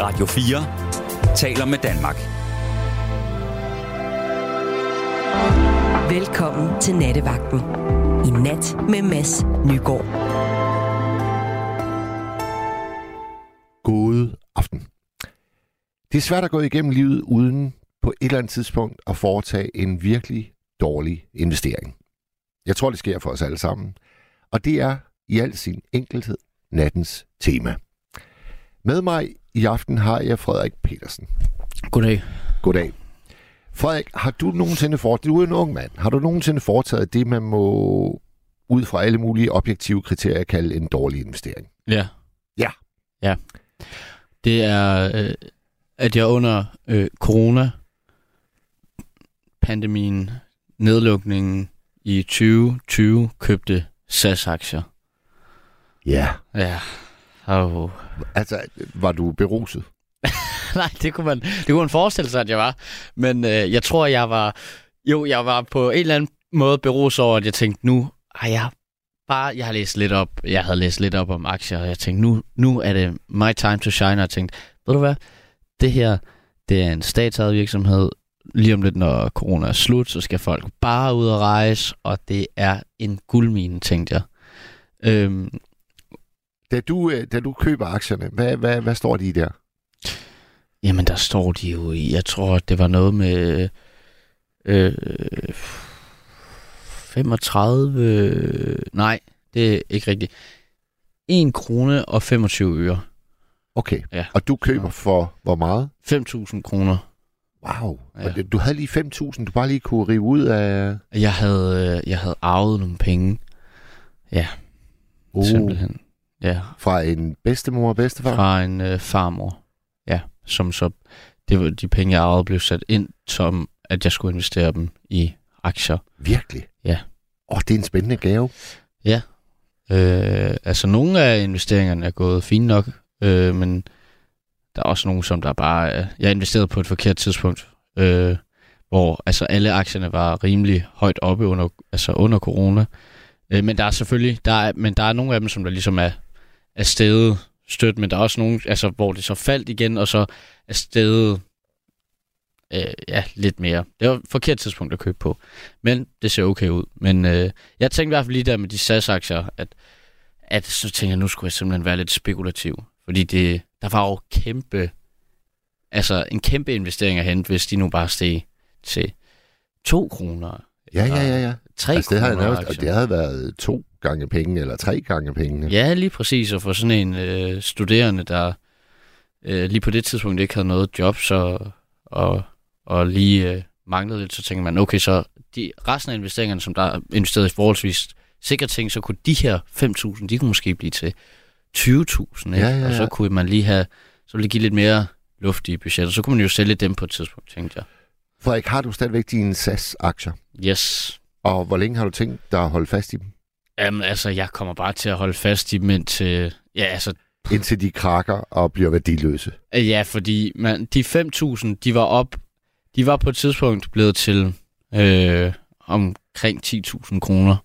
Radio 4 taler med Danmark. Velkommen til Nattevagten. I nat med Mads Nygaard. God aften. Det er svært at gå igennem livet uden på et eller andet tidspunkt at foretage en virkelig dårlig investering. Jeg tror, det sker for os alle sammen. Og det er i al sin enkelhed nattens tema. Med mig i aften har jeg Frederik Petersen. Goddag. Goddag. Frederik, har du nogensinde foretaget, du er en ung mand, har du nogensinde foretaget det, man må ud fra alle mulige objektive kriterier kalde en dårlig investering? Ja. Ja. Ja. Det er, øh, at jeg under øh, corona, pandemien, nedlukningen i 2020 købte SAS-aktier. Ja. Ja. Oh. Altså, var du beruset? Nej, det kunne, man, det kunne man forestille sig, at jeg var. Men øh, jeg tror, jeg var... Jo, jeg var på en eller anden måde beruset over, at jeg tænkte, nu har jeg bare... Jeg har læst lidt op. Jeg havde læst lidt op om aktier, og jeg tænkte, nu, nu er det my time to shine. Og jeg tænkte, ved du hvad? Det her, det er en statsejet virksomhed. Lige om lidt, når corona er slut, så skal folk bare ud og rejse, og det er en guldmine, tænkte jeg. Øhm, da du, øh, da du køber aktierne, hvad, hvad, hvad står de der? Jamen, der står de jo i, jeg tror, det var noget med øh, 35, nej, det er ikke rigtigt. 1 krone og 25 øre. Okay. Ja. Og du køber for hvor meget? 5.000 kroner. Wow. Ja. Du havde lige 5.000, du bare lige kunne rive ud af... Jeg havde, øh, jeg havde arvet nogle penge. Ja, Uh, simpelthen. Ja, fra en bedstemor og bedstefar? fra en øh, farmor. Ja, som så, det var de penge, jeg arvede, blev sat ind, som at jeg skulle investere dem i aktier. Virkelig? Ja. Åh, det er en spændende gave. Øh, altså, nogle af investeringerne er gået fint nok, øh, men der er også nogle, som der bare... Øh, jeg investerede på et forkert tidspunkt, øh, hvor altså, alle aktierne var rimelig højt oppe under, altså under corona. Øh, men der er selvfølgelig... Der er, men der er nogle af dem, som der ligesom er, er steget stødt, men der er også nogle, altså, hvor det så faldt igen, og så er steget øh, ja, lidt mere. Det var et forkert tidspunkt at købe på. Men det ser okay ud. Men øh, jeg tænkte i hvert fald lige der med de SAS-aktier, at, at så tænkte jeg, nu skulle jeg simpelthen være lidt spekulativ. Fordi det, der var jo kæmpe, altså en kæmpe investering at hente, hvis de nu bare steg til 2 kroner. Ja, ja, ja, ja. 3 Altså, det havde, kroner. nærmest, og det havde været to gange penge, eller tre gange penge. Ja, lige præcis. Og for sådan en øh, studerende, der øh, lige på det tidspunkt ikke havde noget job, så, og, og lige øh, manglede lidt, så tænker man, okay, så de, resten af investeringerne, som der er investeret i forholdsvis sikre ting, så kunne de her 5.000, de kunne måske blive til 20.000, ikke? Ja, ja, og så ja. kunne man lige have, så ville det give lidt mere luft i budgettet. Så kunne man jo sælge dem på et tidspunkt, tænkte jeg. Frederik, har du stadigvæk dine SAS-aktier? Yes. Og hvor længe har du tænkt dig at holde fast i dem? Jamen, altså, jeg kommer bare til at holde fast i dem indtil, ja, altså, Indtil de krakker og bliver værdiløse. Ja, fordi man, de 5.000, de var op, de var på et tidspunkt blevet til øh, omkring 10.000 kroner.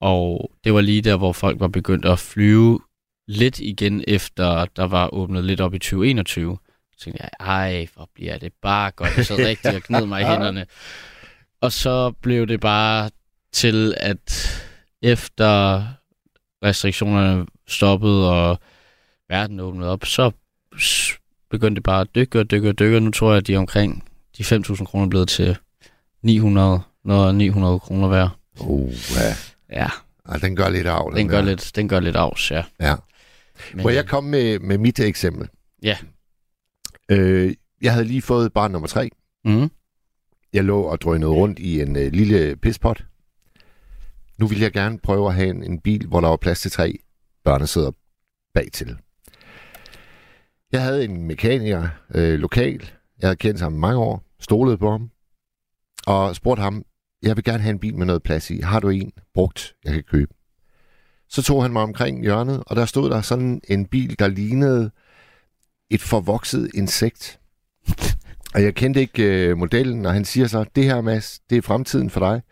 Og det var lige der, hvor folk var begyndt at flyve lidt igen, efter der var åbnet lidt op i 2021. Så tænkte jeg, ej, hvor bliver det bare godt. Jeg så rigtig og gned mig i hænderne. Og så blev det bare til, at efter restriktionerne stoppede, og verden åbnede op, så begyndte det bare at dykke og dykke og dykke, og nu tror jeg, at de er omkring de 5.000 kroner blevet til 900, noget 900 kroner hver. Uh, ja. Ja, Ej, den gør lidt af. den gør der. lidt, den gør lidt afs, ja. Ja. Men, Må jeg komme med, med mit eksempel? Ja. Øh, jeg havde lige fået barn nummer tre. Mm, Jeg lå og drønede rundt i en øh, lille pispot. Nu ville jeg gerne prøve at have en, en bil, hvor der var plads til tre børnesæder bagtil. Jeg havde en mekaniker øh, lokal. Jeg havde kendt ham i mange år, stolede på ham, og spurgte ham, jeg vil gerne have en bil med noget plads i. Har du en brugt, jeg kan købe? Så tog han mig omkring hjørnet, og der stod der sådan en bil, der lignede et forvokset insekt. Og jeg kendte ikke øh, modellen, og han siger så, det her, Mads, det er fremtiden for dig.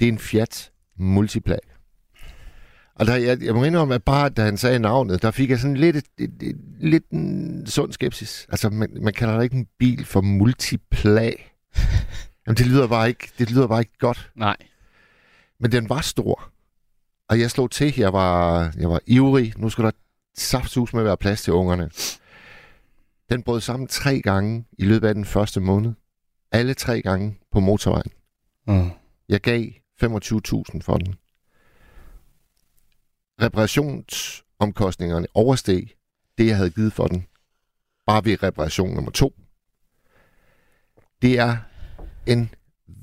Det er en Fiat Multipla. Og der, jeg, jeg må indrømme, at bare da han sagde navnet, der fik jeg sådan lidt, et, et, et, lidt en sund skepsis. Altså, man, man kalder da ikke en bil for multiplag. Jamen, det lyder bare ikke, det lyder bare ikke godt. Nej. Men den var stor. Og jeg slog til. Jeg var, jeg var ivrig. Nu skulle der saftsus med at være plads til ungerne. Den brød sammen tre gange i løbet af den første måned. Alle tre gange på motorvejen. Mm. Jeg gav 25.000 for den. Reparationsomkostningerne oversteg det, jeg havde givet for den. Bare ved reparation nummer to. Det er en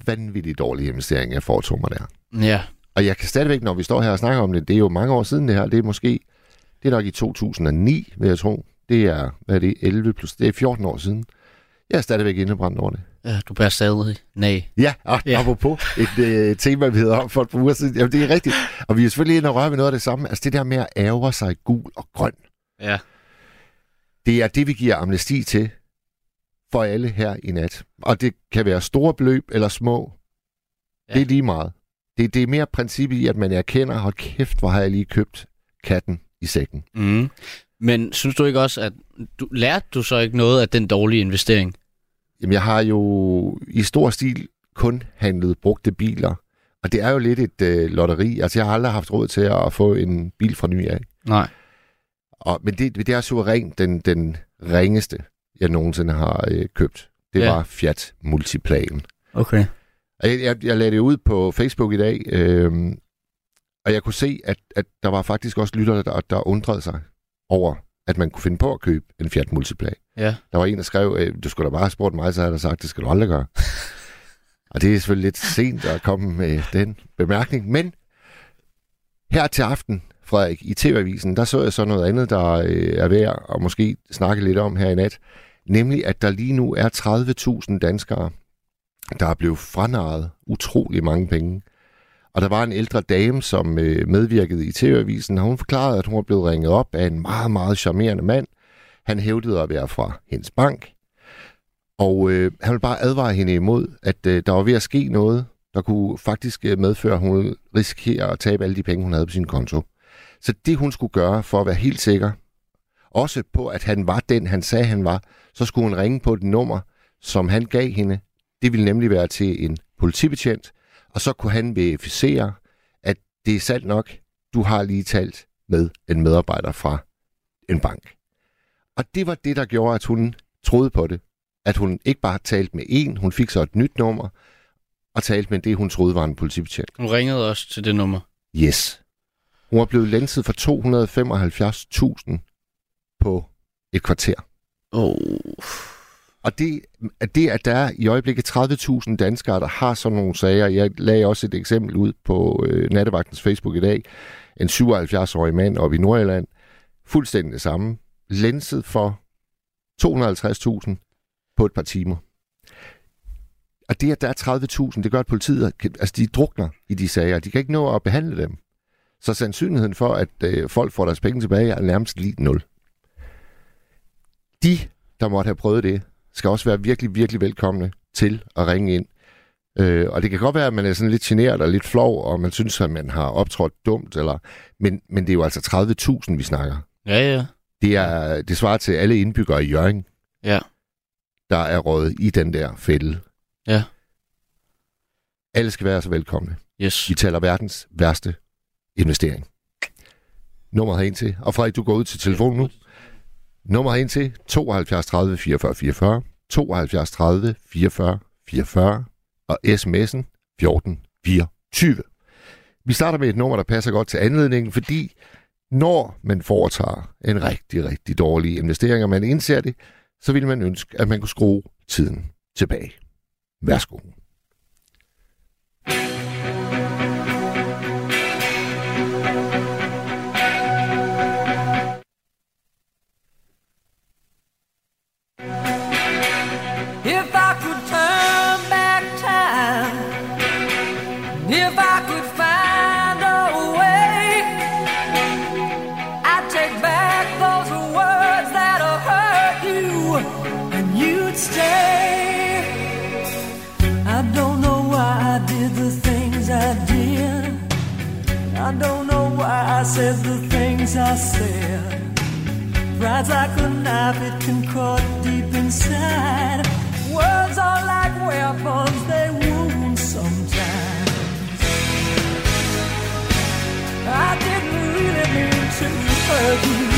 vanvittig dårlig investering, jeg foretog mig der. Ja. Og jeg kan stadigvæk, når vi står her og snakker om det, det er jo mange år siden det her, det er måske, det er nok i 2009, vil jeg tro. Det er, hvad er det, 11 plus, det er 14 år siden. Jeg er stadigvæk indebrændt over det. ja. Du bærer stadig nej. Ja, og Ja. apropos et øh, tema, vi havde om for et par uger siden. Jamen, det er rigtigt. Og vi er selvfølgelig inde og røre ved noget af det samme. Altså det der med at ærge sig gul og grøn. Ja. Det er det, vi giver amnesti til for alle her i nat. Og det kan være store beløb eller små. Ja. Det er lige meget. Det, det er mere princippet i, at man erkender, hold kæft, hvor har jeg lige købt katten i sækken. Mm. Men synes du ikke også, at du, lærte du så ikke noget af den dårlige investering? Jamen, jeg har jo i stor stil kun handlet brugte biler. Og det er jo lidt et øh, lotteri. Altså, jeg har aldrig haft råd til at få en bil fra ny af. Nej. Og, men det, det er suverænt den, den ringeste, jeg nogensinde har øh, købt. Det Ja. var Fiat Multiplanen. Okay. Og jeg, jeg, jeg lagde det ud på Facebook i dag, øh, og jeg kunne se, at, at der var faktisk også lyttere, der, der undrede sig over, at man kunne finde på at købe en Fiat Multipla. Ja. Der var en, der skrev, øh, du skulle da bare have spurgt mig, så havde jeg sagt, det skal du aldrig gøre. og det er selvfølgelig lidt sent at komme med den bemærkning, men her til aften, Frederik, i TV-avisen, der så jeg så noget andet, der øh, er værd at måske snakke lidt om her i nat. Nemlig, at der lige nu er 30.000 danskere, der er blevet franarret utrolig mange penge. Og der var en ældre dame, som øh, medvirkede i TV-avisen, og hun forklarede, at hun var blevet ringet op af en meget, meget charmerende mand. Han hævdede at være fra hendes bank. Og øh, han ville bare advare hende imod, at øh, der var ved at ske noget, der kunne faktisk øh, medføre, at hun risikerer risikere at tabe alle de penge, hun havde på sin konto. Så det, hun skulle gøre for at være helt sikker, også på, at han var den, han sagde, han var, så skulle hun ringe på et nummer, som han gav hende. Det ville nemlig være til en politibetjent, og så kunne han verificere, at det er sandt nok, du har lige talt med en medarbejder fra en bank. Og det var det, der gjorde, at hun troede på det. At hun ikke bare talte med en, hun fik så et nyt nummer, og talte med det, hun troede var en politibetjent. Hun ringede også til det nummer. Yes. Hun var blevet lænset for 275.000 på et kvarter. Oh. Og det, at det, at der er i øjeblikket 30.000 danskere, der har sådan nogle sager. Jeg lagde også et eksempel ud på øh, Nattevagtens Facebook i dag. En 77-årig mand oppe i Nordjylland. Fuldstændig det samme. lenset for 250.000 på et par timer. Og det, at der er 30.000, det gør, at politiet altså, de drukner i de sager. De kan ikke nå at behandle dem. Så sandsynligheden for, at øh, folk får deres penge tilbage, er nærmest lige nul. De, der måtte have prøvet det, skal også være virkelig, virkelig velkomne til at ringe ind. Øh, og det kan godt være, at man er sådan lidt generet og lidt flov, og man synes, at man har optrådt dumt, eller, men, men det er jo altså 30.000, vi snakker. Ja, ja. Det, er, det svarer til alle indbyggere i Jørgen, Ja. der er rådet i den der fælde. Ja. Alle skal være så velkomne. Yes. Vi taler verdens værste investering. Nummeret her ind til. Og Frederik, du går ud til telefonen nu. Nummeret ind til 72 30 44 44. 72 30 44 44. Og sms'en 14 24. Vi starter med et nummer, der passer godt til anledningen, fordi når man foretager en rigtig, rigtig dårlig investering, og man indser det, så vil man ønske, at man kunne skrue tiden tilbage. Værsgo. Said the things I said. Pride's like a knife, it can cut deep inside. Words are like weapons, they wound sometimes. I didn't really mean to hurt you.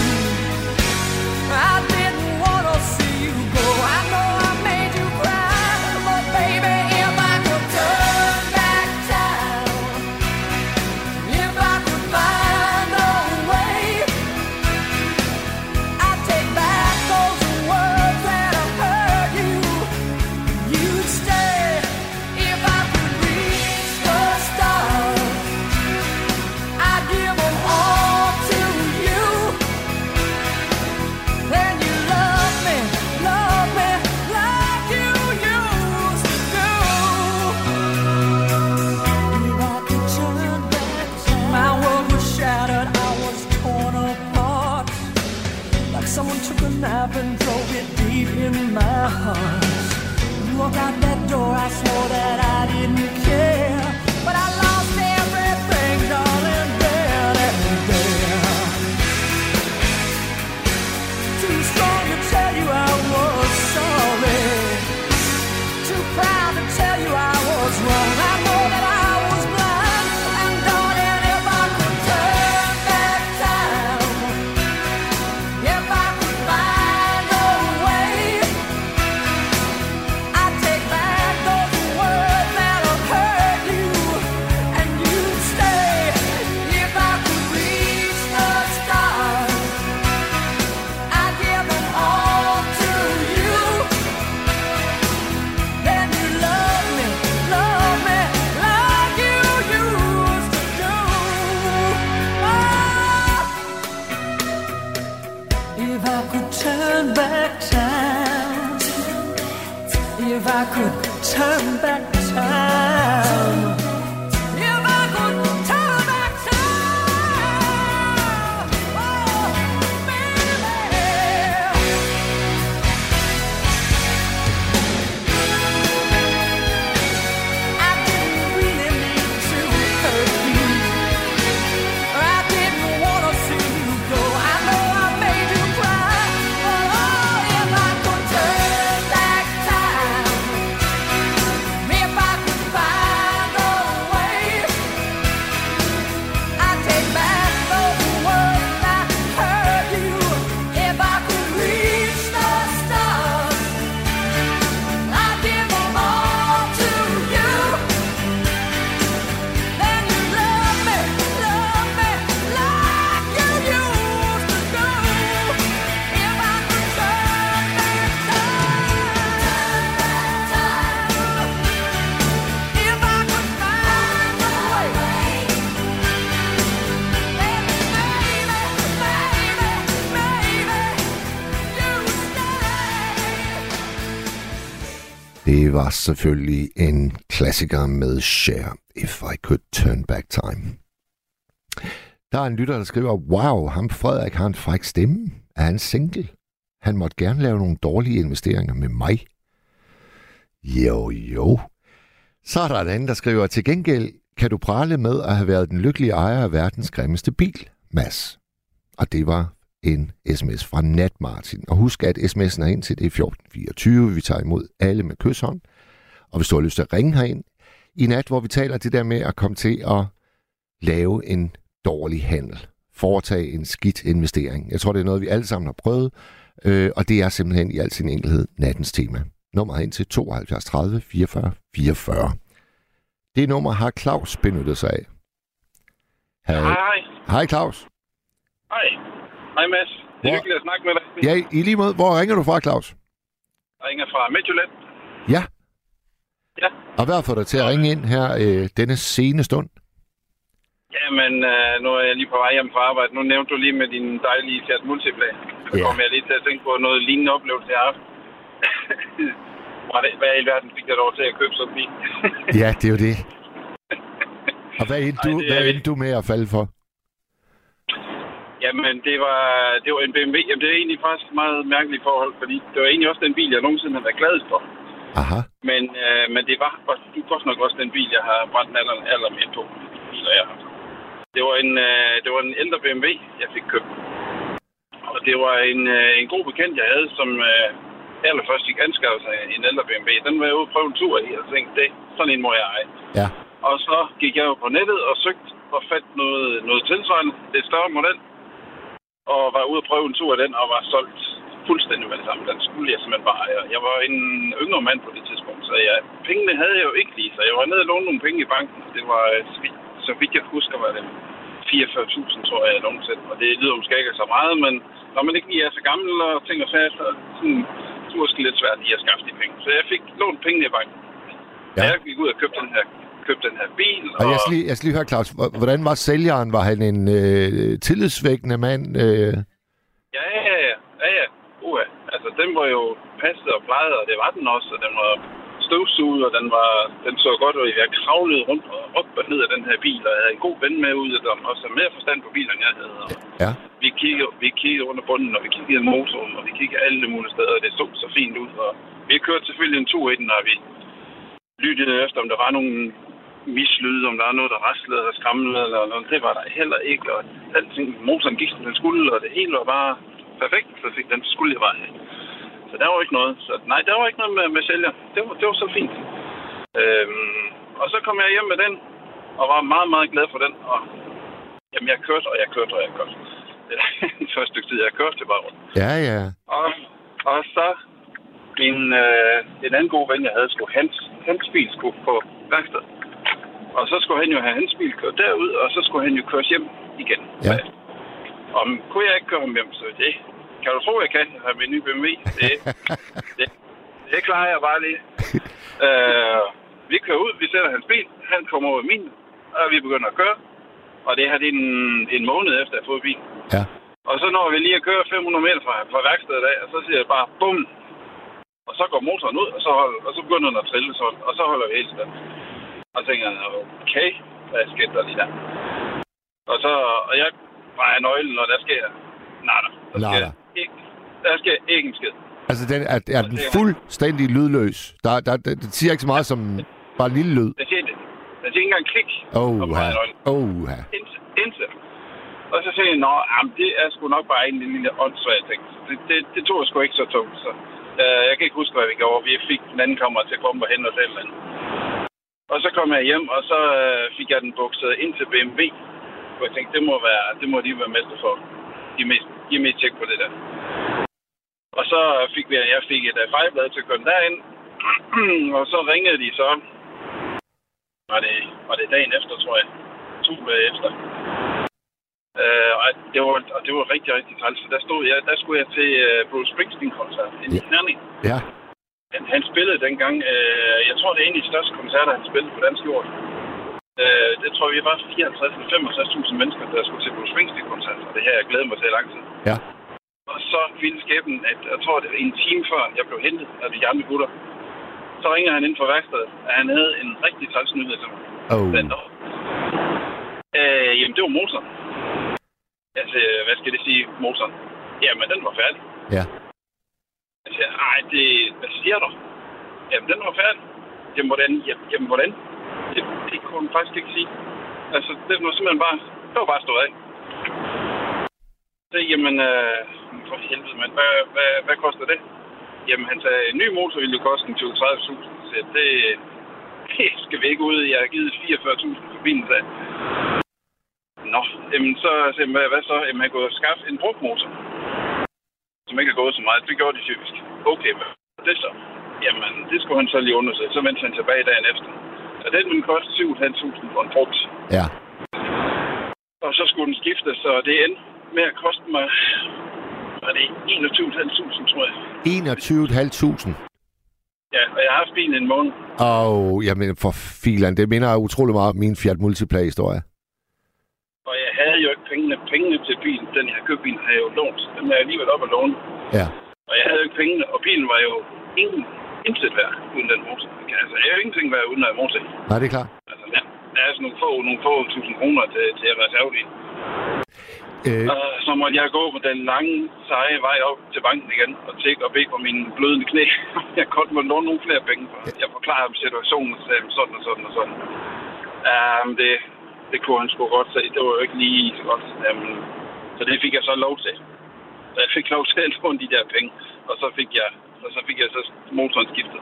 Var selvfølgelig en klassiker med Share, If I Could Turn Back Time. Der er en lytter, der skriver, wow, ham Frederik har en fræk stemme. Er han single? Han måtte gerne lave nogle dårlige investeringer med mig. Jo, jo. Så er der en anden, der skriver, til gengæld kan du prale med at have været den lykkelige ejer af verdens grimmeste bil, Mads. Og det var en sms fra Nat Martin. Og husk, at sms'en er ind til det er 1424. Vi tager imod alle med kysshånd. Og hvis du har lyst til at ringe herind i nat, hvor vi taler det der med at komme til at lave en dårlig handel. Foretage en skidt investering. Jeg tror, det er noget, vi alle sammen har prøvet. Øh, og det er simpelthen i al sin enkelhed nattens tema. Nummeret ind til 72 30 44 44. Det nummer har Claus benyttet sig af. Hej. Hej Claus. Hej. Hej, Mads. Det er hyggeligt at snakke med dig. Ja, i lige måde. Hvor ringer du fra, Claus? Jeg ringer fra Midtjylland. Ja. Ja. Og hvad fået dig til at ringe ind her øh, denne sene stund? Jamen, øh, nu er jeg lige på vej hjem fra arbejde. Nu nævnte du lige med din dejlige Fiat Multipla. Så Ja. kom jeg lige til at tænke på noget lignende oplevelse, jeg har haft. Hvad det- i alverden fik jeg lov til at købe sådan en bil? Ja, det er jo det. Og hvad endte Ej, du, det er hvad endte du med at falde for? Jamen, det var, det var en BMW. Jamen, det er egentlig faktisk et meget mærkeligt forhold, fordi det var egentlig også den bil, jeg nogensinde har været gladest for. Aha. Men, øh, men det var var godt nok også den bil, jeg har brændt aller, aller mere på. de Biler, jeg har. Det var en, øh, det var en ældre BMW, jeg fik købt. Og det var en, øh, en god bekendt, jeg havde, som øh, allerførst fik anskaffet sig en ældre BMW. Den var jeg ude og prøve en tur i, og tænkte, det, sådan en må jeg eje. Ja. Og så gik jeg jo på nettet og søgte og fandt noget, noget tilsvarende, det større model. Og var ude og prøve en tur af den, og var solgt fuldstændig med det samme. Den skulle jeg simpelthen bare eje. Jeg var en yngre mand på det tidspunkt, så jeg, pengene havde jeg jo ikke lige, så jeg var nede og låne nogle penge i banken. Det var, øh, så vidt, så vidt jeg husker, var det 44.000, tror jeg, jeg lånte til. Og det lyder måske ikke så meget, men når man ikke lige er så gammel og ting og sager, så er det sådan, så det måske lidt svært lige at skaffe de penge. Så jeg fik lånt pengene i banken. Ja. Jeg gik ud og købte den her, købte den her bil. Og jeg skal lige, jeg skal lige høre, Claus, hvor- hvordan var sælgeren? Var han en øh, tillidsvækkende mand? Øh, Ja, ja, ja. ja, ja. Uha. Altså, den var jo passet og plejet, og det var den også, og den var støvsuget, og den, var, den så godt ud. Jeg kravlede rundt og op og ned af den her bil, og jeg havde en god ven med ud, som også havde mere forstand på bilen, end jeg havde. Og ja. vi kiggede, vi kiggede under bunden, og vi kiggede i motoren, og vi kiggede alle mulige steder, og det så så fint ud. Og vi kørte selvfølgelig en tur i den, og vi lyttede efter, om der var nogle mislyde, om der er noget, der raslede eller skramlede, eller noget. Det var der heller ikke, og alting, motoren gik, som den skulle, og det hele var bare perfekt, så fik den skulle jeg bare have. Så der var ikke noget. Så nej, der var ikke noget med, med sælger. Det var, det var så fint. Øhm, og så kom jeg hjem med den, og var meget, meget glad for den. Og jamen, jeg kørte, og jeg kørte, og jeg kørte. Det er det første stykke tid, jeg kørte bare rundt. Ja, ja. Og, og så min, øh, en anden god ven, jeg havde, skulle hans, hans bil skulle på værksted. Og så skulle han jo have hans bil kørt derud, og så skulle han jo køres hjem igen. Ja. Og kunne jeg ikke køre ham hjem, så det kan du tro, jeg kan. Har min nye BMW. Det, det, det klarer jeg bare lige. øh, vi kører ud, vi sætter hans bil, han kommer over min, og vi begynder at køre. Og det her det er en, en måned efter, at jeg har fået bil. Ja. Og så når vi lige at køre 500 meter fra, fra værkstedet af, og så siger jeg bare, bum! Og så går motoren ud, og så, hold, og så begynder den at trille, så, og så holder vi helt stille. Og så tænker jeg, okay, hvad sker der lige der? Og så, og jeg drejer nøglen, og der sker nada. Der sker Nada. ikke, der sker ikke en skid. Altså, den, er, er den fuldstændig lydløs? Der, der, der, det siger ikke så meget som bare en lille lyd. Der siger, der siger ikke engang klik. Drejer nøglen. oh, Intet. Intet. Og så sagde jeg, nå, jamen, det er sgu nok bare en lille åndssvag ting. Det, det, det tog jeg sgu ikke så tungt, så øh, jeg kan ikke huske, hvad vi gjorde. Vi fik den anden kammer til at komme og hente os et eller andet. Og så kom jeg hjem, og så øh, fik jeg den bukset ind til BMW. Og jeg tænkte, det må, være, det må de være mester for. De er mest, de er mest tjek på det der. Og så fik vi, jeg fik et uh, fejlblad til at den derind. og så ringede de så. Var det, var det dagen efter, tror jeg. To dage efter. Øh, og det var, og det var rigtig, rigtig træls. Så der, stod jeg, der skulle jeg til uh, Bruce Springsteen-koncert i. Herning. Ja. Han, han spillede dengang, øh, jeg tror, det er en af de største koncerter, han spillede på dansk jord. Øh, det tror vi var 54 eller 65.000 mennesker, der skulle til Bruce Springsteen-koncert. Og det her, jeg glæder mig til i lang tid. Ja. Og så ville skæbnen, at jeg tror, det var en time før, jeg blev hentet af de gamle gutter. Så ringer han ind fra værkstedet, at han havde en rigtig træls nyhed til mig. Oh. Den. Øh, jamen, det var motoren. Altså, hvad skal det sige, motoren? Jamen, den var færdig. Ja. Jeg siger, ej, det, hvad siger du? Jamen, den var færdig. Jamen, hvordan? Jamen, jamen hvordan? Det, det kunne hun faktisk ikke sige. Altså, det var simpelthen bare, det var bare stået af. Så, jamen, øh, for helvede, men hvad, hvad, hvad koster det? Jamen, han sagde, en ny motor ville jo koste 20-30.000. Så det, det skal vi ikke ud i. Jeg har givet 44.000 for bilen, sagde. Nå, jamen, så så hvad, hvad så? Jamen, han kunne skaffe en brugt motor som ikke har gået så meget. Det gjorde de typisk. Okay, hvad er det så? Jamen, det skulle han så lige undersøge. Så vendte han tilbage dagen efter. Og den ville koste 7.500 for en frugt. Ja. Og så skulle den skifte, så det endte med at koste mig... Var det 21.500, tror jeg. 21.500. Ja, og jeg har haft bilen en måned. Og jamen, for filan, det minder utrolig meget om min Fiat Multipla-historie. Og jeg havde jo ikke pengene, til bilen. Den, jeg havde købt bilen, havde jeg jo lånt. Den er alligevel op at låne. Ja. Og jeg havde jo ikke pengene, og bilen var jo ingen intet værd uden den motor. Altså, jeg havde jo ingenting værd uden den motor. Nej, det er klart. Altså, ja, der er sådan nogle få, nogle få tusind kroner til, til reservebil. Øh, Og så måtte jeg gå på den lange, seje vej op til banken igen og tjekke og bede på mine blødende knæ. jeg godt måtte låne nogle flere penge. For. Jeg forklarer ham situationen, og sagde, sådan og sådan og sådan. Um, det, det kunne han sgu godt se. Det var jo ikke lige så godt. Jamen, så det fik jeg så lov til. Så jeg fik lov til at låne de der penge, og så fik jeg, og så fik jeg så motoren skiftet.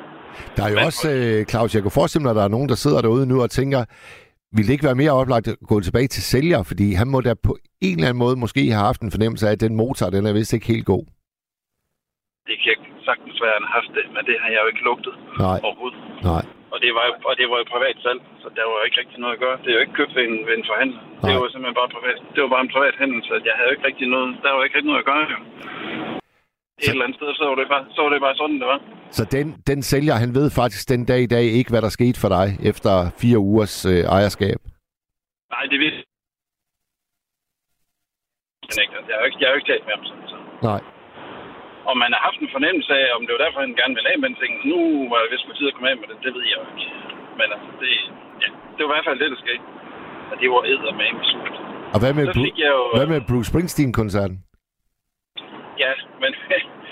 Der er jo Men- også, øh, Claus, jeg kunne forestille mig, at der er nogen, der sidder derude nu og tænker, ville det ikke være mere oplagt at gå tilbage til sælger? Fordi han må da på en eller anden måde måske have haft en fornemmelse af, at den motor, den er vist ikke helt god. Det kan sagtens være, han har haft det, men det har jeg jo ikke lugtet Nej, overhovedet. nej. Og det, var jo, og det var jo privat salg, så der var jo ikke rigtig noget at gøre. Det er jo ikke købt ved en, ved en forhandler. Det Nej. var simpelthen bare privat. Det var bare en privat handel, så jeg havde jo ikke rigtig noget, der var ikke rigtig noget at gøre. Jo. Et Så- eller andet sted, så var det bare, så var det bare sådan, det var. Så den, den sælger, han ved faktisk den dag i dag ikke, hvad der skete for dig efter fire ugers øh, ejerskab. Nej, det vidste jeg ikke. Jeg har jo ikke, jeg har jo ikke talt med ham sådan. Så. Nej. Om man har haft en fornemmelse af, om det var derfor, han gerne ville af den ting. Nu var det vist på tide at komme af med det. Det ved jeg jo ikke. Men altså, det, ja, det var i hvert fald det, der skete. Og det var eddermame surt. Og hvad med, Bru- jo... hvad med Bruce Springsteen-koncerten? Ja, men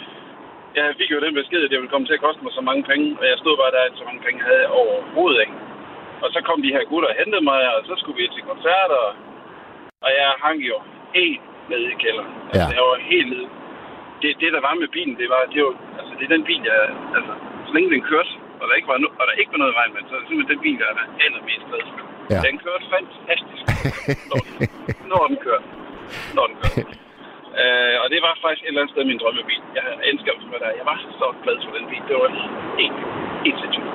jeg fik jo den besked, at det ville komme til at koste mig så mange penge, og jeg stod bare der, at så mange penge havde jeg overhovedet ikke. Og så kom de her gutter og hentede mig, og så skulle vi til koncerter, og jeg hang jo helt nede i kælderen. Altså, Ja. Jeg var helt nede. Det, det, der var med bilen, det var, det var, altså, det er den bil, jeg, altså, så længe den kørte, og der ikke var, no, og der ikke var noget i vejen med, så er det simpelthen den bil, der er allermest glad for. Ja. Den kørte fantastisk, når, når den kørte. Når den kørte. Øh, og det var faktisk et eller andet sted min drømmebil. Jeg elsker at der. Jeg var så glad for den bil. Det var helt, helt sindssygt.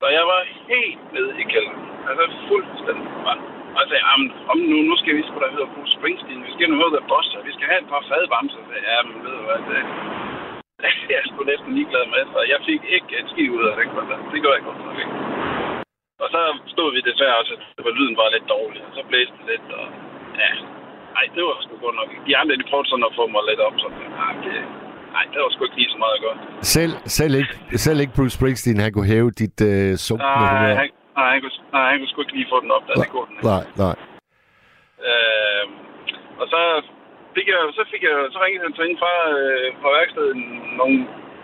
Så jeg var helt nede i kælderen. Altså fuldstændig brændt. Og jeg sagde, "Jamen, om nu, nu skal vi sgu da høre Bruce Springsteen. Vi skal nu høre The og vi skal have et par fadbamser. Så ja, men ved du hvad, det, jeg er sgu næsten ligeglad med, så jeg fik ikke et skiv ud af den koncert. Det gør jeg godt nok ikke. Og så stod vi desværre også, at lyden var lidt dårlig, og så blæste det lidt, og ja, nej, det var sgu godt nok. De andre, de prøvede sådan at få mig lidt op, så nej, det, nej, det var sgu ikke lige så meget gøre. Selv, selv, ikke, selv ikke Bruce Springsteen, han kunne hæve dit øh, sunkende Nej, humør. han, nej, han kunne, nej, han kunne sgu ikke lige få den op, der det kunne den. ikke. Nej, nej. Øh, og så fik jeg, så fik jeg, så ringede han til en fra, øh, fra værkstedet nogle,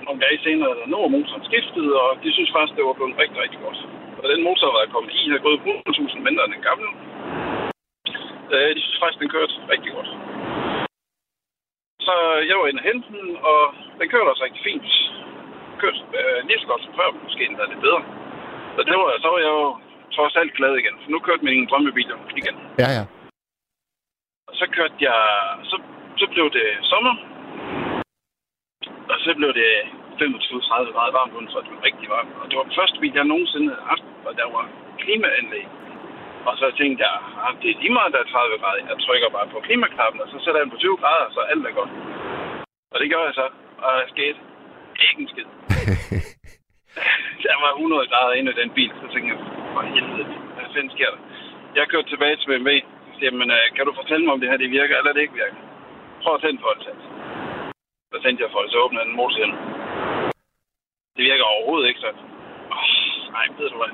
nogle dage senere, nu var motoren skiftet, og de synes faktisk, det var blevet rigtig, rigtig godt. Og den motor, der var kommet i, havde gået 100.000 mindre end den gamle. Øh, de synes faktisk, den kørte rigtig godt. Så jeg var inde og hente den, og den kørte også rigtig fint. Kørte øh, lige så godt som før, måske endda lidt bedre. Så det var, så var jeg jo trods alt glad igen, for nu kørte min drømmebil igen. Ja, ja. Og så kørte jeg... Så, så blev det sommer. Og så blev det 25-30 grader varmt uden, så det var rigtig varmt. Og det var den første bil, jeg nogensinde havde haft, og der var klimaanlæg. Og så tænkte jeg, at det er lige meget, der er 30 grader. Jeg trykker bare på klimaknappen, og så sætter jeg den på 20 grader, så alt er godt. Og det gør jeg så. Og jeg skete ikke en skid. der var 100 grader inde i den bil, så tænkte jeg, for helvede, hvad fanden sker der? Jeg kørte tilbage til BMW, så siger men øh, kan du fortælle mig, om det her det virker, eller det ikke virker? Prøv at tænde for det. Så tændte jeg for det, så åbnede den motorsiden. Det virker overhovedet ikke, så. Oh, nej, ved du hvad?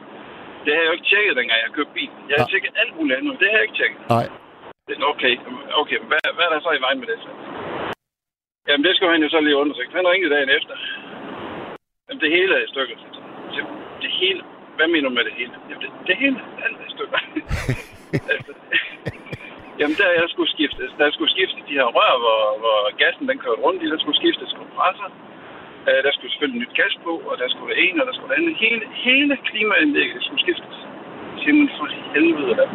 Det har jeg jo ikke tjekket, dengang jeg købte bil. Jeg har Ja. tjekket alt muligt andet, det har jeg ikke tjekket. Nej. Det er okay, okay, hvad, hvad er der så i vejen med det, så? Jamen, det skulle han jo så lige undersøge. Han ringede dagen efter. Jamen, det hele er i stykker. han. Så, Det hele? Hvad mener du med det hele? Jamen, det, det hele alt er stykker. altså, jamen, der jeg skulle skiftes. Der skulle skiftes de her rør, hvor, hvor gassen den kørte rundt i. Der skulle skiftes kompressor. Uh, der skulle selvfølgelig nyt gas på, og der skulle det ene, og der skulle det andet. Hele, hele klimaanlægget skulle skiftes. Jeg siger, men for helvede da.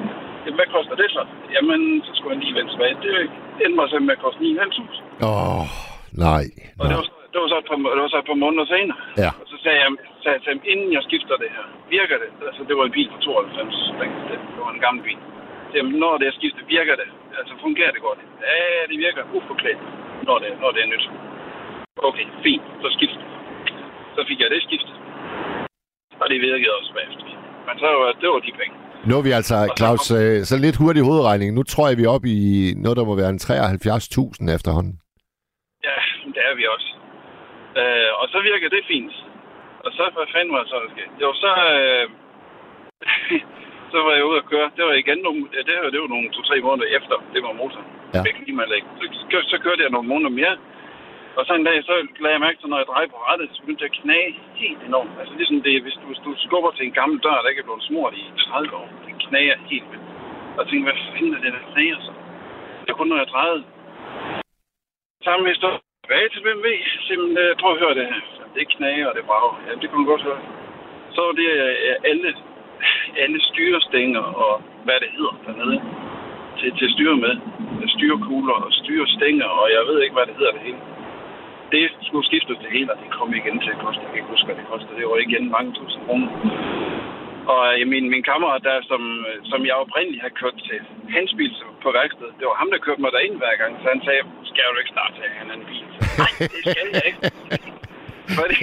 Jamen, hvad koster det så? Jamen, så skulle han lige vende tilbage. Det mig simpelthen med at koste 9.500. Åh, oh, nej. Og det nej. var, det var, så et par, det var så et par måneder senere. Ja. Og så sagde jeg, sagde jeg til ham, inden jeg skifter det her, virker det? Altså, det var en bil fra 92. Det, det var en gammel bil. Så jamen, når det er skiftet, virker det? Altså, fungerer det godt? Ja, det virker uforklædt, når det, når det er nyt. Okay, fint. Så skift. Så fik jeg det skiftet. Og det virkede også bagefter. Men så var det var de penge. Nu er vi altså, Claus, øh, så lidt hurtig hovedregning. Nu tror jeg, vi er oppe i noget, der må være en 73.000 efterhånden. Ja, det er vi også. Øh, og så virker det fint. Og så, hvad fanden var det så, der skete? Jo, så, øh, så var jeg ude at køre. Det var igen nogle, ja, det, var, det var nogle to-tre måneder efter, det var motor. Ja. Med klimaanlæg. Så, så kørte jeg nogle måneder mere. Og så en dag, så lagde jeg mærke til, når jeg drejer på rettet, så begyndte det at knage helt enormt. Altså ligesom det, hvis du, hvis du skubber til en gammel dør, der ikke er blevet smurt i 30 år. Det knager helt vildt. Og tænkte, hvad fanden er det, der knager så? Det er kun, når jeg drejede. Samme historie. Tilbage til BMW. Simpelthen, øh, prøv at høre det her. Det knager, og det brager. Ja, det kunne man godt høre. Så var det øh, øh alle, alle styrestænger og hvad det hedder dernede til, til styre med. Styrekugler og styrestænger, og jeg ved ikke, hvad det hedder det hele. Det skulle skiftes det hele, og det kom igen til at koste. Jeg kan ikke huske, hvad det kostede. Det var igen mange tusind kroner. Og øh, min, min kammerat der, som, øh, som jeg oprindeligt har kørt til hans bil på værkstedet, det var ham, der kørte mig derind hver gang. Så han sagde, skal du ikke starte til en anden bil? Så, Nej, det skal jeg ikke. Fordi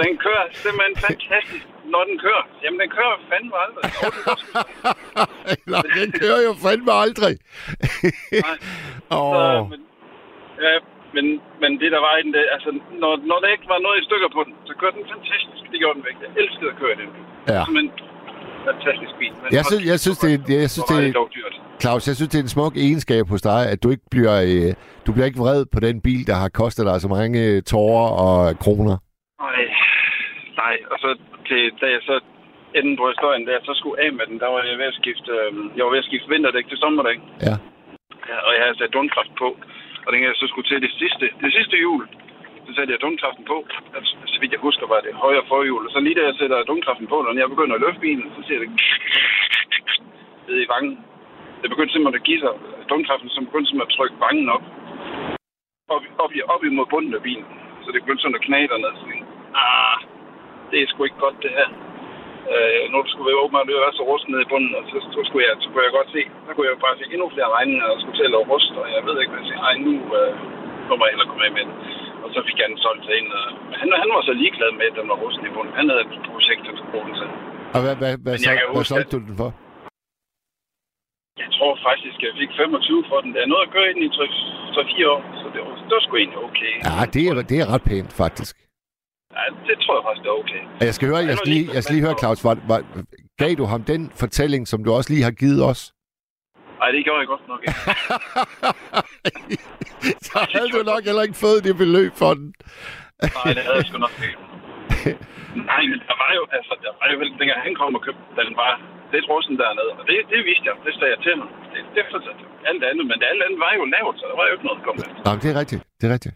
den kører simpelthen fantastisk, når den kører. Jamen, den kører fandme aldrig. Nej, den kører jo fandme aldrig. Nej. Åh, Så, men, ja, men, men det der var i den, det, altså, når, når der ikke var noget i stykker på den, så kørte den fantastisk. Det gjorde den væk. Jeg elskede at køre den bil. Ja. Men fantastisk bil. Men Jeg synes- jeg synes, det jeg synes, det er-. Claus, jeg synes, det er en smuk egenskab hos dig, at du ikke bliver, øh, du bliver ikke vred på den bil, der har kostet dig så mange øh, tårer og kroner. Nej, nej, og så til, da jeg så enden på historien, da jeg så skulle af med den, der var jeg ved at skifte, øh, jeg var ved at skifte vinterdæk til sommerdæk. Ja. Ja, og jeg havde sat dundkraft på. Og den jeg så skulle til det sidste, det sidste jul, så satte jeg dunkraften på. Altså, så vidt jeg husker, var det højre forhjul. Og så lige da jeg sætter dunkraften på, når jeg begynder at løfte bilen, så ser det ned i vangen. Det begyndte simpelthen at give sig. Dundkraften, som begyndte simpelthen at trykke vangen op. Op, op, i- op imod bunden af bilen. Så det begyndte sådan at knage dernede. Sådan, ah, det er sgu ikke godt, det her. Øh, når du skulle være åbenbart løbe være så rustet nede i bunden, og så, så, skulle jeg, så kunne jeg godt se, så kunne jeg bare se endnu flere regninger, og skulle til at lave rust, og jeg ved ikke, hvad jeg siger. Ej, nu, øh, nu må jeg hellere komme af med det. Så fik jeg den solgt en. Og han, han var så ligeglad med, at den var rusten i bunden. Han havde et projekt, han skulle bruge den til. Og hvad, hvad, hvad, så, jeg hvad solgte du den for? Jeg tror faktisk, jeg fik 25 for den. Der er noget at gøre i den i 3-4 år, så det var, det var sgu egentlig okay. Ja, det er, det er ret pænt, faktisk. Ja, det tror jeg faktisk, det er okay. Og jeg skal høre, jeg skal lige, jeg skal lige høre, Claus, var, var, gav du ham den fortælling, som du også lige har givet os? Nej, det gjorde jeg godt nok ikke. så havde du nok heller ikke fået det beløb for den. Nej, det havde jeg sgu nok ikke. Nej, men der var jo, altså, der var jo vel, dengang han kom og købte den var lidt russen dernede. Og det, det vidste jeg, det sagde jeg til ham. Det, det fortalte jeg. Alt andet, men det alt andet var jo lavt, så der var jo ikke noget at komme efter. Nej, det er rigtigt. Det er rigtigt.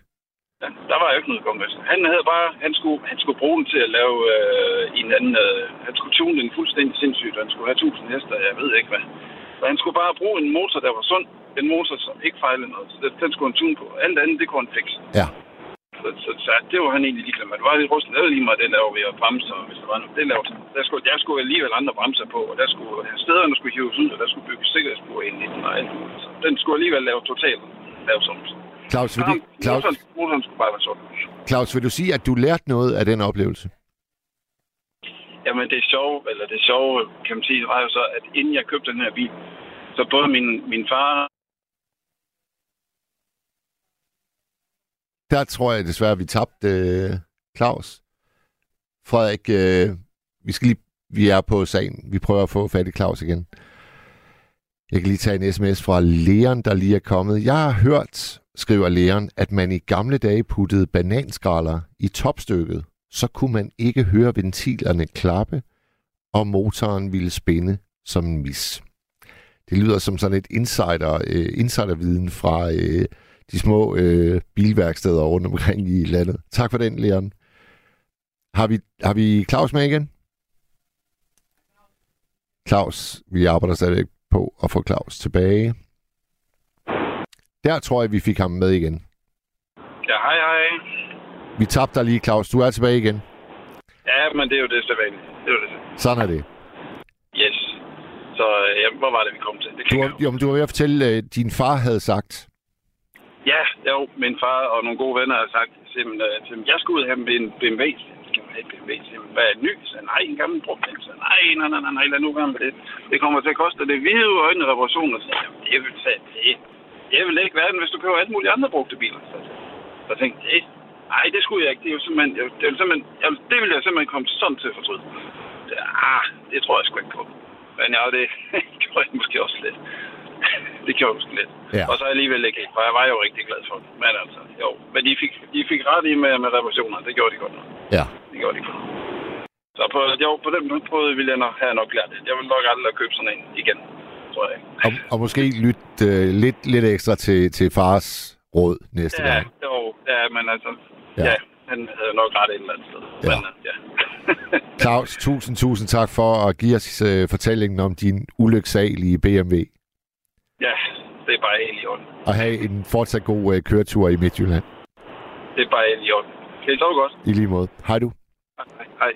Ja, der var jo ikke noget at komme efter. Han havde bare, han skulle, han skulle bruge den til at lave øh, en anden, øh, han skulle tune den fuldstændig sindssygt, og han skulle have 1000 hester, jeg ved ikke hvad. Så han skulle bare bruge en motor, der var sund. En motor, som ikke fejlede noget. Så den skulle han tune på. Alt andet, det kunne han fikse. Ja. Så, så, så, det var han egentlig ligeglad med. Det var lidt rusten. Det lige meget, det laver vi og bremser, hvis der var noget. Det lavede. Der skulle, der skulle alligevel andre bremser på, og der skulle, stederne skulle hives ud, og der skulle bygges sikkerhedsspor ind i den og alt. Så den skulle alligevel lave totalt lave sådan. Claus, vil, du, Claus, motoren, motoren skulle bare være sådan. Claus, vil du sige, at du lærte noget af den oplevelse? Jamen det sjove, eller det sjove, kan man sige, var jo så, at inden jeg købte den her bil, så både min, min far Der tror jeg desværre, at vi tabte øh, Claus. Frederik, øh, vi, skal lige, vi er på sagen. Vi prøver at få fat i Claus igen. Jeg kan lige tage en sms fra Leon, der lige er kommet. Jeg har hørt, skriver Leon, at man i gamle dage puttede bananskraller i topstykket. Så kunne man ikke høre ventilerne klappe, og motoren ville spænde som en mis. Det lyder som sådan et insider, øh, insiderviden fra øh, de små øh, bilværksteder rundt omkring i landet. Tak for den, Leon. Har vi, har vi Claus med igen? Claus, vi arbejder stadigvæk på at få Claus tilbage. Der tror jeg, vi fik ham med igen. Ja, hej, hej. Vi tabte dig lige, Claus. Du er tilbage igen. Ja, men det er jo det sædvanlige. Det er jo det. Sådan er det. Yes. Så øh, ja, hvor var det, vi kom til? Det Du var, jeg jo. jo, men du var ved at fortælle, at din far havde sagt. Ja, jo, min far og nogle gode venner har sagt, simpelthen, øh, simpelthen jeg skal ud og have en BMW. Skal man have en BMW? Simpelthen, hvad er en ny? Så nej, en gammel brugt. Så nej, nej, nej, nej, nej, lad nu være med det. Det kommer til at koste det hvide øjne reparationer. Så det vil sige, det, det vil ikke være, hvis du køber alle mulige andre brugte biler. Så, så jeg tænkte, det, nej, det skulle jeg ikke. Det er jo simpelthen, jeg, det, vil simpelthen, jeg, det vil jeg simpelthen komme sådan til at fortryde. Så, ah, det tror jeg sgu ikke på. Men ja, det gjorde jeg måske også lidt. det gjorde jeg måske lidt. Ja. Og så alligevel ikke for jeg var jo rigtig glad for det. Men altså, jo. Men de fik, de fik ret i med, med reparationer. Det gjorde de godt nok. Ja. Det gjorde de godt nok. Så på, jo, på den måde ville jeg nok have nok lært det. Jeg vil nok aldrig købe sådan en igen. tror jeg. Og, og måske lytte øh, lidt, lidt ekstra til, til fars råd næste Ja, gang. jo, ja, men altså, Ja. ja, han havde nok ret et eller andet sted. Ja. Men, øh, ja. Claus, tusind, tusind tak for at give os øh, fortællingen om din ulyksalige BMW. ja, det er bare helt i orden. Og have en fortsat god øh, køretur i Midtjylland. Det er bare helt i orden. I sove godt? I lige måde. Hej du. Hej. Hej.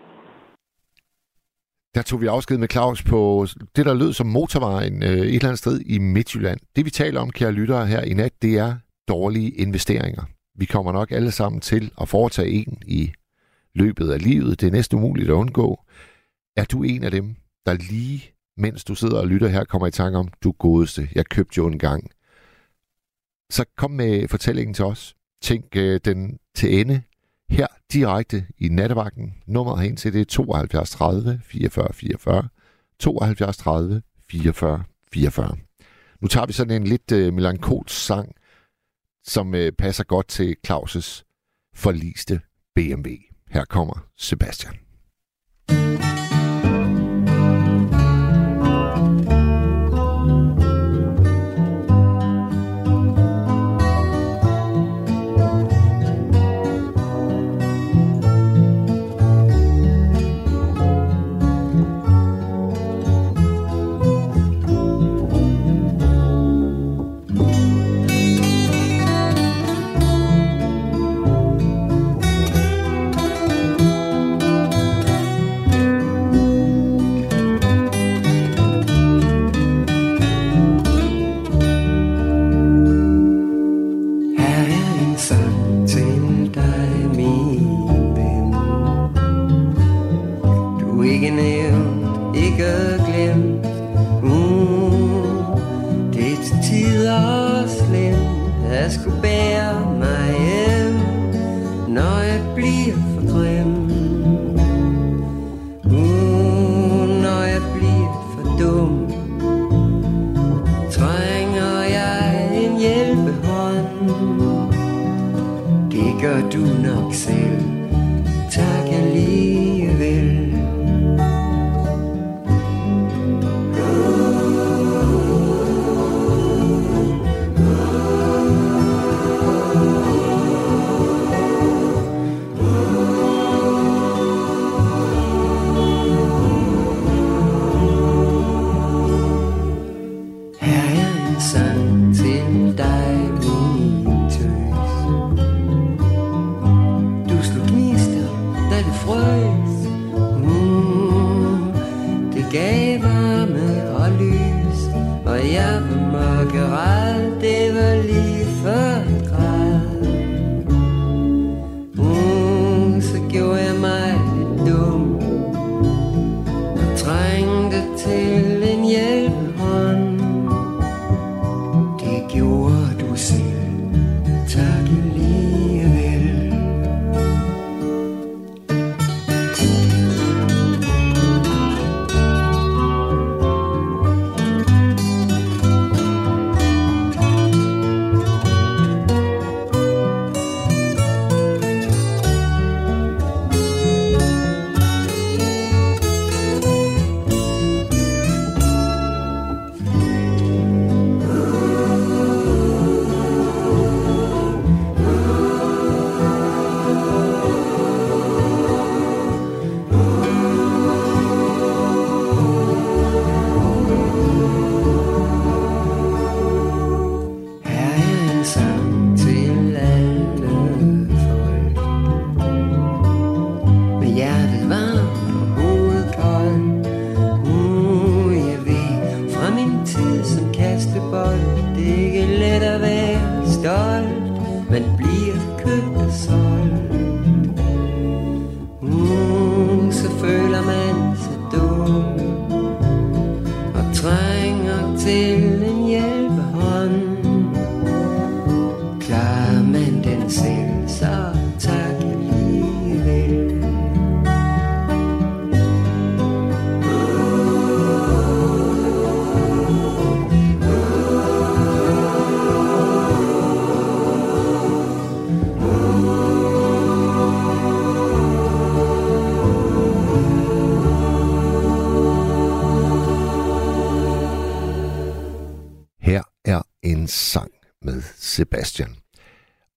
Der tog vi afsked med Claus på det, der lød som motorvejen øh, et eller andet sted i Midtjylland. Det vi taler om, kære lyttere, her i nat, det er dårlige investeringer. Vi kommer nok alle sammen til at foretage en i løbet af livet. Det er næsten umuligt at undgå. Er du en af dem, der lige mens du sidder og lytter her, kommer i tanke om, du godeste, jeg købte jo en gang. Så kom med fortællingen til os. Tænk øh, den til ende her direkte i nattevagten. Nummeret hen til det er 72 30 44 44. 72 30 44 44. Nu tager vi sådan en lidt øh, melankolsk sang, som øh, passer godt til Claus' forliste BMW. Her kommer Sebastian.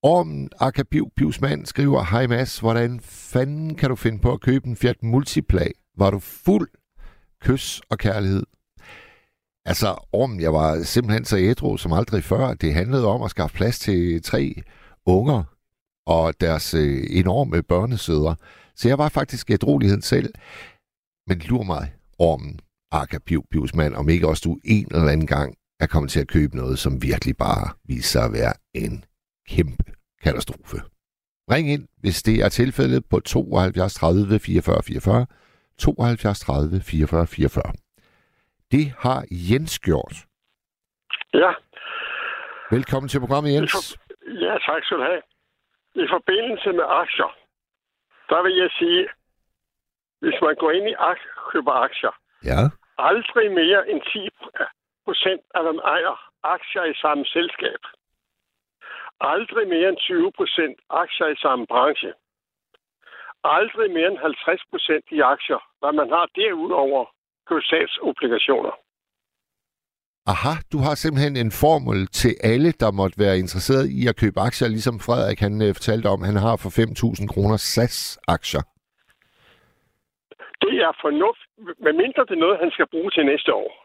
Ormen Akabiv Pivsmand skriver, Hej Mads, hvordan fanden kan du finde på at købe en Fiat Multiplag? Var du fuld kys og kærlighed? Altså, Ormen, jeg var simpelthen så ædru som aldrig før. Det handlede om at skaffe plads til tre unger og deres øh, enorme børnesøder. Så jeg var faktisk ædroligheden selv. Men lur mig, Ormen Akabiv Pivsmand, om ikke også du en eller anden gang er kommet til at købe noget, som virkelig bare viser sig at være en kæmpe katastrofe. Ring ind, hvis det er tilfældet på 72 30 44 44, 72 30 44 44. Det har Jens gjort. Ja, Velkommen til programmet, Jens. ja, tak skal du have. I forbindelse med aktier, der vil jeg sige, hvis man går ind i ak- køber aktier, Ja. aldrig mere end 10 procent af dem ejer aktier i samme selskab. Aldrig mere end 20 procent aktier i samme branche. Aldrig mere end 50 procent i aktier, hvad man har derudover på statsobligationer. Aha, du har simpelthen en formel til alle, der måtte være interesseret i at købe aktier, ligesom Frederik han øh, fortalte om, han har for 5.000 kroner SAS-aktier. Det er fornuft, medmindre det er noget, han skal bruge til næste år.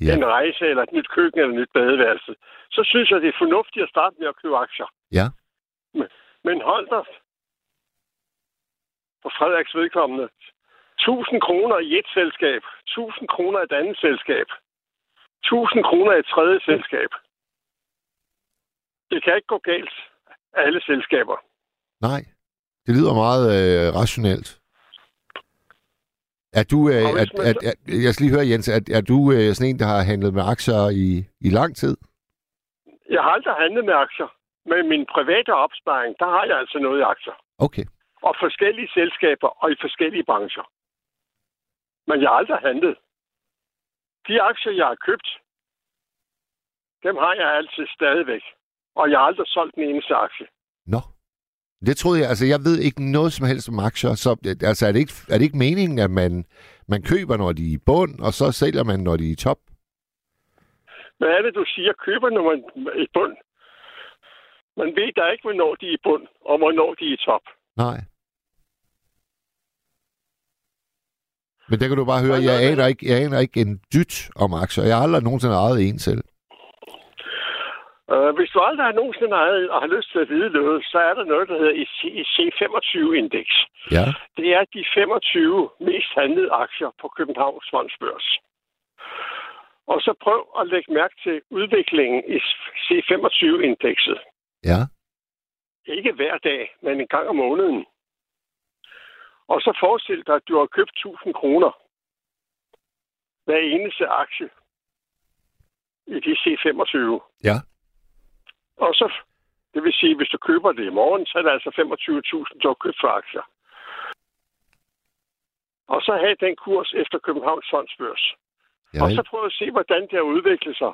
Ja, en rejse, eller et nyt køkken, eller et nyt badeværelse, så synes jeg, det er fornuftigt at starte med at købe aktier. ja, Men hold dig for Frederiks vedkommende. 1000 kroner i et selskab, 1000 kroner i et andet selskab, 1000 kroner i et tredje selskab. Det kan ikke gå galt af alle selskaber. nej. Det lyder meget øh, rationelt. Er du, øh, er, er, er, jeg skal lige høre, Jens, er, er du øh, sådan en, der har handlet med aktier i, i lang tid? Jeg har aldrig handlet med aktier, men min private opsparing, der har jeg altså noget i aktier. Okay. og forskellige selskaber og i forskellige brancher. Men jeg har aldrig handlet. De aktier, jeg har købt, dem har jeg altid stadigvæk. Og jeg har aldrig solgt den eneste aktie. Nå. Det troede jeg, altså jeg ved ikke noget som helst om aktier, så altså er det ikke, er det ikke meningen, at man, man køber, når de er i bund, og så sælger man, når de er i top? Hvad er det, du siger? Køber når man er i bund? Man ved da ikke, hvornår de er i bund, og hvornår de er i top. Nej. Men der kan du bare høre, jeg aner, ikke, jeg aner ikke en dyt om aktier. Jeg har aldrig nogensinde ejet en selv. Uh, hvis du aldrig har nogensinde ejet og har lyst til at vide noget, så er der noget, der hedder C25-indeks. Ja. Det er de 25 mest handlede aktier på Københavns Fondsbørs. Og så prøv at lægge mærke til udviklingen i C25-indekset. Ja. Ikke hver dag, men en gang om måneden. Og så forestil dig, at du har købt 1000 kroner hver eneste aktie i de C25. Ja. Og så, det vil sige, hvis du køber det i morgen, så er det altså 25.000, du har købt for aktier. Og så have den kurs efter Københavns Fondsbørs. Ja, Og så prøv at se, hvordan det har udviklet sig.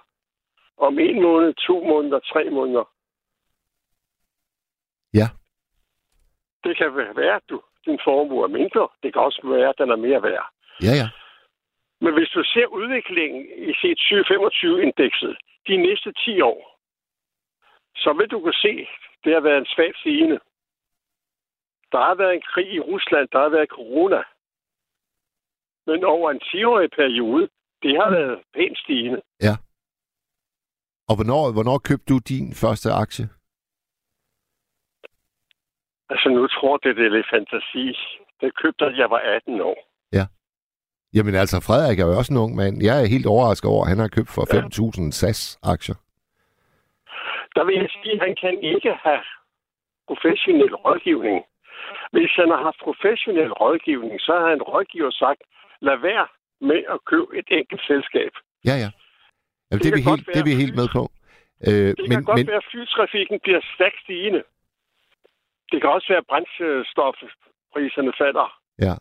Om en måned, to måneder, tre måneder. Ja. Det kan være, at du, din formue er mindre. Det kan også være, at den er mere værd. ja, ja. Men hvis du ser udviklingen i C25-indekset de næste 10 år, så vil du kunne se, det har været en svag stigende. Der har været en krig i Rusland, der har været corona. Men over en 10-årig periode, det har været pænt stigende. Og hvornår, hvornår købte du din første aktie? Altså nu tror jeg, det er lidt fantasi. Det købte jeg, jeg var 18 år. Jamen altså, Frederik er jo også en ung mand. Jeg er helt overrasket over, at han har købt for Ja. 5.000 SAS-aktier. Der vil jeg sige, at han kan ikke have professionel rådgivning. Hvis han har haft professionel rådgivning, så har en rådgiver sagt, lad være med at købe et enkelt selskab. Ja, ja. Jamen, det, Det er vi helt, det er vi helt med på. Øh, Det men, kan godt men, være, at flytrafikken bliver stærkt stigende. Det kan også være, at brændstofpriserne falder, ja.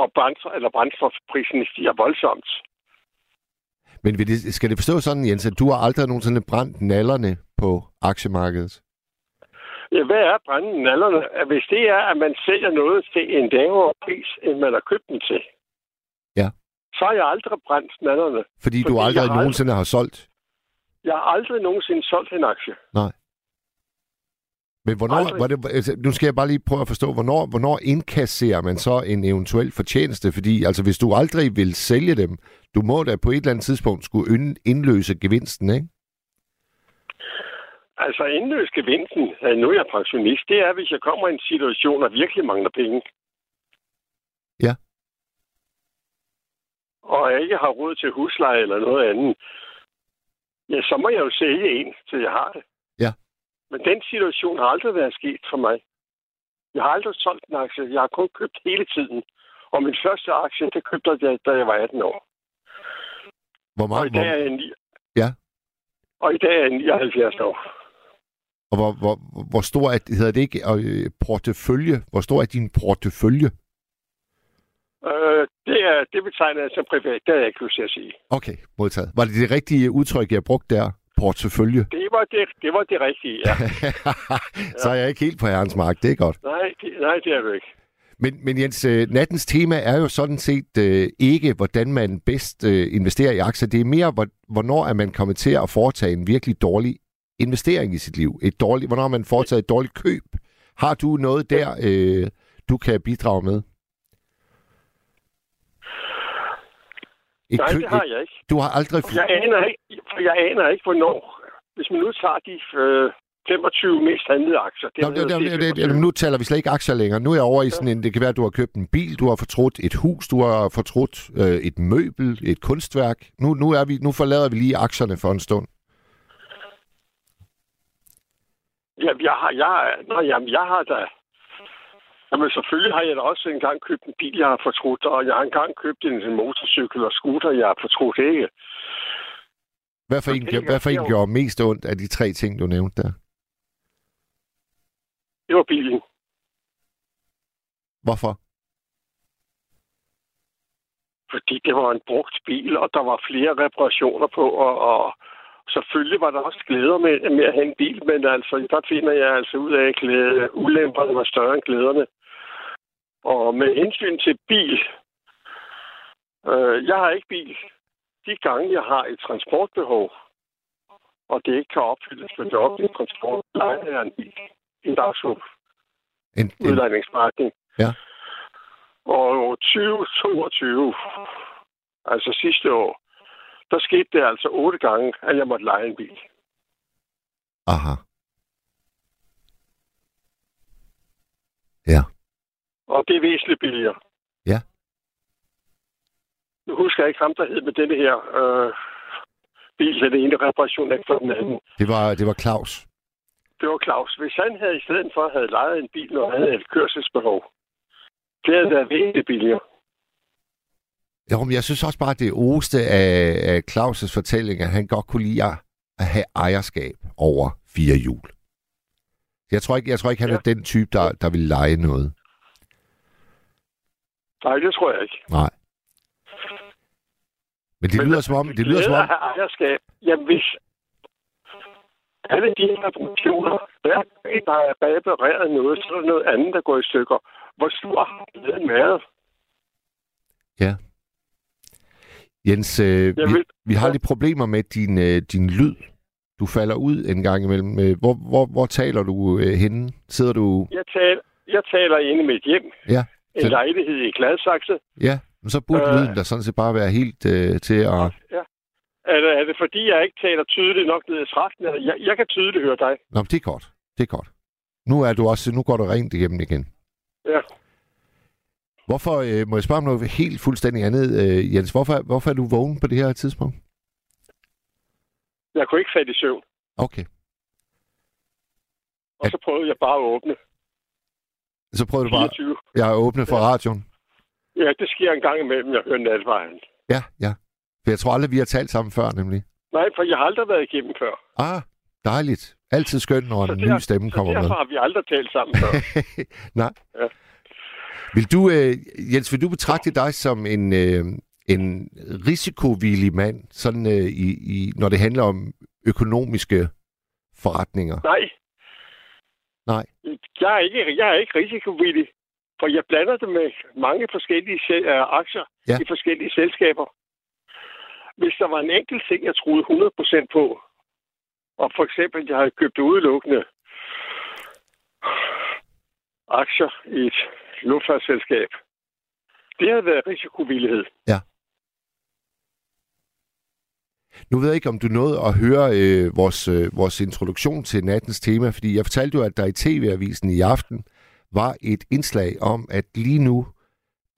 og brændstof, eller brændstofpriserne stiger voldsomt. Men det, skal det forstå sådan, Jens, at du har aldrig nogensinde brændt nallerne på aktiemarkedet? Ja, hvad er brænden nallerne? Hvis det er, at man sælger noget til en lavere pris, end man har købt den til, Ja. så har jeg aldrig brændt nallerne. Fordi, Fordi du aldrig nogensinde har solgt? Jeg har aldrig nogensinde solgt en aktie. Men hvornår, Aldrig. var det, altså, nu skal jeg bare lige prøve at forstå, hvornår, hvornår indkasserer man så en eventuel fortjeneste? Fordi altså, hvis du aldrig vil sælge dem, du må da på et eller andet tidspunkt skulle ind- indløse gevinsten, ikke? Altså indløs gevinsten, øh, nu er jeg pensionist, det er, hvis jeg kommer i en situation, og virkelig mangler penge. Ja. Og jeg ikke har råd til husleje eller noget andet. Ja, så må jeg jo sælge en, til jeg har det. Men den situation har aldrig været sket for mig. Jeg har aldrig solgt en aktie. Jeg har kun købt hele tiden. Og min første aktie, det købte jeg, da jeg var 18 år. Hvor Og meget, i dag er jeg. Ja. Og i dag er jeg 79 år. og hvor, hvor, hvor stor er, hedder det ikke, øh, portefølje? Hvor stor er din portefølje? Øh, det, er, det betegner jeg som privat. Det har jeg ikke lyst til at sige. Okay, modtaget. Var det det rigtige udtryk, jeg brugte der? Portefølje? Det var det, det, var det rigtige, ja. så er jeg ikke helt på herrens mark, det er godt. nej, det, nej, det er du ikke. Men, men Jens, øh, nattens tema er jo sådan set øh, ikke, hvordan man bedst øh, investerer i aktier. Det er mere, hvor, hvornår er man kommet til at foretage en virkelig dårlig investering i sit liv. Et dårligt, hvornår har man foretaget et dårligt køb. Har du noget der, øh, du kan bidrage med? Et Nej, kø- det har jeg ikke. Du har aldrig... For jeg aner ikke, for jeg aner ikke hvornår. Hvis man nu tager de øh, 25 mest handlede aktier. Det Nå, det, det, det, det, 25. det, nu taler vi slet ikke aktier længere. Nu er jeg over i sådan en, det kan være, at du har købt en bil, du har fortrudt et hus, du har fortrudt øh, et møbel, et kunstværk. Nu, nu, er vi, nu forlader vi lige aktierne for en stund. Ja, jeg har, jeg, nå, jamen, jeg har da... Jamen, selvfølgelig har jeg da også engang købt en bil, jeg har fortrudt, og jeg har engang købt en, motorcykel og scooter, jeg har fortrudt ikke. Hvad for, en, det hvad for en jo- gjorde mest ondt af de tre ting, du nævnte der? Det var bilen. Hvorfor? Fordi det var en brugt bil, og der var flere reparationer på, og, og selvfølgelig var der også glæder med, med at have en bil, men altså, der finder jeg altså ud af, at glæde, ulemperne var større end glæderne. Og med hensyn til bil, øh, jeg har ikke bil. De gange, jeg har et transportbehov, og det ikke kan opfyldes med det offentlige transport, leger jeg en bil. En dagsrum En, en, udlejningsmarked. Ja. Og 2022, altså sidste år, der skete det altså otte gange, at jeg måtte lege en bil. aha. Ja. Og det er væsentligt billigere. Ja. Nu husker jeg ikke ham, der hed med denne her øh, bil, den ene reparation efter den anden. Det var, det var Claus. Det var Claus. Hvis han havde i stedet for havde lejet en bil, og havde et kørselsbehov, det havde været væsentligt billigere. Jo, men jeg synes også bare, at det oste af, af Claus' fortælling, at han godt kunne lide at at have ejerskab over fire hjul. Jeg tror ikke, jeg tror ikke han Ja. er den type, der, der vil lege noget. Nej, det tror jeg ikke. Nej. Men det lyder som om, det lyder som om, ejerskab. Jamen, hvis alle de her funktioner, hver dag, der er repareret noget, så er der noget andet, der går i stykker. Hvor stor har glæden været? Jens, øh, vi, vil, vi har ja. lidt problemer med din, øh, din lyd. Du falder ud en gang imellem. Øh, Hvor, hvor, hvor taler du øh, henne? Sidder du... jeg, taler, jeg taler inde i mit hjem. Ja, En så- lejlighed i Gladsaxe. Ja, men så burde øh, lyden da sådan set bare være helt øh, til at... Ja. Er det, er det fordi, jeg ikke taler tydeligt nok ned i trakten? Jeg, jeg kan tydeligt høre dig. Nå, men det er godt. Det er godt. Nu er du også, nu går du rent igennem igen. Ja. Hvorfor, øh, må jeg spørge om noget helt fuldstændig andet, øh, Jens? Hvorfor, hvorfor er du vågen på det her tidspunkt? Jeg kunne ikke falde i søvn. Okay. Og så prøvede jeg bare at åbne. Så prøvede du bare... 24. Jeg er åbnet for Ja. radioen. Ja, det sker en gang imellem, jeg hører natvejen. Ja, ja. For jeg tror aldrig, vi har talt sammen før, nemlig. Nej, for jeg har aldrig været igennem før. Ah, dejligt. Altid skønt, når Så en der- ny stemme Så kommer med. derfor har vi aldrig talt sammen før. Nej. Ja. Vil du, øh, Jens, vil du betragte dig som en, øh, en risikovillig mand, sådan øh, i, i, når det handler om økonomiske forretninger? Nej. Nej. Jeg er ikke, jeg er ikke risikovillig. For jeg blander det med mange forskellige øh, aktier Ja. ja. i forskellige selskaber. Hvis der var en enkelt ting, jeg troede 100% på, og for eksempel, jeg havde købt udelukkende aktier i et luftfartsselskab, det havde været risikovillighed. Nu ved jeg ikke, om du nåede at høre øh, vores, øh, vores introduktion til nattens tema, fordi jeg fortalte jo, at der i TV-avisen i aften var et indslag om, at lige nu,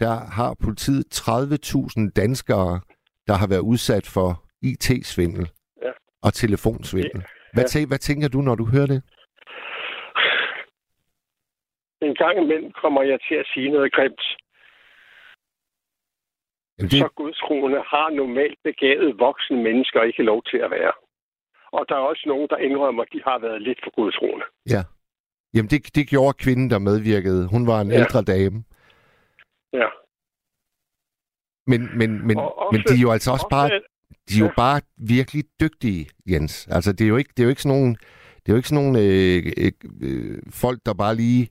der har politiet 30.000 danskere, der har været udsat for IT-svindel Ja. og telefonsvindel. Hvad, Ja. tæ- hvad tænker du, når du hører det? En gang imellem kommer jeg til at sige noget grimt. Det... Så gudstroende har normalt begavet voksne mennesker ikke lov til at være. Og der er også nogen, der indrømmer, at de har været lidt for gudstroende. ja. Jamen, det, det gjorde kvinden, der medvirkede. Hun var en Ja. ældre dame. Ja. Men, men, men, Og ofte- men de er jo altså også bare Ofte- de er jo Ja. bare virkelig dygtige, Jens. Altså, det er jo ikke, det er jo ikke sådan nogle, det er jo ikke sådan nogle øh, øh, øh, folk, der bare lige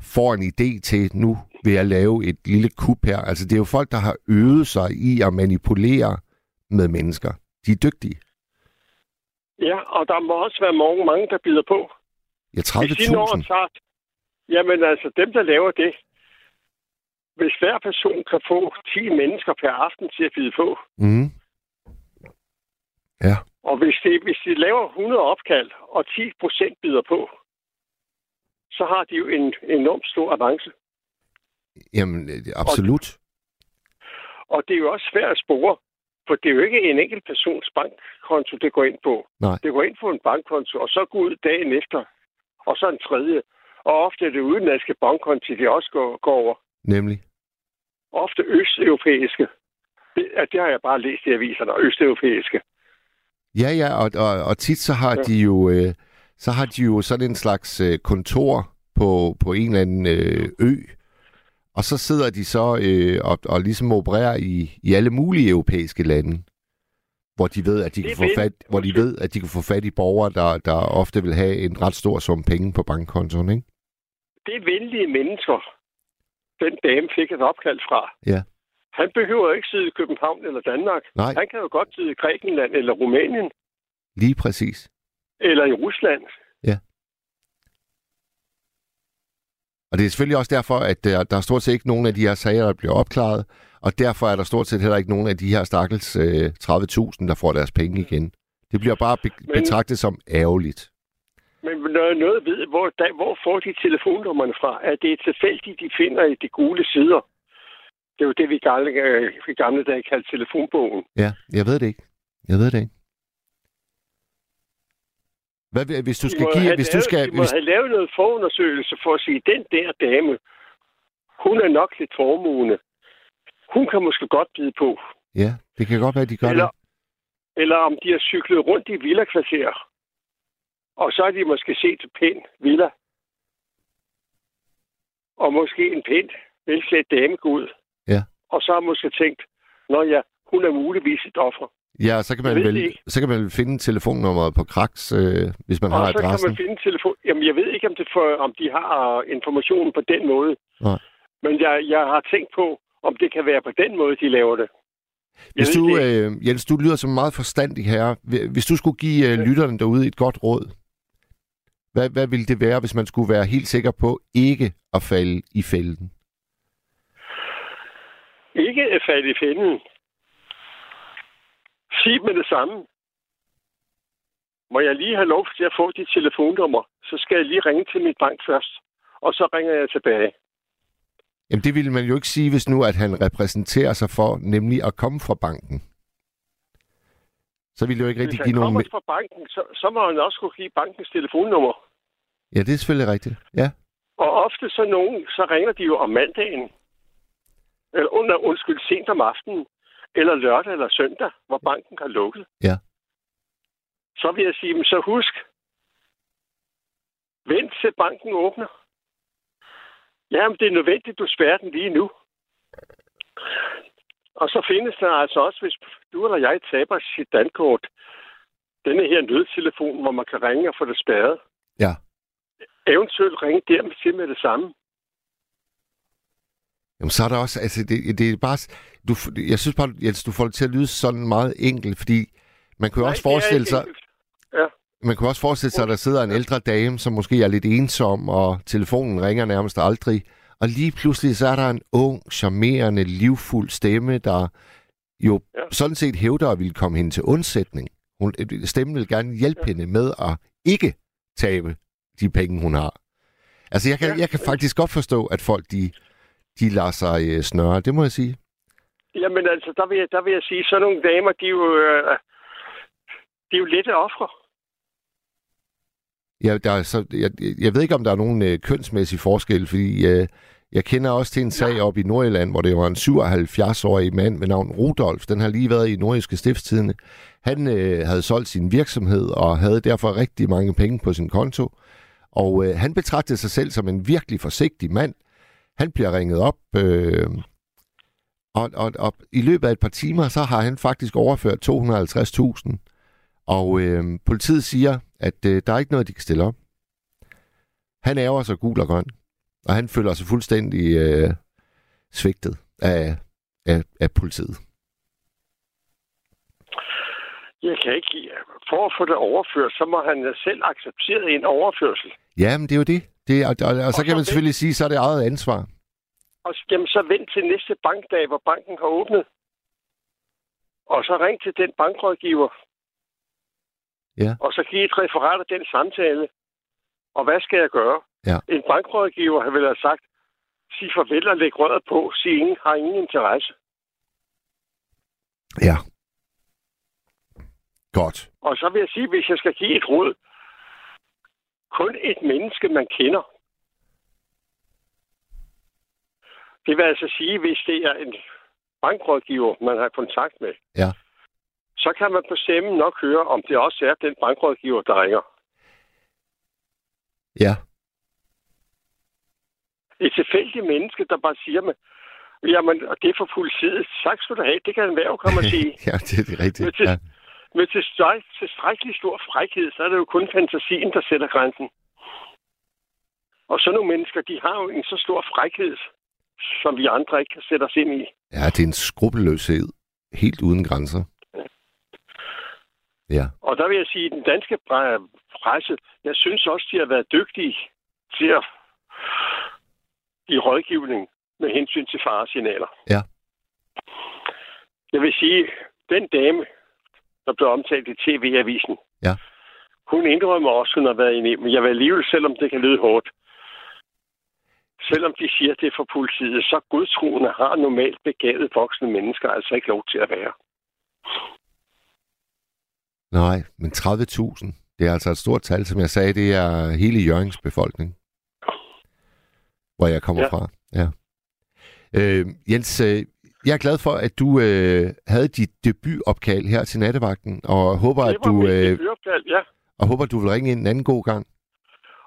får en idé til, nu vil jeg lave et lille kup her. Altså, det er jo folk, der har øvet sig i at manipulere med mennesker. De er dygtige. Ja, og der må også være mange, mange der bider på. Ja, Hvis de når 30.000. at tage... Jamen altså, dem, der laver det, hvis hver person kan få 10 mennesker per aften til at bide på, Mm. Ja, og hvis de, hvis de laver 100 opkald, og 10 procent bider på, så har de jo en enormt stor avance. jamen, øh, absolut. Og det er jo også svært at spore, for det er jo ikke en enkelt persons bankkonto, det går ind på. Nej. Det går ind på en bankkonto, og så går ud dagen efter, og så en tredje. Og ofte er det udenlandske bankkonti, det også går, går over. Nemlig. Ofte østeuropæiske. Det, det har jeg bare læst i aviserne, østeuropæiske. Ja, ja, og, og, og tit så har Ja. de jo øh, så har de jo sådan en slags øh, kontor på, på en eller anden øh, ø, og så sidder de så øh, og, og ligesom opererer i, i alle mulige europæiske lande, hvor de ved, at de kan få fat, hvor de ved, at de kan få fat i borgere, der, der ofte vil have en ret stor sum penge på bankkontoen, ikke? Det er venlige mennesker, den dame fik et opkald fra. Ja. Han behøver ikke sidde i København eller Danmark. Nej, Han kan jo godt sidde i Grækenland eller Rumænien lige præcis. Eller i Rusland. Og det er selvfølgelig også derfor, at der, der er stort set ikke nogen af de her sager, der bliver opklaret, og derfor er der stort set heller ikke nogen af de her stakkels øh, 30.000, der får deres penge igen. Det bliver bare be- Men- betragtet som ærgerligt. Men når noget ved, hvor, der, hvor får de telefonnummerne fra? Er det tilfældigt, de finder i de gule sider? Det er jo det, vi gamle, øh, i gamle dage kaldte telefonbogen. Ja, jeg ved det ikke. Jeg ved det ikke. Hvad, hvis du skal give... Hvis du lavet, skal, de må hvis, have lavet noget forundersøgelse for at sige, den der dame, hun er nok lidt formuende. Hun kan måske godt bide på. ja, det kan godt være, at de gør Eller, det. eller om de har cyklet rundt i villakvarterer. Og så har de måske set en pæn villa. Og måske en pænt velklædt dame gå ud. Ja. Og så har måske tænkt, Nå ja, hun er muligvis et offer. Ja, så kan man, vel, så kan man finde telefonnummeret på Kraks, øh, hvis man har og så kan adressen. man finde telefon. Jamen, jeg ved ikke, om, det for, om de har informationen på den måde. Nej. Men jeg, jeg har tænkt på, om det kan være på den måde, de laver det. Jeg Hvis du, det øh, Jens, du lyder som en meget forstandig herre. Hvis du skulle give øh, lytterne derude et godt råd, hvad, hvad ville det være, hvis man skulle være helt sikker på ikke at falde i fælden? Ikke at falde i fælden. Sig med det samme. Må jeg lige have lov til at få dit telefonnummer, så skal jeg lige ringe til min bank først. Og så ringer jeg tilbage. Jamen, det ville man jo ikke sige, hvis nu, at han repræsenterer sig for, nemlig at komme fra banken. Så ville det jo ikke Hvis rigtig han give nogen... kommer me- fra banken, så, så må han også kunne give bankens telefonnummer. Ja, det er selvfølgelig rigtigt. Ja, Og ofte så nogen, så ringer de jo om mandagen. Eller under, undskyld, sent om aftenen. Eller lørdag eller søndag, hvor banken har lukket. Ja. Så vil jeg sige, men så husk, vent til banken åbner. Jamen, det er nødvendigt, du spærrer den lige nu. Og så findes der altså også, hvis du eller jeg taber sit dankort, denne her nødtelefon, hvor man kan ringe og få det spærret. Ja. Eventuelt ringe der til med det samme. Jamen, så er der også, altså, det, det er bare, du, jeg synes bare, Jens, du får det til at lyde sådan meget enkelt, fordi man kunne jo Nej, også forestille sig, enkelt. Ja. man kunne også forestille sig, at der sidder en ældre dame, som måske er lidt ensom, og telefonen ringer nærmest aldrig. Og lige pludselig, så er der en ung, charmerende, livfuld stemme, der jo ja. Sådan set hævder at ville komme hende til undsætning. Hun, stemmen vil gerne hjælpe ja. hende med at ikke tabe de penge, hun har. Altså, jeg kan. Ja. jeg kan faktisk godt forstå, at folk, de, de lader sig øh, snøre. Det må jeg sige. Jamen altså, der vil, jeg, der vil jeg sige, sådan nogle damer, de er jo, øh, de er jo lette ofre. Ja, der er så, jeg, jeg ved ikke, om der er nogen øh, kønsmæssig forskel, fordi øh, jeg kender også til en sag op i Nordjylland, hvor det var en 77-årig mand med navn Rudolf. Den har lige været i Nordjyske Stiftstidende. Han øh, havde solgt sin virksomhed og havde derfor rigtig mange penge på sin konto. Og øh, han betragtede sig selv som en virkelig forsigtig mand. Han bliver ringet op, øh, og, og, og i løbet af et par timer, så har han faktisk overført 250.000. Og øh, politiet siger, at øh, der er ikke noget, de kan stille op. Han ærger sig gul og grøn, og han føler sig fuldstændig øh, svigtet af, af, af politiet. Jeg kan ikke... For at få det overført, så må han selv acceptere en overførsel. Ja, men det er jo det. Det er, og, og, og så Og kan så man selvfølgelig sige, så er det eget ansvar. Og jamen, så vent til næste bankdag, hvor banken har åbnet. Og så ring til den bankrådgiver. Ja. Og så giv et referat af den samtale. Og hvad skal jeg gøre? Ja. En bankrådgiver har vel have sagt, sig farvel og læg røret på, sig ingen har ingen interesse. Ja. Godt. Og så vil jeg sige, hvis jeg skal give et råd, kun et menneske, man kender. Det vil altså sige, hvis det er en bankrådgiver, man har kontakt med, Ja. så kan man på stemmen nok høre, om det også er den bankrådgiver, der ringer. Ja. Et tilfældigt menneske, der bare siger mig, jamen, og det er for politiet. Tak skal du have. Det kan en værv komme og sige. ja, det er rigtigt. Men til, Ja. Med tilstræk, tilstrækkelig stor frækhed, så er det jo kun fantasien, der sætter grænsen. Og så nogle mennesker, de har jo en så stor frækhed, som vi andre ikke kan sætte os ind i. ja, det er en skrupelløshed helt uden grænser. Ja. Og der vil jeg sige, at den danske pre- presse, jeg synes også, de har været dygtige til at give rådgivning med hensyn til faresignaler. Ja. Jeg vil sige, den dame, der blev omtalt i TV-avisen, Ja. hun indrømmer også, hun har været inde i, men jeg vil alligevel, selvom det kan lyde hårdt, selvom de siger, at det for politiet, så godtroende har normalt begavet voksne mennesker altså ikke lov til at være. Nej, men 30.000, det er altså et stort tal, som jeg sagde, det er hele Jørgens befolkning, hvor jeg kommer. Ja. fra. Ja. Øh, Jens, øh, jeg er glad for, at du øh, havde dit debutopkald her til nattevagten, og håber, at du, øh, ja. og håber, at du vil ringe ind en anden god gang.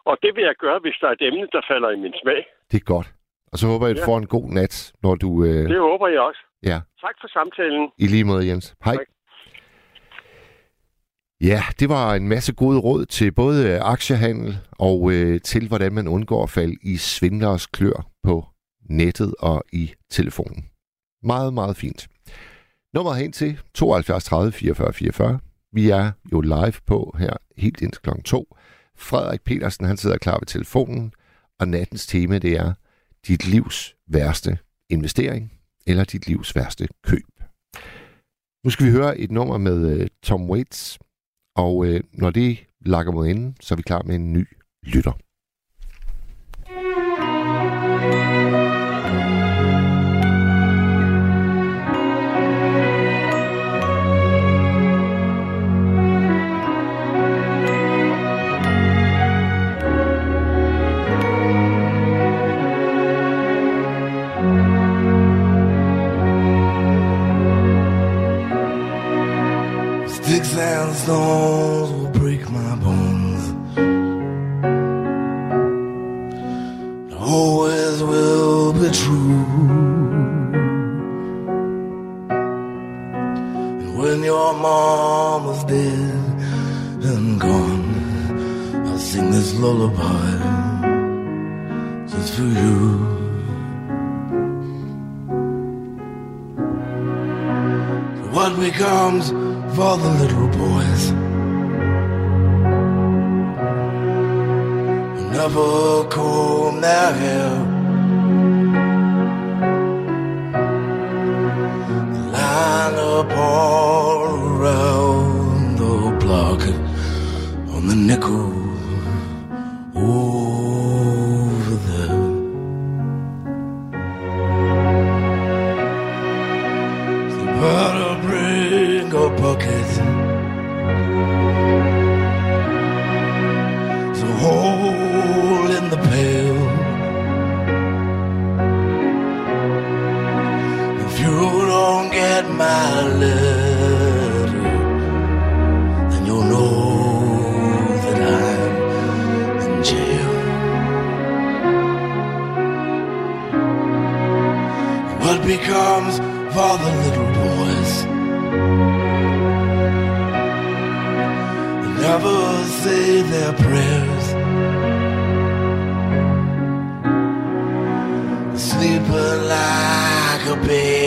Og det vil jeg gøre, hvis der er et emne, der falder i min smag. Det er godt. Og så håber jeg, at du Ja. får en god nat, når du... Øh, Det håber jeg også. ja, Tak for samtalen. i lige måde, Jens. Hej. Tak. Ja, det var en masse gode råd til både øh, aktiehandel og øh, til, hvordan man undgår at falde i svindlers klør på nettet og i telefonen. Meget, meget fint. Nummer hen til 72 30 44 44. Vi er jo live på her helt indtil klokken 2. Frederik Petersen, han sidder klar ved telefonen, og nattens tema, det er dit livs værste investering eller dit livs værste køb. Nu skal vi høre et nummer med uh, Tom Waits, og uh, når det lakker mod enden, så er vi klar med en ny lytter. sandstones will break my bones. Always will be true. And when your mom is dead and gone, I'll sing this lullaby just for you. What becomes of all the little boys who never comb their hair. They line up all around the block on the nickel. all the little boys. They never say their prayers. They sleep like a baby.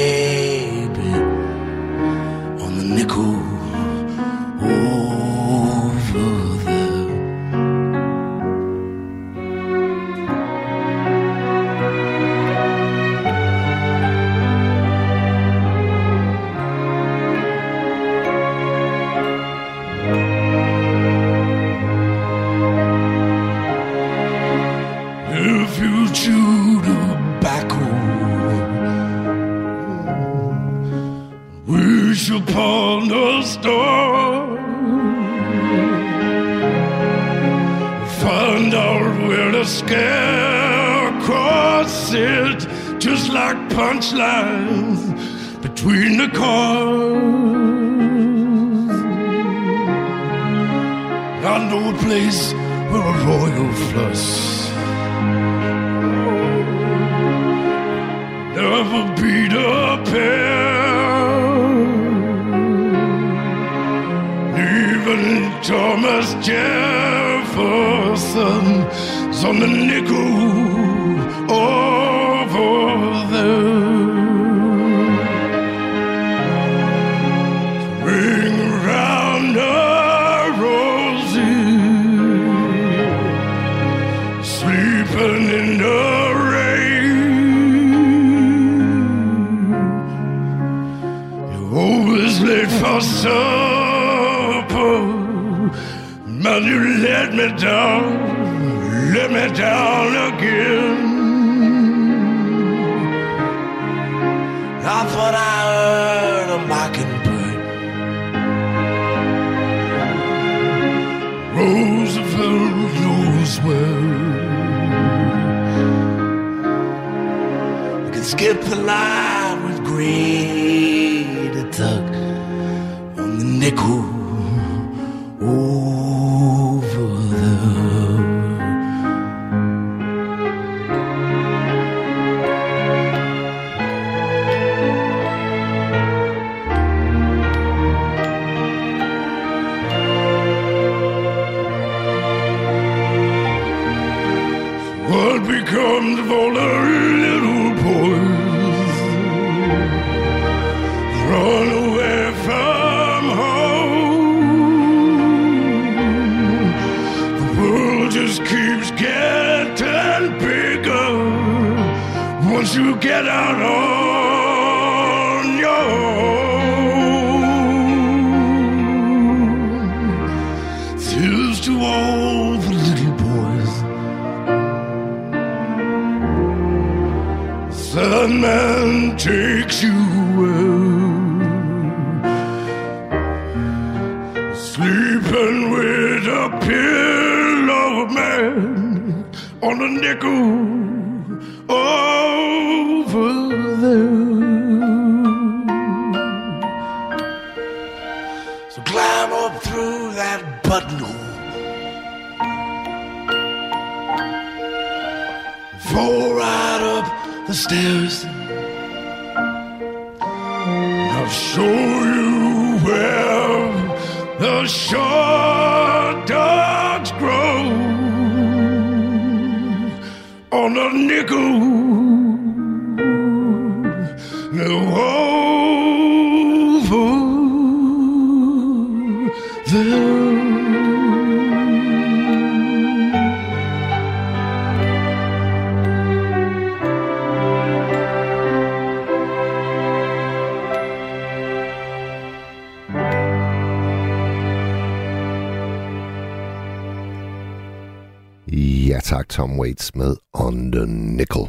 Tak, Tom Waits med On the Nickel.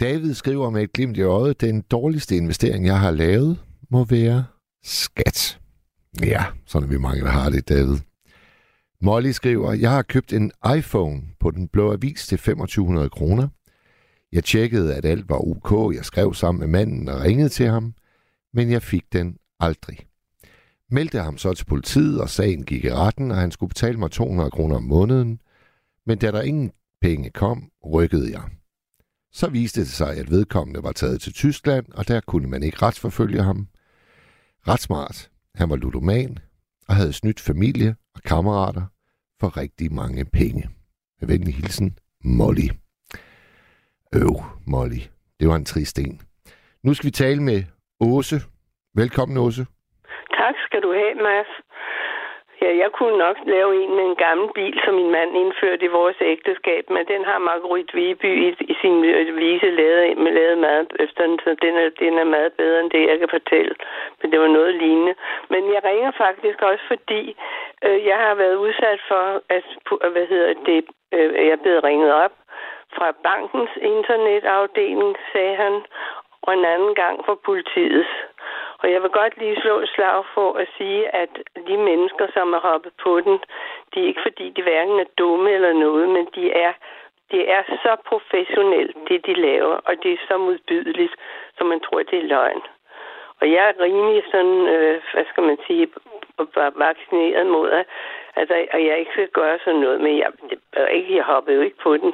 David skriver med et glimt i øjet, den dårligste investering, jeg har lavet, må være skat. Ja, sådan er vi mange, der har det, David. Molly skriver, jeg har købt en iPhone på den blå avis til 2500 kroner. Jeg tjekkede, at alt var ok. Jeg skrev sammen med manden og ringede til ham, men jeg fik den aldrig. Meldte ham så til politiet, og sagen gik i retten, og han skulle betale mig 200 kroner om måneden. Men da der ingen penge kom, rykkede jeg. Så viste det sig, at vedkommende var taget til Tyskland, og der kunne man ikke retsforfølge ham. Ret smart. Han var ludoman og havde snydt familie og kammerater for rigtig mange penge. Med venlig hilsen, Molly. Øv, Molly. Det var en trist en. Nu skal vi tale med Åse. Velkommen, Åse. Tak skal du have, Mads. Ja, jeg kunne nok lave en med en gammel bil, som min mand indførte i vores ægteskab, men den har Marguerite Viby i, i sin vise lavet, med lavet meget efter den, så den er, den er meget bedre end det, jeg kan fortælle. Men det var noget lignende. Men jeg ringer faktisk også, fordi øh, jeg har været udsat for, at, hvad hedder det, øh, jeg er blevet ringet op fra bankens internetafdeling, sagde han, og en anden gang for politiets. Og jeg vil godt lige slå et slag for at sige, at de mennesker, som er hoppet på den, de er ikke fordi, de hverken er dumme eller noget, men de er, de er så professionelt, det de laver, og det er så modbydeligt, så man tror, det er løgn. Og jeg er rimelig sådan, øh, hvad skal man sige, vaccineret mod, at, altså, at jeg ikke skal gøre sådan noget, men jeg, ikke, jeg hopper jo ikke på den.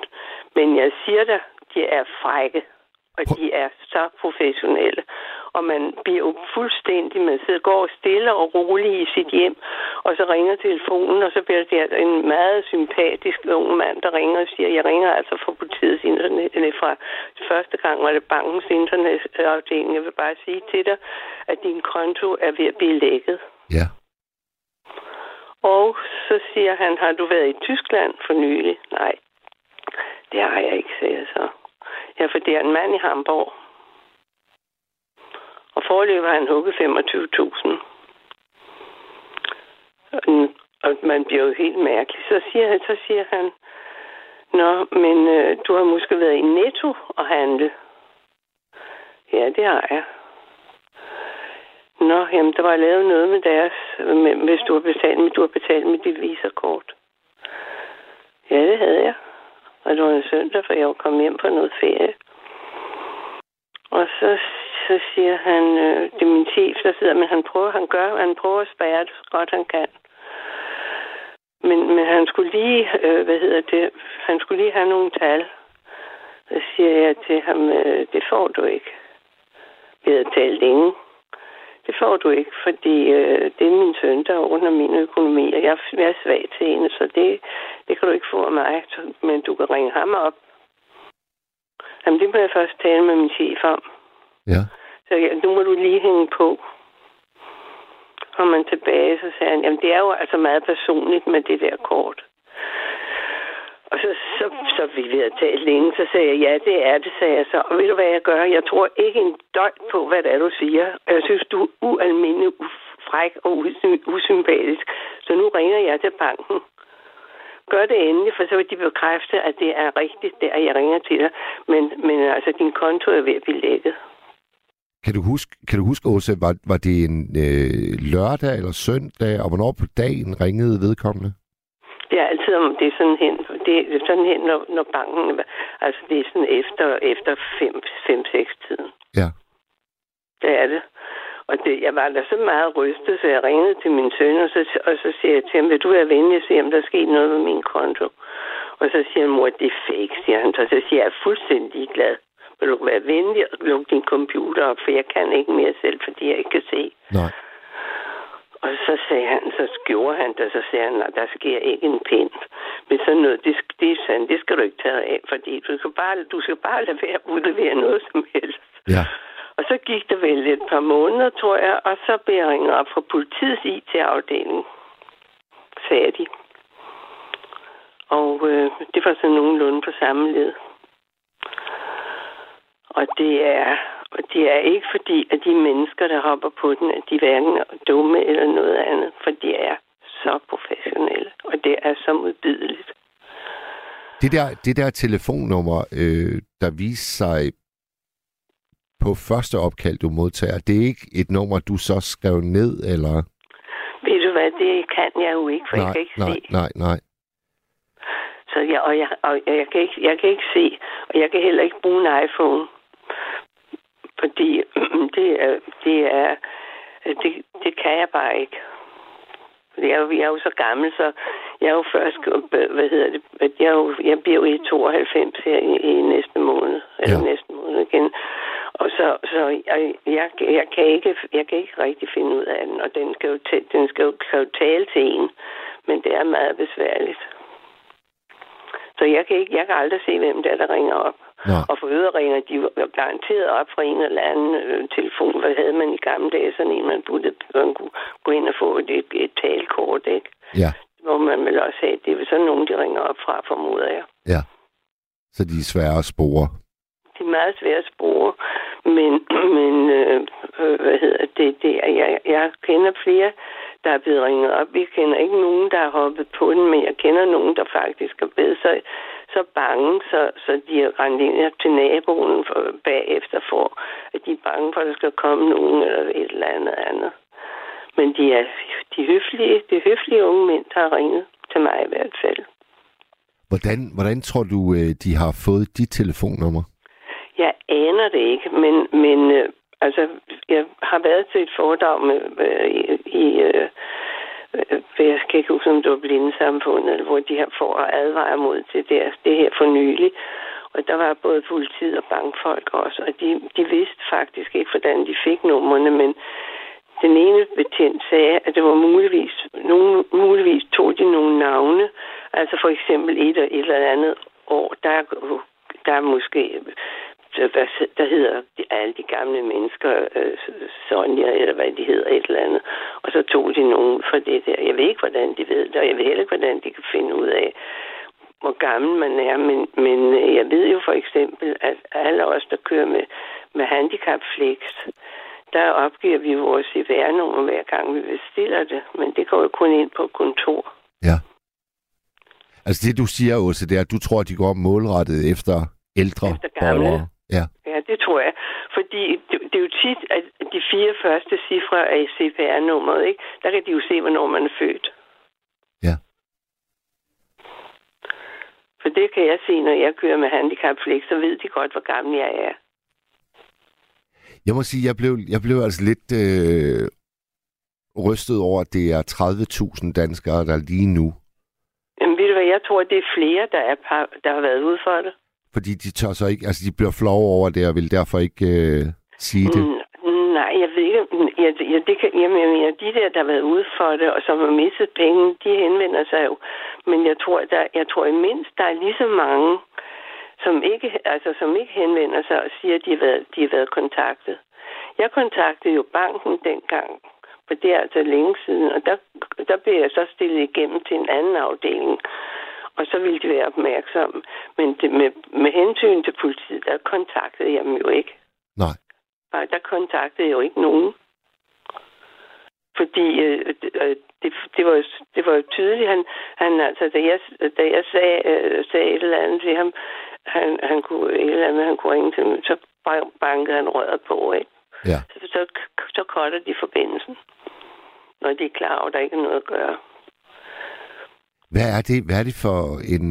Men jeg siger dig, de er frække, og de er så professionelle og man bliver jo fuldstændig, man sidder, går stille og roligt i sit hjem, og så ringer telefonen, og så bliver det en meget sympatisk ung mand, der ringer og siger, jeg ringer altså fra politiets internet, eller fra første gang var det bankens internetafdeling. Jeg vil bare sige til dig, at din konto er ved at blive lækket. Ja. Og så siger han, har du været i Tyskland for nylig? Nej, det har jeg ikke, siger jeg så. Ja, for det er en mand i Hamburg. Og forløb har han hugget 25.000. Og man bliver jo helt mærkelig. Så siger han, så siger han Nå, men øh, du har måske været i Netto og handle. Ja, det har jeg. Nå, jamen, der var lavet noget med deres, med, hvis du har betalt med, du har betalt med dit visakort. Ja, det havde jeg. Og det var en søndag, for jeg var kommet hjem på noget ferie. Og så så siger han, øh, det er min chef, der sidder, men han prøver, han gør, han prøver at spære det så godt han kan. Men, men han skulle lige, øh, hvad hedder det, han skulle lige have nogle tal. Så siger jeg til ham, øh, det får du ikke. Vi havde talt ingen. Det får du ikke, fordi øh, det er min søn, der ordner min økonomi, og jeg, jeg er svag til hende, så det, det kan du ikke få af mig. Men du kan ringe ham op. Jamen, det må jeg først tale med min chef om. Ja. Så ja, nu må du lige hænge på. Kom man tilbage, så sagde han, jamen det er jo altså meget personligt med det der kort. Og så, så, så vi ved at tale længe, så sagde jeg, ja, det er det, sagde jeg så. Og ved du, hvad jeg gør? Jeg tror ikke en døgn på, hvad det er, du siger. Jeg synes, du er ualmindelig fræk og usympatisk. Så nu ringer jeg til banken. Gør det endelig, for så vil de bekræfte, at det er rigtigt, det jeg ringer til dig. Men, men altså, din konto er ved at blive lækket. Kan du huske, kan du huske Åse, var, var det en øh, lørdag eller søndag, og hvornår på dagen ringede vedkommende? Det er altid om det er sådan hen, det er sådan hen, når, når banken, altså det er sådan efter, efter 5-6 tiden. Ja. Det er det. Og det, jeg var da så meget rystet, så jeg ringede til min søn, og så, og så siger jeg til ham, vil du være venlig at se, om der er sket noget med min konto? Og så siger han, mor, det er fake, siger han. Så, så siger jeg, jeg er fuldstændig glad vil du være venlig og lukke din computer op, for jeg kan ikke mere selv, fordi jeg ikke kan se. Nej. Og så sagde han, så gjorde han det, så sagde han, at der sker ikke en pind. Men sådan noget, det, det, sandt, det skal du ikke tage af, fordi du skal bare, du skal bare lade være at udlevere noget som helst. Ja. Og så gik der vel et par måneder, tror jeg, og så blev jeg ringet op fra politiets IT-afdeling, sagde de. Og øh, det var så nogenlunde på samme led. Og det er, og det er ikke fordi, at de mennesker, der hopper på den, at de hverken er dumme eller noget andet, for de er så professionelle, og det er så modbydeligt. Det der, det der telefonnummer, øh, der viste sig på første opkald, du modtager, det er ikke et nummer, du så skrev ned, eller? Ved du hvad, det kan jeg jo ikke, for nej, jeg kan ikke nej, se. nej, nej. Så jeg, og jeg, og jeg, kan ikke, jeg kan ikke se, og jeg kan heller ikke bruge en iPhone. Fordi det er, det er, det, det kan jeg bare ikke. Jeg er, jo, jeg er jo så gammel, så jeg er jo først, hvad hedder det, jeg, er jo, jeg bliver jo i 92 her i, i næste måned, eller Ja. næste måned igen. Og så, så jeg, jeg, jeg, kan ikke, jeg kan ikke rigtig finde ud af den, og den skal jo, tæ- den skal jo, kan jo tale til en, men det er meget besværligt. Så jeg kan, ikke, jeg kan aldrig se, hvem der, er, der ringer op. Nå, Og for øvrigt ringer de jo garanteret op fra en eller anden øh, telefon. Hvad havde man i gamle dage? Sådan en, man, burde, man kunne gå ind og få et, et, et talkort, ikke? ja, Hvor man vil også have, det er sådan nogen, de ringer op fra, formoder jeg. ja. Så de er svære at spore. De er meget svære at spore, men, men øh, øh, hvad hedder det, det jeg, jeg kender flere, der er blevet ringet op. Vi kender ikke nogen, der har hoppet på den, men jeg kender nogen, der faktisk er blevet så, så bange, så, så de er rendt ind til naboen for, bagefter for, at de er bange for, at der skal komme nogen eller et eller andet andet. Men de er de høflige, de høflige unge mænd, der har ringet til mig i hvert fald. Hvordan, hvordan tror du, øh, de har fået dit telefonnummer? Jeg aner det ikke, men, men øh, altså, jeg har været til et foredrag med, øh, i, i øh, øh, jeg kan ikke huske, om det var blindesamfundet, hvor de her får at advare mod det, der, det her for nylig. Og der var både politiet og bankfolk også, og de, de vidste faktisk ikke, hvordan de fik numrene, men den ene betjent sagde, at det var muligvis, nogen, muligvis tog de nogle navne, altså for eksempel et, et eller andet år, der, der er måske hvad, der hedder de- alle de gamle mennesker, øh, Sonja, eller hvad de hedder, et eller andet. Og så tog de nogen for det der. Jeg ved ikke, hvordan de ved det, og jeg ved heller ikke, hvordan de kan finde ud af, hvor gammel man er. Men, men øh, jeg ved jo for eksempel, at alle os, der kører med, med handicapflex, der opgiver vi vores CVR-nummer hver gang vi bestiller det. Men det går jo kun ind på kontor. Ja. Altså det, du siger, Åse, det er, at du tror, at de går målrettet efter ældre Efter gamle. borgere. Ja, Ja, det tror jeg. Fordi det, det er jo tit, at de fire første cifre af CPR-nummeret, ikke? der kan de jo se, hvornår man er født. Ja. For det kan jeg se, når jeg kører med handicapflex, så ved de godt, hvor gammel jeg er. Jeg må sige, jeg blev, jeg blev altså lidt øh, rystet over, at det er 30.000 danskere, der lige nu, Jamen ved du hvad, jeg tror, det er flere, der, er par, der har været ude for det fordi de tør så ikke, altså de bliver flove over det, og vil derfor ikke øh, sige det. Mm, nej, jeg ved ikke. Ja, det- ja, det kan, jamen, jeg mener, de der, der har været ude for det, og som har mistet penge, de henvender sig jo. Men jeg tror, der, jeg tror i mindst, der er lige så mange, som ikke, altså, som ikke henvender sig og siger, at de har været, de har været kontaktet. Jeg kontaktede jo banken dengang, for det er altså længe siden, og der, der blev jeg så stillet igennem til en anden afdeling, og så ville de være opmærksomme. Men det, med, med hensyn til politiet, der kontaktede jeg dem jo ikke. Nej. Nej, der kontaktede jeg jo ikke nogen. Fordi øh, øh, det, det, var, jo- det var tydeligt, han, han altså, da jeg, da jeg sagde, øh, sagde et eller andet til ham, han, han kunne, et eller andet, han kunne ringe til mig, så ban- bankede han røret på, ikke? Ja. Så, så, så cutter de forbindelsen, når de er klar over, at der ikke er noget at gøre. Hvad er, det, hvad er det for en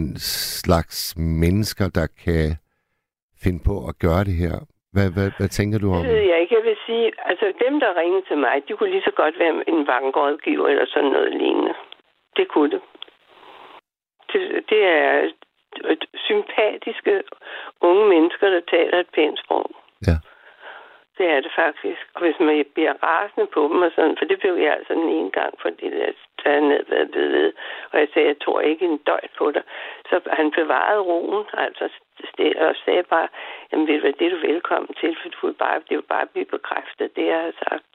slags mennesker, der kan finde på at gøre det her? Hvad, hvad, hvad tænker du om? Det ved jeg ikke. Jeg vil sige, altså dem, der ringede til mig, de kunne lige så godt være en bankrådgiver eller sådan noget lignende. Det kunne det. Det, det er sympatiske unge mennesker, der taler et pænt sprog. Ja. Det er det faktisk. Og hvis man bliver rasende på dem og sådan, for det blev jeg altså den ene gang, fordi der tager ned ved, ved, ved, og jeg sagde, jeg tror ikke en døjt på dig. Så han bevarede roen, altså og sagde bare, jamen ved du det er du velkommen til, for du vil bare, det vil bare blive bekræftet, det jeg har sagt.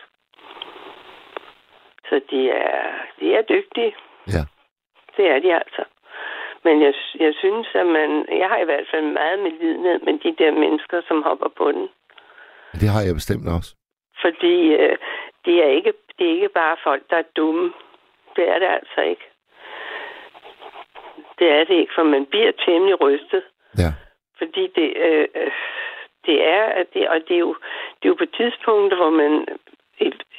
Så de er, de er dygtige. Ja. Det er de altså. Men jeg, jeg synes, at man... Jeg har i hvert fald meget med lidenhed med de der mennesker, som hopper på den. Det har jeg bestemt også. Fordi øh, det, er ikke, det er ikke bare folk, der er dumme. Det er det altså ikke. Det er det ikke, for man bliver temmelig rystet. Ja. Fordi det, øh, øh, det er, at det, og det er, jo, det er jo på tidspunkter, hvor man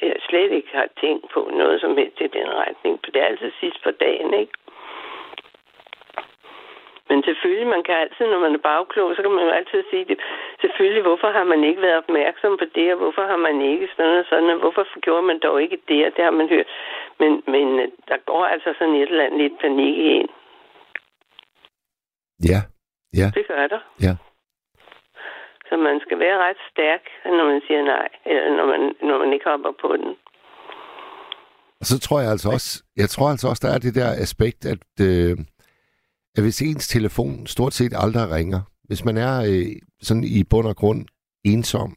øh, slet ikke har tænkt på noget som helst i den retning. For det er altid sidst på dagen, ikke? Men selvfølgelig, man kan altid, når man er bagklog, så kan man jo altid sige det. Selvfølgelig, hvorfor har man ikke været opmærksom på det, og hvorfor har man ikke sådan og sådan, og hvorfor gjorde man dog ikke det, og det har man hørt. Men, men øh, der går altså sådan et eller andet lidt panik i en. Ja. Ja. Det gør der. Ja. Så man skal være ret stærk, når man siger nej, eller når man, når man ikke hopper på den. Og så tror jeg altså også, jeg tror altså også, der er det der aspekt, at, øh, at hvis ens telefon stort set aldrig ringer, hvis man er øh, sådan i bund og grund ensom,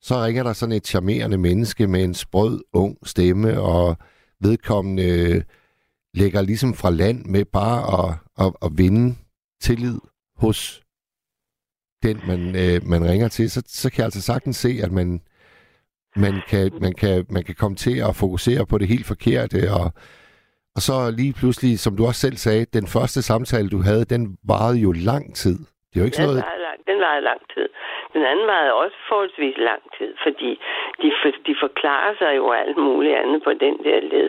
så ringer der sådan et charmerende menneske med en sprød, ung stemme, og vedkommende øh, lægger ligesom fra land med bare at, at, at vinde tillid hos den, man, øh, man ringer til, så, så kan jeg altså sagtens se, at man, man, kan, man, kan, man kan komme til at fokusere på det helt forkerte, og, og så lige pludselig, som du også selv sagde, den første samtale, du havde, den varede jo lang tid. Det er jo ikke sådan noget... varede lang, den varede lang tid. Den anden varede også forholdsvis lang tid, fordi de, for, de forklarer sig jo alt muligt andet på den der led.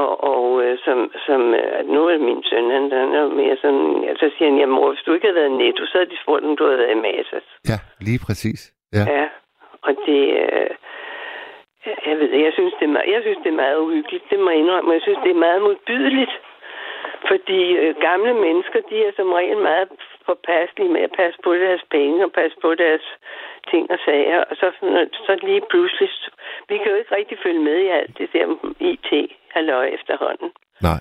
Og, og øh, som, som øh, nu er min søn, han, han er mere sådan, ja, så siger han, jamen mor, hvis du ikke havde været netto, så havde de spurgt, om du havde været i Masas. Ja, lige præcis. Ja. Ja, og det... Øh, jeg ved jeg synes, det er jeg synes, det er meget uhyggeligt. Det må jeg indrømme. Jeg synes, det er meget modbydeligt. Fordi øh, gamle mennesker, de er som regel meget påpasselige med at passe på deres penge og passe på deres ting og sager. Og så, så lige pludselig... Vi kan jo ikke rigtig følge med i alt det der IT-halløj efterhånden. Nej.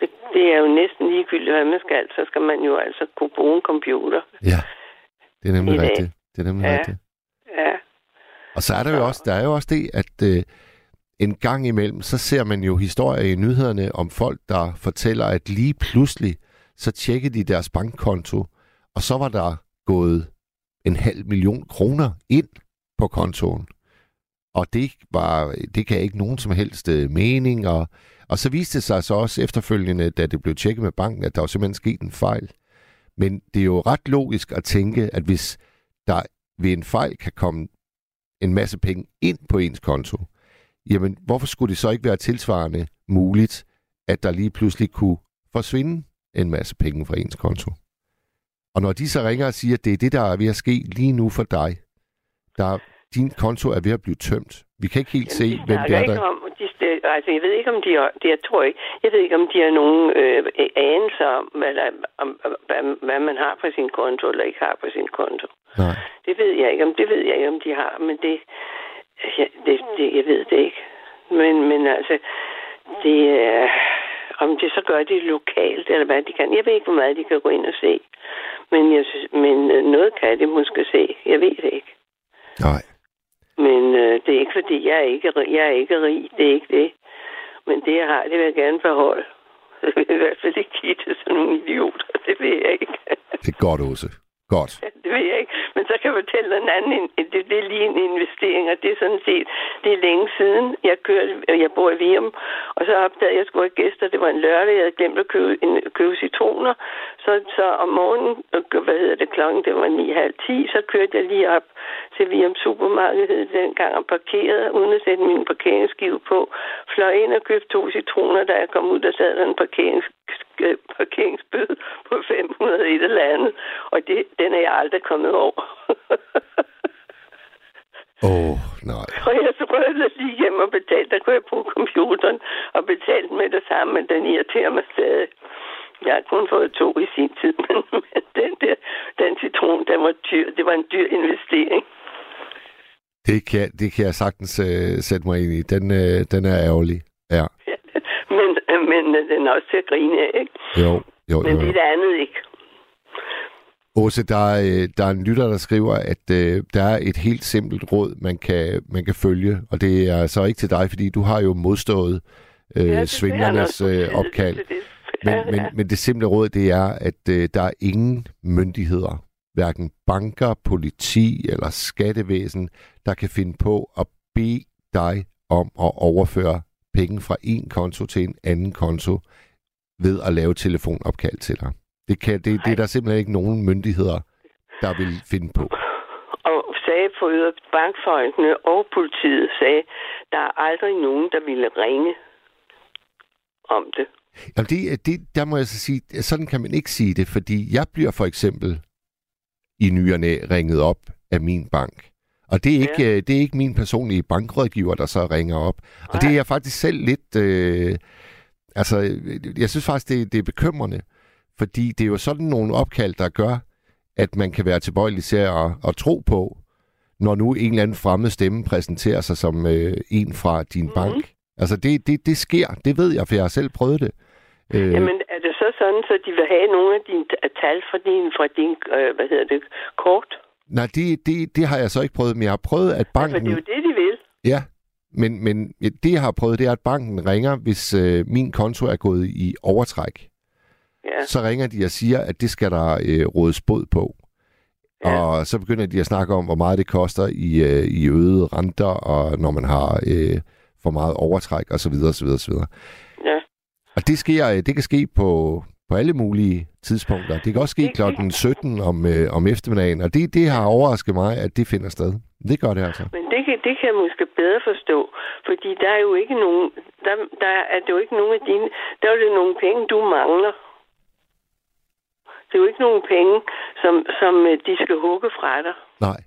Det, det er jo næsten ligegyldigt, hvad man skal. Så skal man jo altså kunne bruge en computer. Ja, det er nemlig rigtigt. Det er nemlig Ja. rigtigt. Ja. Og så er der jo også, der er jo også det, at øh, en gang imellem, så ser man jo historier i nyhederne om folk, der fortæller, at lige pludselig, så tjekkede de deres bankkonto, og så var der gået en halv million kroner ind på kontoen. Og det var, det gav ikke nogen som helst øh, mening, og, og så viste det sig så også efterfølgende, da det blev tjekket med banken, at der var simpelthen sket en fejl. Men det er jo ret logisk at tænke, at hvis der ved en fejl kan komme en masse penge ind på ens konto, jamen hvorfor skulle det så ikke være tilsvarende muligt, at der lige pludselig kunne forsvinde en masse penge fra ens konto? Og når de så ringer og siger, at det er det, der er ved at ske lige nu for dig, der din konto er ved at blive tømt. Vi kan ikke helt se, de hvem det er, der... om, de, altså, jeg ved ikke, om de har, det, jeg tror ikke, jeg ved ikke, om de har nogen øh, anelser om hvad, der, om, hvad, hvad man har på sin konto, eller ikke har på sin konto. Nej. Det ved jeg ikke, om det ved jeg ikke, om de har, men det, ja, det, det jeg ved det ikke. Men, men altså, det er, om det så gør det lokalt, eller hvad de kan. Jeg ved ikke, hvor meget de kan gå ind og se. Men, jeg synes, men øh, noget kan de måske se. Jeg ved det ikke. Nej. Men øh, det er ikke, fordi jeg er ikke, jeg er ikke rig. Det er ikke det. Men det, jeg har, det vil jeg gerne beholde. Jeg vil i hvert fald ikke give til sådan nogle idioter. Det vil jeg ikke. Det er godt, Åse. Godt. Det ved jeg ikke. Men så kan jeg fortælle en anden. Det, det er lige en investering, og det er sådan set, det er længe siden. Jeg kørte, jeg bor i Virum, og så opdagede jeg, at jeg skulle have gæster. Det var en lørdag, jeg havde glemt at købe, en, købe citroner. Så, så om morgenen, øh, hvad hedder det, klokken, det var 9.30, så kørte jeg lige op til Virum Supermarked hed dengang og parkerede, uden at sætte min parkeringsskive på. Fløj ind og købte to citroner, da jeg kom ud, der sad der en parkerings, parkeringsbøde på 500 et eller andet. Og det, den er jeg aldrig kommet over. Åh, oh, nej. og jeg så prøvede lige hjem og betale. Der kunne jeg bruge computeren og betale med det samme, men den irriterer mig stadig. Jeg har kun fået to i sin tid, men, men den der, den citron, den var dyr. Det var en dyr investering. Det kan, det kan jeg sagtens øh, sætte mig ind i. Den, øh, den er ærgerlig. Ja. Den også til at grine af, ikke? Jo, jo, Men jo. det er det andet ikke. Åse, der er, øh, der er en lytter, der skriver, at øh, der er et helt simpelt råd, man kan, man kan følge. Og det er så ikke til dig, fordi du har jo modstået øh, ja, svindlernes øh, opkald. Men, men, men det simple råd, det er, at øh, der er ingen myndigheder, hverken banker, politi eller skattevæsen, der kan finde på at bede dig om at overføre penge fra en konto til en anden konto, ved at lave telefonopkald til dig. Det, kan, det, det er der simpelthen ikke nogen myndigheder, der vil finde på. Og sagde på bankfolkene og politiet sagde, der er aldrig nogen, der ville ringe om det. Jamen det, det, der må jeg så sige, sådan kan man ikke sige det, fordi jeg bliver for eksempel i ny og næ ringet op af min bank. Og det er, ikke, Ja. ja. det er ikke min personlige bankrådgiver, der så ringer op. Og det er jeg faktisk selv lidt... Øh, altså, jeg synes faktisk, det, det er bekymrende. Fordi det er jo sådan nogle opkald, der gør, at man kan være tilbøjelig til at, at tro på, når nu en eller anden fremmed stemme præsenterer sig som øh, en fra din mm-hmm. bank. Altså, det, det, det sker. Det ved jeg, for jeg har selv prøvet det. Øh, Jamen, er det så sådan, så de vil have nogle af dine tal fra din, fra din øh, hvad hedder det, kort? Nej, det, det, det har jeg så ikke prøvet, men jeg har prøvet, at banken... det er jo det, de vil. Ja, men, men det, jeg har prøvet, det er, at banken ringer, hvis øh, min konto er gået i overtræk. Ja. Så ringer de og siger, at det skal der øh, rådes båd på. Ja. Og så begynder de at snakke om, hvor meget det koster i, øh, i øgede renter, og når man har øh, for meget overtræk osv. osv., osv. Ja. Og det, sker, øh, det kan ske på, på alle mulige tidspunkter. Det kan også ske klokken 17 om, øh, om eftermiddagen, og det, det har overrasket mig, at det finder sted. Det gør det altså. Men det kan, det kan jeg måske bedre forstå, fordi der er jo ikke nogen, der, der er det jo ikke nogen af dine, der er jo nogle penge, du mangler. Det er jo ikke nogen penge, som, som øh, de skal hugge fra dig. Nej.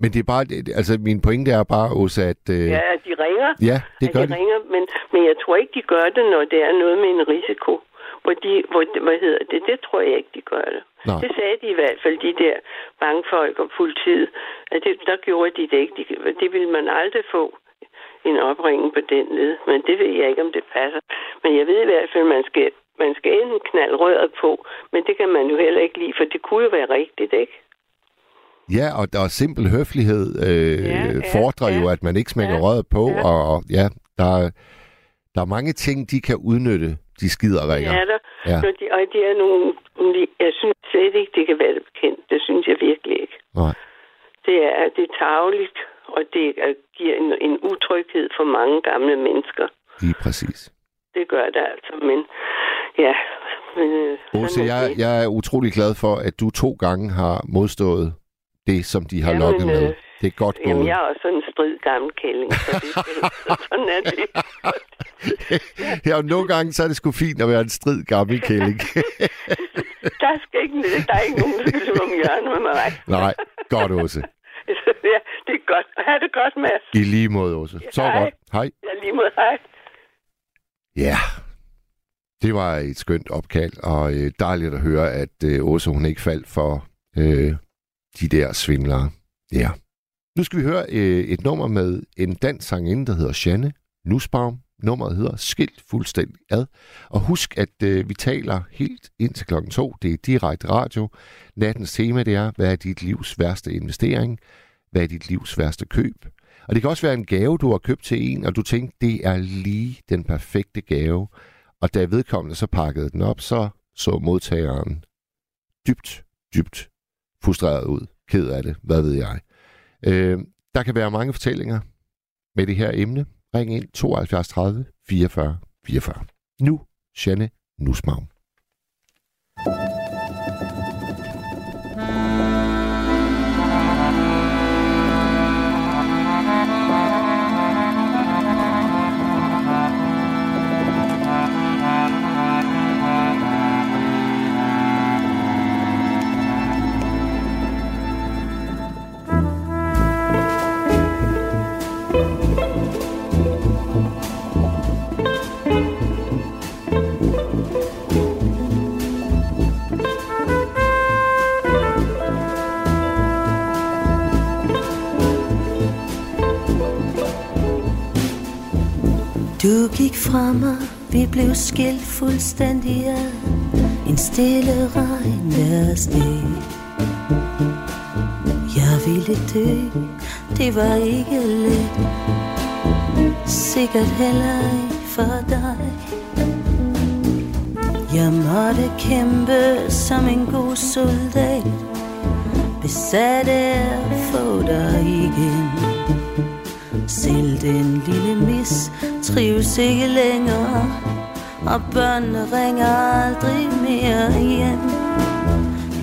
Men det er bare, altså min pointe er bare også, at... Øh, Ja, at de ringer. ja, det at gør de det. ringer, men, men jeg tror ikke, de gør det, når det er noget med en risiko. Hvor de, hvor, hvad hedder det? Det tror jeg ikke, de gør det. Nej. Det sagde de i hvert fald, de der bankfolk og politiet. At det, der gjorde de det ikke. De, det ville man aldrig få en opringning på den led. Men det ved jeg ikke, om det passer. Men jeg ved i hvert fald, man skal, man skal enten knalde røret på, men det kan man jo heller ikke lide, for det kunne jo være rigtigt, ikke? Ja, og der er simpel høflighed øh, Ja, ja, fordrer jo, ja. at man ikke smækker Ja, røret på, ja. og og ja, der, er- der er mange ting, de kan udnytte, de skider ringer. Ja, der. Ja. Når de, og de er nogle, jeg synes slet ikke, det kan være det bekendt. Det synes jeg virkelig ikke. Nej. Det er, det er tageligt, og det er, giver en, en utryghed for mange gamle mennesker. Lige præcis. Det gør det altså, men ja. Men, øh, sådan er jeg, det. jeg er utrolig glad for, at du to gange har modstået det, som de har Jamen, lokket med. øh, Det er godt Jamen, gået. jeg er også sådan en strid gammel kælling, så det, sådan er det. ja, og nogle gange så er det sgu fint at være en strid gammel kælling. Der, skal ikke, der er ikke nogen, der skal slå om hjørnet med mig. Nej, godt, Åse. ja, det er godt. Ha' det godt, Mads. I lige måde, Åse. Så Hej. godt. Hej. Ja, lige mod hej. Ja, det var et skønt opkald, og øh, dejligt at høre, at øh, Åse hun ikke faldt for øh, de der svindlere. Ja. Nu skal vi høre øh, et nummer med en dansk sangerinde, der hedder Janne Nussbaum. Nummeret hedder Skilt fuldstændig ad. Og husk, at øh, vi taler helt ind til klokken to. Det er direkte radio. Nattens tema det er, hvad er dit livs værste investering? Hvad er dit livs værste køb? Og det kan også være en gave, du har købt til en, og du tænkte, det er lige den perfekte gave. Og da vedkommende så pakkede den op, så så modtageren dybt, dybt frustreret ud. Ked af det, hvad ved jeg. Øh, der kan være mange fortællinger med det her emne. Ring ind 72 30 44 44. Nu, Janne Nussbaum. Du gik fra mig, vi blev skilt fuldstændig ad. En stille regn der Jeg ville dø, det var ikke let. Sikkert heller ikke for dig. Jeg måtte kæmpe som en god soldat. Besat af at få dig igen. Selv den lille mis trives ikke længere Og børnene ringer aldrig mere hjem.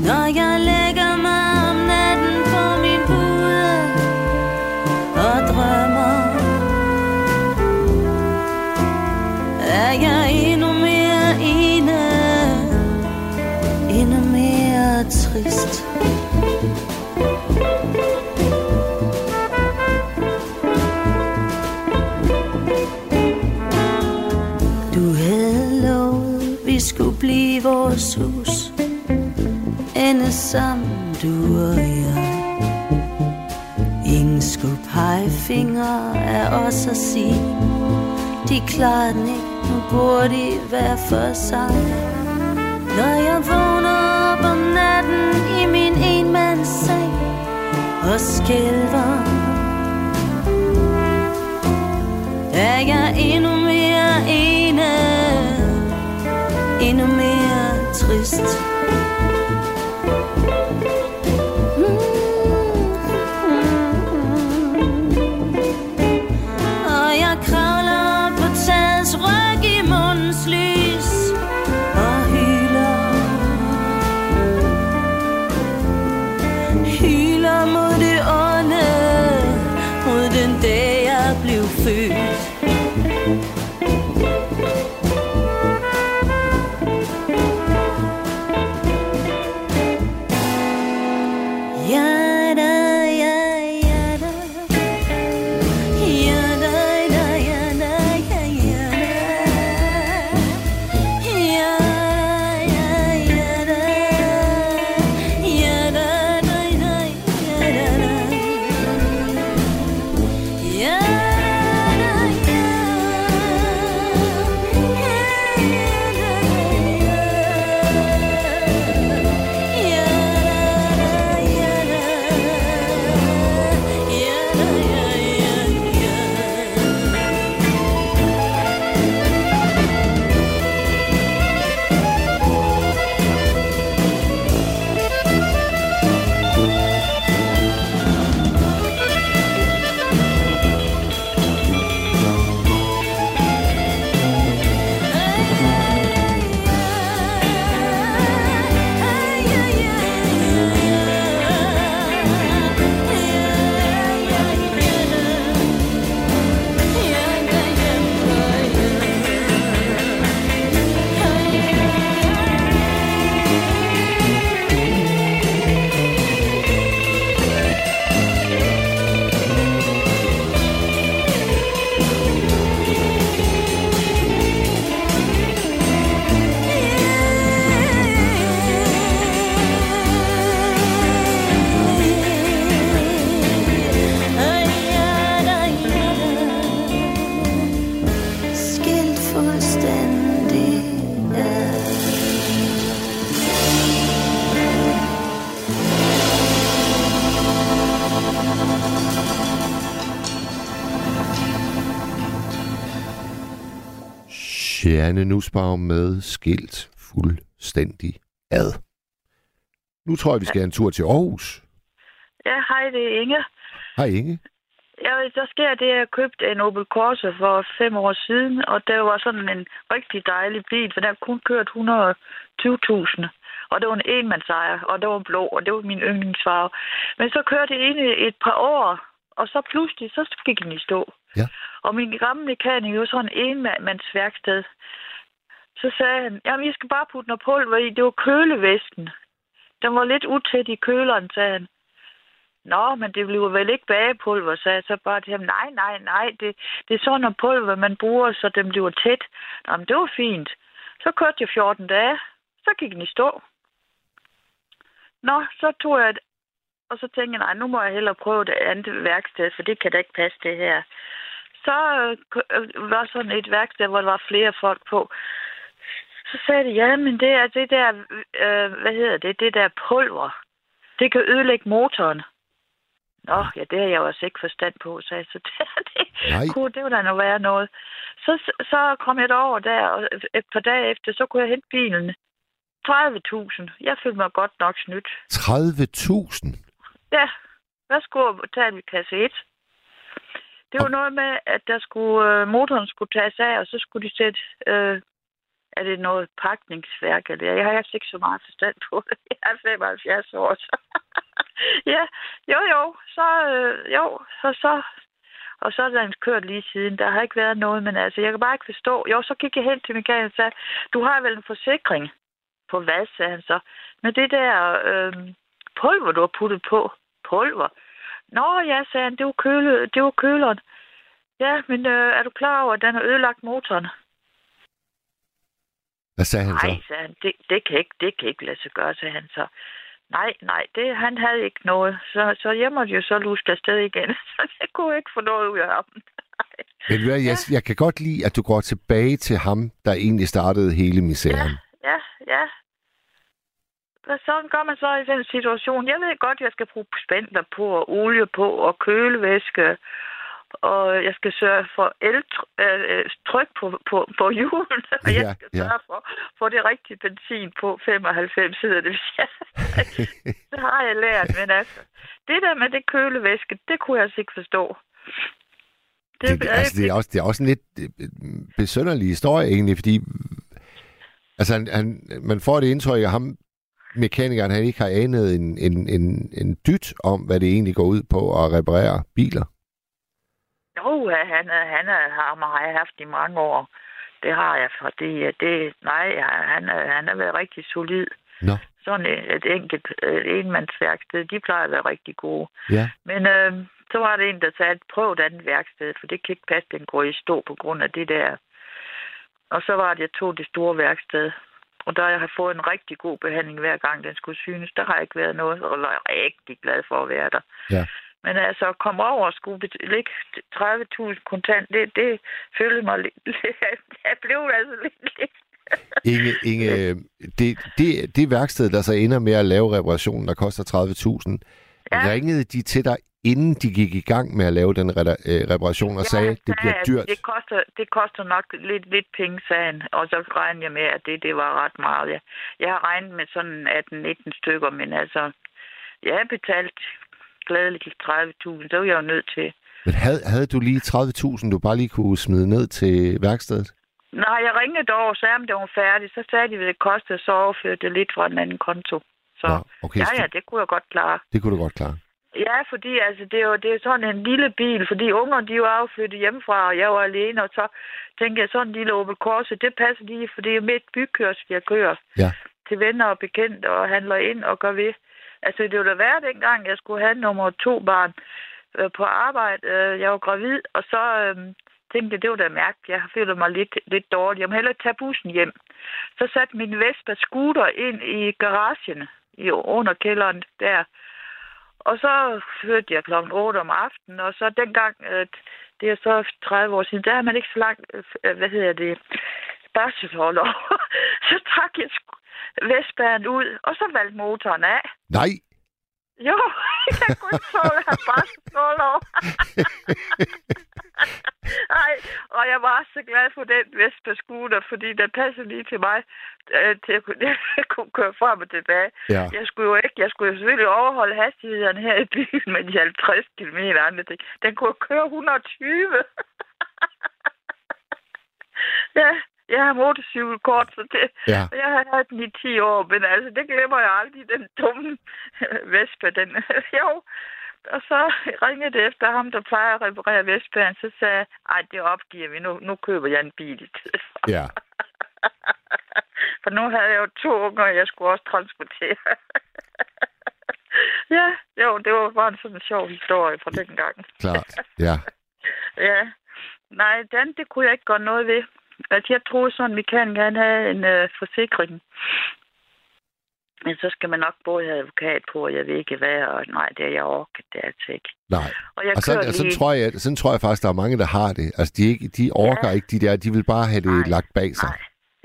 Når jeg lægger mig om natten på min pude Og drømmer Er jeg endnu mere ene Endnu mere trist. Os at sige De klarer den ikke, nu burde de være for sig Når jeg vågner op om natten i min enmandsseng Og skælver er jeg endnu mere ene, endnu mere trist. Skilt Sjerne Nussbaum med skilt fuldstændig ad. Nu tror jeg, vi skal have en tur til Aarhus. Ja, hej, det er Inge. Hej Inge. Ja, der sker det, at jeg købte en Opel Corsa for fem år siden, og det var sådan en rigtig dejlig bil, for den har kun kørt 120.000. Og det var en enmandsejer, og det var blå, og det var min yndlingsfarve. Men så kørte jeg ind i et par år, og så pludselig, så gik den i stå. Ja. Og min gamle mekaniker var sådan en enmandsværksted. Så sagde han, jamen, jeg skal bare putte noget pulver i. Det var kølevæsken. Den var lidt utæt i køleren, sagde han. Nå, men det bliver vel ikke bagepulver, sagde jeg så bare til ham. Nej, nej, nej, det, det er sådan noget pulver, man bruger, så den bliver tæt. Jamen, men det var fint. Så kørte jeg 14 dage, så gik den i stå. Nå, så tog jeg et, og så tænkte jeg, nej, nu må jeg hellere prøve det andet værksted, for det kan da ikke passe det her. Så øh, var sådan et værksted, hvor der var flere folk på. Så sagde de, ja, men det er det der, øh, hvad hedder det, det der pulver. Det kan ødelægge motoren. Nå, ja, det har jeg jo altså ikke forstand på, sagde jeg. Så det, det, Nej. kunne, det var da noget være noget. Så, så kom jeg derover der, og et par dage efter, så kunne jeg hente bilen. 30.000. Jeg følte mig godt nok snydt. 30.000? Ja, værsgo at betale ved kasse 1. Det var noget med, at der skulle, øh, motoren skulle tages af, og så skulle de sætte øh, er det noget pakningsværk? Eller? Jeg har altså ikke så meget forstand på det. Jeg er 75 år, så... ja, jo, jo, så, øh, jo, så, så, og så er den kørt lige siden. Der har ikke været noget, men altså, jeg kan bare ikke forstå. Jo, så gik jeg hen til Michael og sagde, du har vel en forsikring? På hvad, sagde han så? Med det der øh, pulver, du har puttet på. Pulver? Nå ja, sagde han, det var, køle, det var køleren. Ja, men øh, er du klar over, at den har ødelagt motoren? Hvad sagde han så? Nej, sagde han, det, det, kan ikke, det kan ikke lade sig gøre, sagde han så. Nej, nej, det, han havde ikke noget. Så, så jeg måtte jo så luske afsted igen. Så jeg kunne ikke få noget ud af ham. Men du hvad, jeg, jeg kan godt lide, at du går tilbage til ham, der egentlig startede hele misæren. Ja, ja. Hvad sådan gør man så i den situation? Jeg ved godt, at jeg skal bruge spændler på, og olie på, og kølevæske, og jeg skal sørge for el-tryk på, på, på hjulen, og jeg skal ja. sørge for, for det rigtige benzin på 95 hedder det. Ja. det har jeg lært, men altså, det der med det kølevæske, det kunne jeg altså ikke forstå. Det, det, altså, det, er også, det er også en lidt øh, besønderlig historie egentlig, fordi altså, han, han, man får det indtryk af ham, mekanikeren, han ikke har anet en, en, en, en dyt om, hvad det egentlig går ud på at reparere biler. Jo, han, han har jeg haft i mange år. Det har jeg, fordi det, nej, han, han har været rigtig solid. Nå. Sådan et, et enkelt et enmandsværksted, de plejer at være rigtig gode. Ja. Men øh, så var det en, der sagde, prøv et andet værksted, for det kan ikke passe, den går i stå på grund af det der. Og så var det, jeg tog det store værksted. Og der jeg har fået en rigtig god behandling hver gang, den skulle synes. Der har ikke været noget, og jeg er rigtig glad for at være der. Ja. Men altså, at komme over og skulle lægge 30.000 kontant, det, det følte mig lidt... jeg blev altså lidt... lidt Inge, Inge det, det, det værksted, der så ender med at lave reparationen, der koster 30.000, ja. ringede de til dig, inden de gik i gang med at lave den reda- øh, reparation, og sagde, han det bliver at dyrt? Det koster, det koster nok lidt, lidt penge, sagde han. Og så regnede jeg med, at det, det var ret meget. Jeg, jeg har regnet med sådan 18-19 stykker, men altså, jeg har betalt gladeligt 30.000. Det var jeg jo nødt til. Men havde, havde du lige 30.000, du bare lige kunne smide ned til værkstedet? Nej, jeg ringede dog og sagde, om det var færdigt. Så sagde de, at det kostede, så overførte det lidt fra den anden konto. Så Nå, okay, ja, ja, det kunne jeg godt klare. Det kunne du godt klare. Ja, fordi altså, det, er jo, det er sådan en lille bil, fordi unger, de er jo afflyttet hjemmefra, og jeg var alene, og så tænkte jeg, sådan en lille Opel Corsa, det passer lige, for det er jo midt bykørsel, jeg kører Ja. til venner og bekendte, og handler ind og gør ved. Altså, det ville da være dengang, jeg skulle have nummer to barn øh, på arbejde. Øh, jeg var gravid, og så øh, tænkte jeg, det var da mærkeligt. Jeg følte mig lidt, lidt dårlig. Jeg må hellere tage bussen hjem. Så satte min Vespa scooter ind i garagen i under kælderen der. Og så hørte jeg klokken 8 om aftenen, og så dengang, øh, det er så 30 år siden, der er man ikke så langt, øh, hvad hedder det, barselsholder. så trak jeg sku- ud, og så valgte motoren af. Nej, jo, jeg kunne ikke tåle at have barselsholder. Nej, og jeg var så glad for den Vespa scooter, fordi den passer lige til mig, øh, til at kunne, jeg kunne køre frem og tilbage. Ja. Jeg skulle jo ikke, jeg skulle jo selvfølgelig overholde hastighederne her i byen med de 50 km og andre ting. Den kunne køre 120. ja, jeg har motorcykelkort, så det, Ja. jeg har haft den i 10 år, men altså, det glemmer jeg aldrig, den dumme Vespa, den, jo. Og så ringede det efter ham, der plejer at reparere Vespaen, så sagde jeg, ej, det opgiver vi, nu, nu køber jeg en bil ja. For nu havde jeg jo to unger, og jeg skulle også transportere. ja, jo, det var bare en sådan en sjov historie fra den gang. Klart, ja. Ja. Nej, den, det kunne jeg ikke gøre noget ved. Altså, jeg troede sådan, vi kan gerne have en øh, forsikring. Men så skal man nok både have advokat på, og jeg ved ikke hvad, og nej, det er jeg orket, det er altså ikke. Nej. Og jeg Og sådan, kører sådan, lige- tror jeg, sådan tror jeg faktisk, der er mange, der har det. Altså, de, ikke, de orker ja. ikke de der, de vil bare have det lagt bag sig.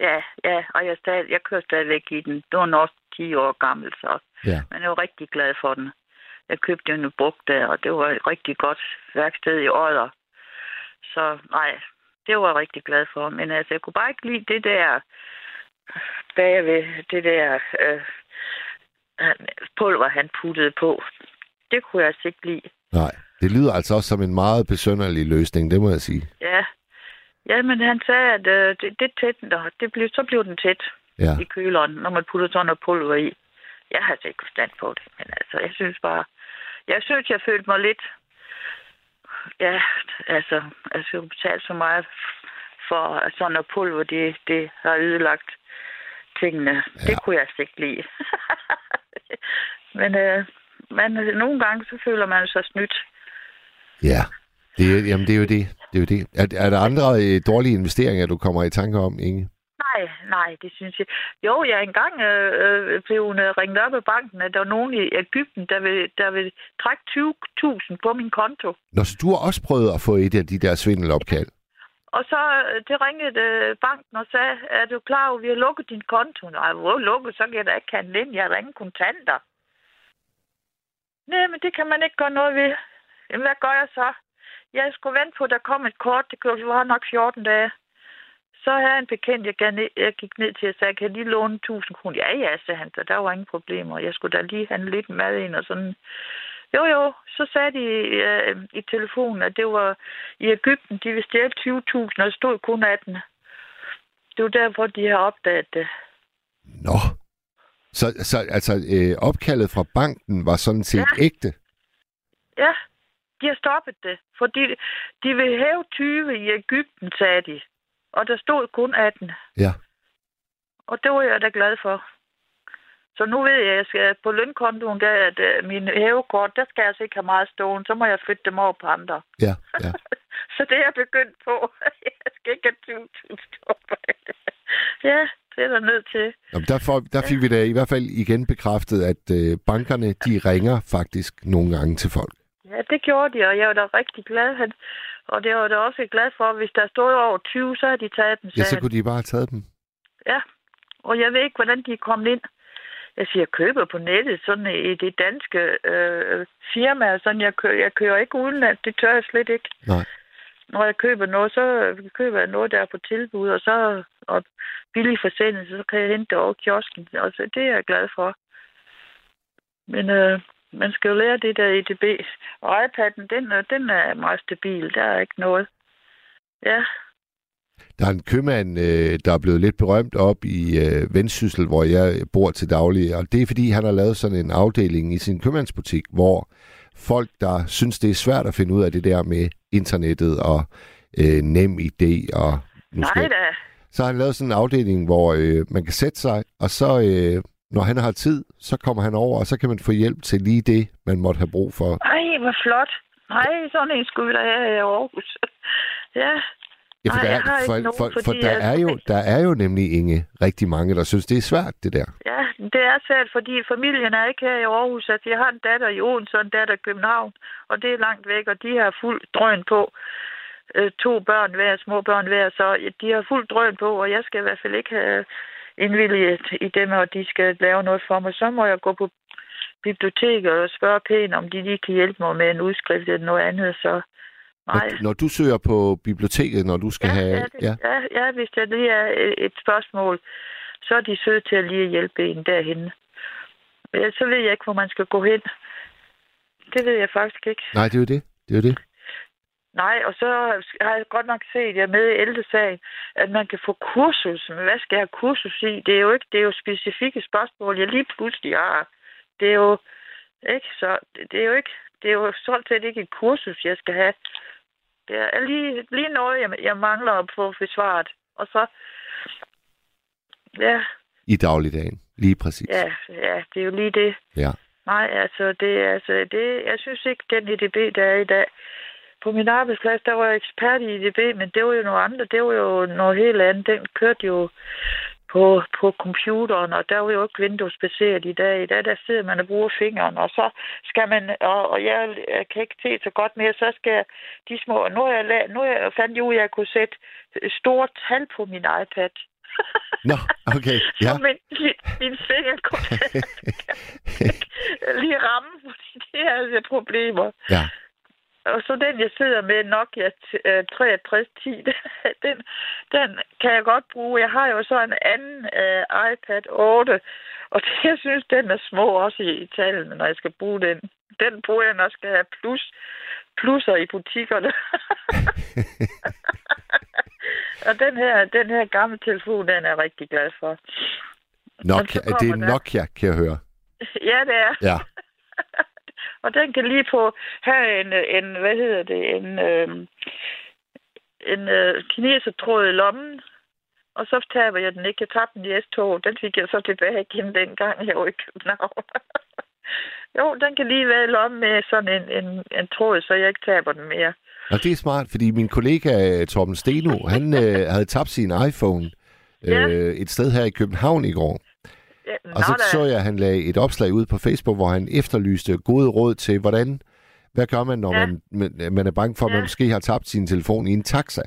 Ja, ja, og jeg, stadig, jeg kører stadigvæk i den. Det var nok 10 år gammel, så Ja. men jeg var rigtig glad for den. Jeg købte den brugt der, og det var et rigtig godt værksted i Odder. Så nej, det var jeg rigtig glad for. Men altså, jeg kunne bare ikke lide det der bagved, det der øh, pulver, han puttede på. Det kunne jeg altså ikke lide. Nej, det lyder altså også som en meget besønderlig løsning, det må jeg sige. Ja, Ja, men han sagde, at øh, det, det tæt, det blev, så blev den tæt Ja. i køleren, når man putter sådan noget pulver i. Jeg har altså ikke forstand på det, men altså, jeg synes bare... Jeg synes, jeg følte mig lidt... Ja, altså, altså jeg betale så meget for sådan noget pulver, det, det har ødelagt tingene. Ja. Det kunne jeg altså ikke lide. men, øh, men nogle gange, så føler man sig snydt. Ja. Det, er- jamen, det er jo det. det, er, jo det. Er, er der andre øh, dårlige investeringer, du kommer i tanke om, Inge? Nej, nej, det synes jeg. Jo, jeg engang øh, øh, blev øh, ringet op af banken, at der var nogen i Ægypten, der vil, der vil trække 20.000 på min konto. Nå, så du har også prøvet at få et af de der svindelopkald. Og så øh, det ringede banken og sagde, er du klar over, at vi har lukket din konto? Nej, hvor lukket? Så kan jeg da ikke handle ind. Jeg har da ingen kontanter. Nej, men det kan man ikke gøre noget ved. Jamen, hvad gør jeg så? Jeg skulle vente på, at der kom et kort. Det kunne var nok 14 dage. Så havde en bekendt, jeg, gav ned, jeg gik ned til og sagde, kan jeg lige låne 1000 kroner? Ja, ja, sagde han, så der var ingen problemer. Jeg skulle da lige handle lidt mad ind og sådan. Jo, jo, så sagde de øh, i telefonen, at det var i Ægypten, de ville stjæle 20.000, og stod kun 18. Det var derfor, de har opdaget det. Nå. Så, så altså, øh, opkaldet fra banken var sådan set Ja. ægte? Ja, de har stoppet det, fordi de vil hæve 20 i Ægypten, sagde de. Og der stod kun 18. Ja. Og det var jeg da glad for. Så nu ved jeg, at jeg skal på lønkontoen, der, at min hævekort, der skal jeg altså ikke have meget stående. Så må jeg flytte dem over på andre. Ja, ja. Så det er jeg begyndt på. Jeg skal ikke have 20.000 stående. Ja, det er der nødt til. Jamen, der, får, der fik vi da i hvert fald igen bekræftet, at øh, bankerne, de ringer faktisk nogle gange til folk. Ja, det gjorde de, og jeg var da rigtig glad. Han, og det var jeg da også glad for, hvis der stod over 20, så har de taget den. Ja, så kunne de bare have taget dem. Ja, og jeg ved ikke, hvordan de er kommet ind. Jeg siger, jeg køber på nettet, sådan i det danske øh, firma, sådan jeg kører, jeg kører ikke udenlands, det tør jeg slet ikke. Nej. Når jeg køber noget, så køber jeg noget, der er på tilbud, og så og billig forsendelse, så kan jeg hente det over kiosken. Og så, det er jeg glad for. Men øh, man skal jo lære det der EDB. Og iPad'en, den, den er meget stabil. Der er ikke noget. Ja, Der er en købmand, øh, der er blevet lidt berømt op i øh, Vendsyssel, hvor jeg bor til daglig, og det er fordi, han har lavet sådan en afdeling i sin købmandsbutik, hvor folk, der synes, det er svært at finde ud af det der med internettet og øh, nem idé og nu skal nej da. så har han lavet sådan en afdeling, hvor øh, man kan sætte sig, og så øh, når han har tid, så kommer han over, og så kan man få hjælp til lige det, man måtte have brug for. Ej, hvor flot. Nej, sådan en skulle vi da have i Aarhus. ja. Ja, for, Nej, der, jeg er, for, nogen, for, for der, er jo, der er jo nemlig Inge rigtig mange, der synes, det er svært, det der. Ja, det er svært, fordi familien er ikke her i Aarhus. Altså, jeg har en datter i Odense og en datter i København, og det er langt væk, og de har fuld drøn på. Øh, to børn hver, små børn hver, så de har fuld drøn på, og jeg skal i hvert fald ikke have indvilget i dem, og de skal lave noget for mig. Så må jeg gå på biblioteket og spørge pænt, om de lige kan hjælpe mig med en udskrift eller noget andet, så nej. Når, når du søger på biblioteket, når du skal have... Ja, det, ja. Ja, ja, hvis der lige er et- spørgsmål, så er de søde til at lige hjælpe en derhen. Så ved jeg ikke, hvor man skal gå hen. Det ved jeg faktisk ikke. Nej, det er jo det. Det er jo det. Nej, og så har jeg godt nok set, jeg med i ældresagen, at man kan få kursus. Men hvad skal jeg have kursus i? Det er jo ikke, det er jo specifikke spørgsmål, jeg lige pludselig har. Det er jo ikke så, det er jo ikke, det er jo sådan set ikke et kursus, jeg skal have. Det er lige, lige noget, jeg, jeg mangler at få besvaret. Og så, ja, I dagligdagen. Lige præcis. ja, ja, det er jo lige det. Ja. Nej, altså, det, altså, det, jeg synes ikke, den EDB, der er i dag. På min arbejdsplads, der var jeg ekspert i EDB, men det var jo noget andet. Det var jo noget helt andet. Den kørte jo på, på computeren, og der var jo ikke Windows-baseret i dag. I dag, der sidder man og bruger fingeren, og så skal man, og, og jeg, jeg kan ikke se så godt mere, så skal jeg, de små, nu har jeg, la- nu har jeg fandt jeg ud, at jeg kunne sætte store tal på min iPad. Nå, okay. Ja. Så min, min finger kunne lige ramme, fordi det er altså problemer. Ja. Og så den, jeg sidder med, Nokia t- øh, 6310, den, den kan jeg godt bruge. Jeg har jo så en anden uh, iPad 8, og det, jeg synes, den er små også i, i tallene, når jeg skal bruge den. Den bruger jeg, når jeg skal have plus, plusser i butikkerne. Og den her, den her gamle telefon, den er jeg rigtig glad for. Nokia, det er kommer der- Nokia, kan jeg høre. Ja, det er. Ja. Og den kan lige på have en, en hvad hedder det, en, øh, en øh, kinesertråd i lommen. Og så taber jeg den ikke. Jeg tabte den i S-tog. Den fik jeg så tilbage igen dengang, jeg var i København. jo, den kan lige være i lommen med sådan en, en, en tråd, så jeg ikke taber den mere. Og det er smart, fordi min kollega øh, Torben Steno, han øh, havde tabt sin iPhone øh, Ja. et sted her i København i går. Ja, Og så da. så jeg, at han lagde et opslag ud på Facebook, hvor han efterlyste gode råd til, hvordan, hvad gør man, når Ja. man, man, man er bange for, at man Ja. måske har tabt sin telefon i en taxa.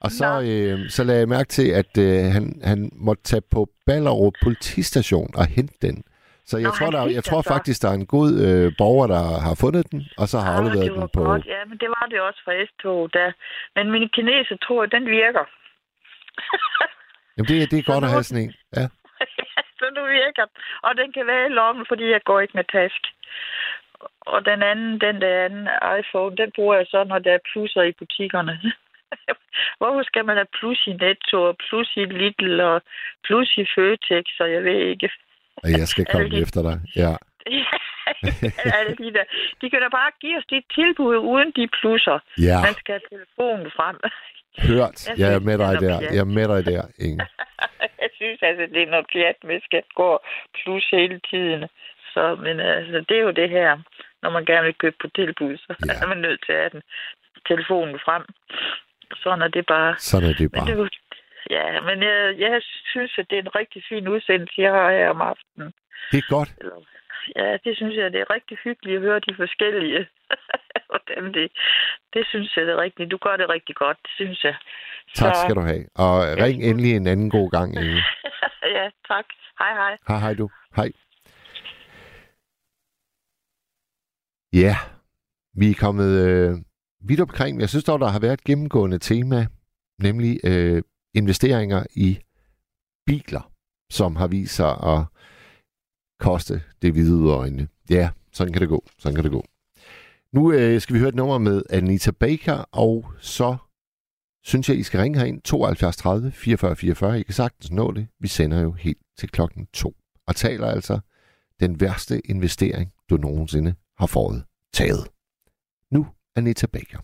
Og så, øh, så lagde jeg mærke til, at øh, han, han måtte tage på Ballerup politistation og hente den. Så jeg, Nå, tror, der, jeg tror faktisk, der er en god øh, borger, der har fundet den, og så har Ah, afleveret den på... Godt. Ja, men det var det også for S-tog der. Men min kineser tror, den virker. Jamen, det, er- det er Så godt at have sådan en. Ja. Så nu virker den. Og den kan være i lommen, fordi jeg går ikke med task. Og den anden, den der anden iPhone, den bruger jeg så, når der er plusser i butikkerne. Hvorfor skal man have plus i Netto, og plus i Lidl, og plus i Føtex, og jeg ved ikke. Og jeg skal komme de- efter dig. Ja. Alle de, der. de kan da bare give os de tilbud uden de plusser. Ja. Man skal have telefonen frem. Hørt. Jeg er med dig der. Jeg er med dig der, Inge. Synes altså, det er noget pjat med, skal gå plus hele tiden. Så, men altså, det er jo det her, når man gerne vil købe på tilbud, så Ja. er man nødt til at have den telefonen frem. Sådan er det bare. Sådan er det Men bare. det, er jo- ja, men jeg, jeg synes, at det er en rigtig fin udsendelse, jeg har her om aftenen. Det er godt. Eller, ja, det synes jeg, det er rigtig hyggeligt at høre de forskellige. Hvordan det, det synes jeg, det er rigtigt. Du gør det rigtig godt, det synes jeg. Tak Så- skal du have. Og ring endelig en anden god gang, Inge. ja, tak. Hej, hej. Hej, hej du. Hej. Ja, vi er kommet øh, vidt omkring. Jeg synes dog, der har været et gennemgående tema, nemlig øh, investeringer i biler, som har vist sig at koste det hvide øjne. Ja, sådan kan det gå. Sådan kan det gå. Nu øh, skal vi høre et nummer med Anita Baker, og så synes jeg, I skal ringe herind 72 30 44 44. I kan sagtens nå det. Vi sender jo helt til klokken 2 og taler altså den værste investering, du nogensinde har foretaget. Nu Anita Baker.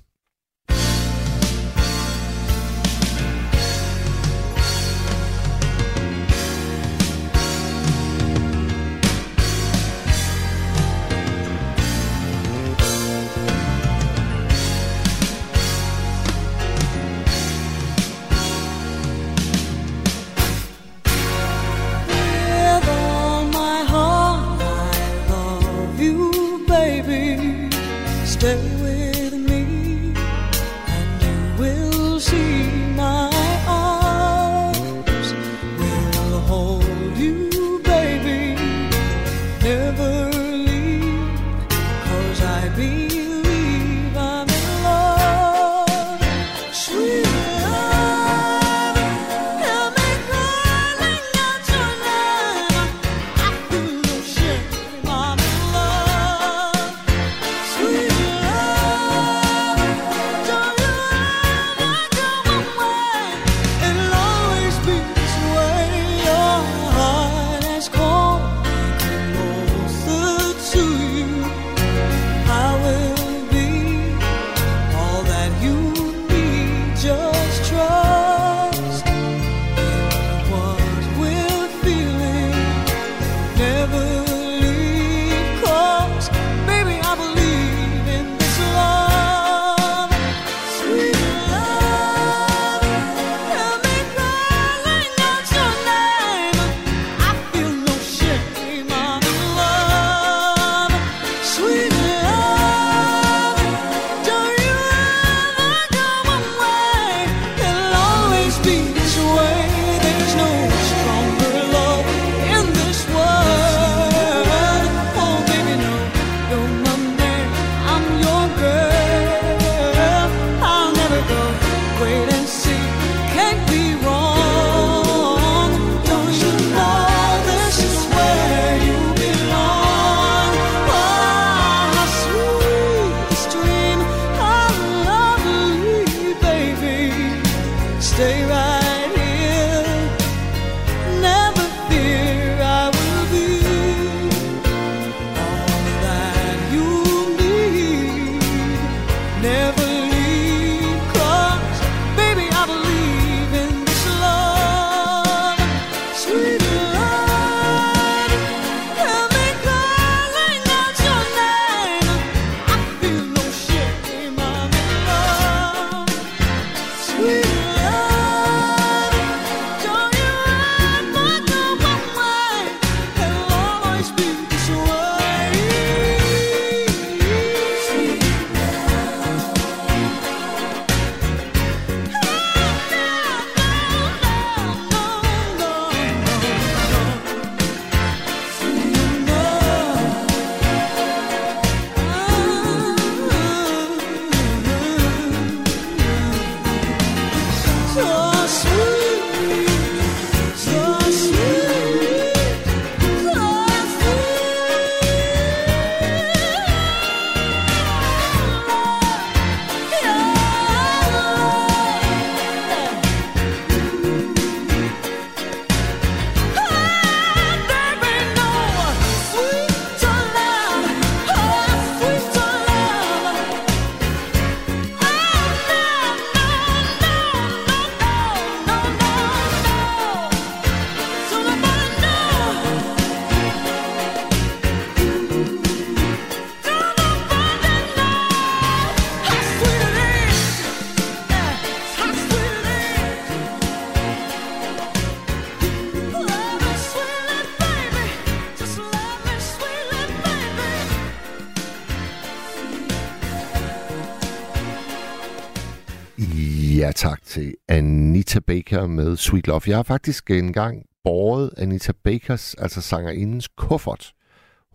Anita Baker med Sweet Love. Jeg har faktisk engang båret Anita Bakers, altså sangerindens kuffert.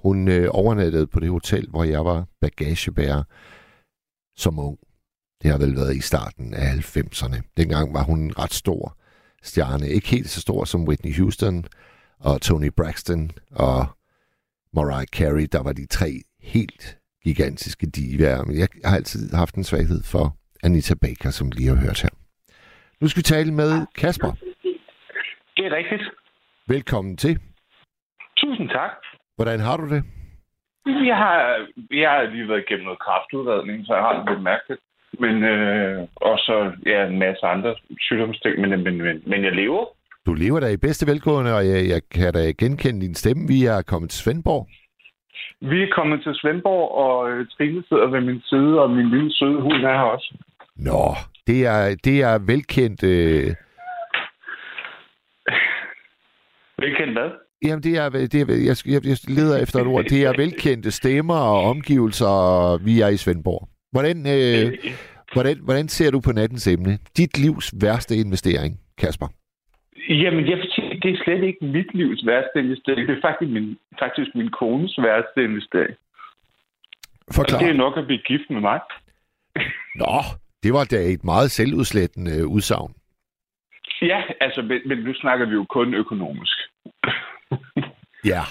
Hun øh, overnattede på det hotel, hvor jeg var bagagebærer som ung. Det har vel været i starten af 90'erne. Dengang var hun en ret stor stjerne. Ikke helt så stor som Whitney Houston og Tony Braxton og Mariah Carey. Der var de tre helt gigantiske divaer. Men jeg har altid haft en svaghed for Anita Baker, som lige har hørt her. Nu skal vi tale med Kasper. Det er rigtigt. Velkommen til. Tusind tak. Hvordan har du det? Jeg har, jeg har lige været igennem noget kraftudredning, så jeg har det lidt mærkeligt. Men øh, og så ja, en masse andre sygdomsting, men, men, men, men jeg lever. Du lever da i bedste velgående, og jeg, jeg kan da genkende din stemme. Vi er kommet til Svendborg. Vi er kommet til Svendborg, og øh, Trine sidder ved min side, og min lille søde hund er her også. Nå, det er, det er velkendt... Øh... Velkendt hvad? Jamen, det er, det er, jeg, jeg, jeg leder efter et ord. Det er velkendte stemmer og omgivelser, vi er i Svendborg. Hvordan, øh, hvordan, hvordan ser du på nattens emne? Dit livs værste investering, Kasper? Jamen, jeg sige, det er slet ikke mit livs værste investering. Det er faktisk min, faktisk min kones værste investering. Forklar. Og det er nok at blive gift med mig. Nå, det var da et meget selvudslættende øh, udsagn. Ja, altså, men, men nu snakker vi jo kun økonomisk. Ja.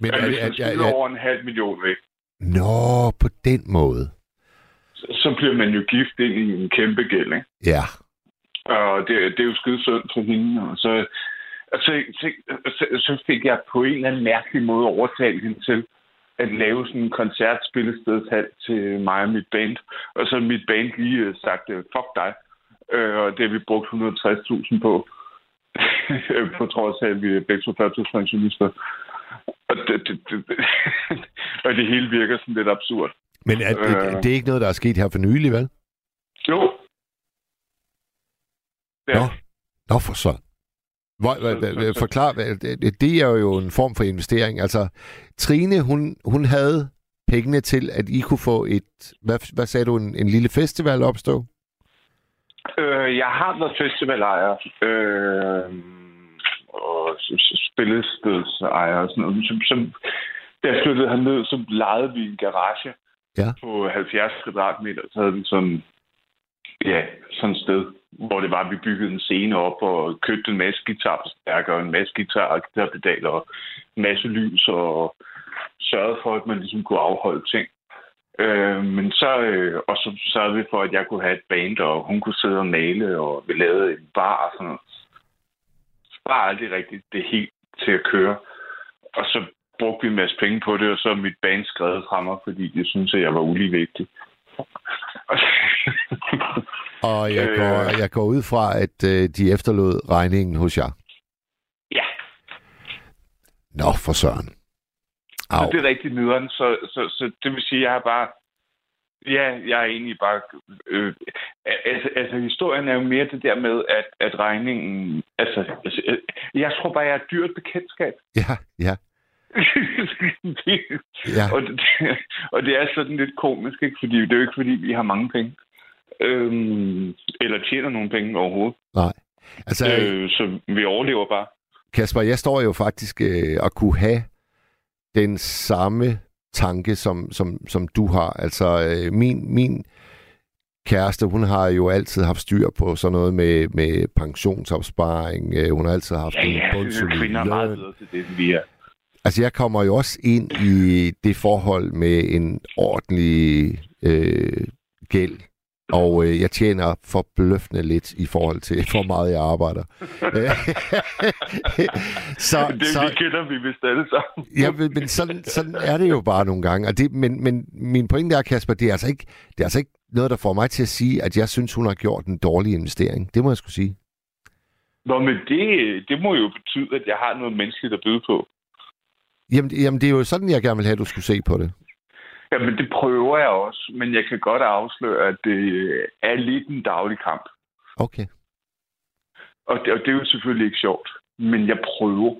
Men Men er, hvis er, man er, skylder er, over en halv million væk, Nå, på den måde. så, så bliver man jo gift ind i en kæmpe gæld, ikke? Ja. Og det, det er jo skide synd for hende. Og så, og så, så, så, så fik jeg på en eller anden mærkelig måde overtalt hende til at lave sådan en koncertspillestedshal til mig og mit band. Og så mit band lige øh, sagt, øh, fuck dig. Øh, og det har vi brugt 160.000 på. på trods af, at vi er begge to førtidspensionister. Og det, det, det, og det hele virker sådan lidt absurd. Men er, det, det er ikke noget, der er sket her for nylig, vel? Jo. Ja. Nå, Nå for så. Hvor, hvad, hvad, forklar, det, det er jo en form for investering. Altså, Trine, hun, hun havde pengene til, at I kunne få et, hvad, hvad sagde du, en, en lille festival opstå? Øh, jeg har været festivalejer. Øh, og spillestedsejer og sådan noget. Som, som, da jeg flyttede herned, så lejede vi en garage Ja. på 70 kvadratmeter. Så havde vi sådan, ja, sådan et sted, hvor det var, at vi byggede en scene op og købte en masse guitarforstærker og en masse guitar og guitarpedaler og en masse lys og sørgede for, at man ligesom kunne afholde ting. Øh, men så, øh, og så sørgede vi for, at jeg kunne have et band, og hun kunne sidde og male, og vi lavede en bar og sådan noget. Så var aldrig rigtigt det helt til at køre. Og så brugte vi en masse penge på det, og så mit band skrevet fra mig, fordi de synes at jeg var ulig vigtig. Og jeg Øh. går, jeg går ud fra, at øh, de efterlod regningen hos jer. Ja. Nå, for søren. Så Au. det er rigtig nederen. Så, så, så det vil sige, at jeg har bare... Ja, jeg er egentlig bare... Øh, altså, altså, historien er jo mere det der med, at, at regningen... Altså, altså, øh, jeg tror bare, jeg er dyrt bekendtskab. Ja, ja. Ja. og, det, og det er sådan lidt komisk, ikke? Fordi det er jo ikke, fordi vi har mange penge. Øhm, eller tjener nogle penge overhovedet. Nej. Altså, Øh, så vi overlever bare. Kasper, jeg står jo faktisk øh, at kunne have den samme tanke, som, som, som du har. Altså, øh, min, min kæreste, hun har jo altid haft styr på sådan noget med, med pensionsopsparing. Øh, hun har altid haft Ja, en ja, bundsolid kvinder er meget bedre til det, end vi er. Altså, jeg kommer jo også ind i det forhold med en ordentlig øh, gæld. Og øh, jeg tjener forbløffende lidt i forhold til, hvor meget jeg arbejder. så, det så, vi kender vi vist alle sammen. Ja, men, men sådan, sådan er det jo bare nogle gange. Og det, men, men min pointe er, Kasper, det er, altså ikke, det er altså ikke noget, der får mig til at sige, at jeg synes, hun har gjort en dårlig investering. Det må jeg skulle sige. Nå, men det, det må jo betyde, at jeg har noget menneskeligt at byde på. Jamen, jamen, det er jo sådan, jeg gerne vil have, at du skulle se på det. Jamen, det prøver jeg også, men jeg kan godt afsløre, at det er lidt en daglig kamp. Okay. Og det, og det er jo selvfølgelig ikke sjovt, men jeg prøver.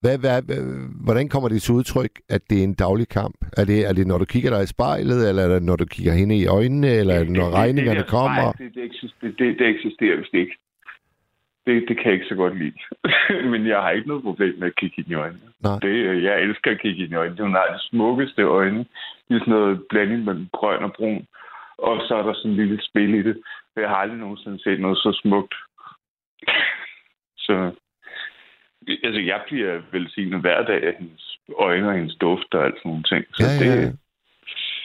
Hvad, hvad, hvordan kommer det til udtryk, at det er en daglig kamp? Er det, er det, når du kigger dig i spejlet, eller er det, når du kigger hende i øjnene, eller er det, når regningerne det, der kommer? spejl, Det, det, eksisterer, det, det eksisterer vist ikke. Det, det kan jeg ikke så godt lide. Men jeg har ikke noget problem med at kigge hende i øjnene. Nej. Det, jeg elsker at kigge hende i øjnene. Hun har de smukkeste øjne. Det er sådan noget blanding mellem grøn og brun. Og så er der sådan en lille spil i det. Jeg har aldrig nogensinde set noget så smukt. Så altså, jeg bliver velsignet hver dag af hendes øjne og hendes duft og alt sådan nogle ting. Så Ja, ja, ja. det,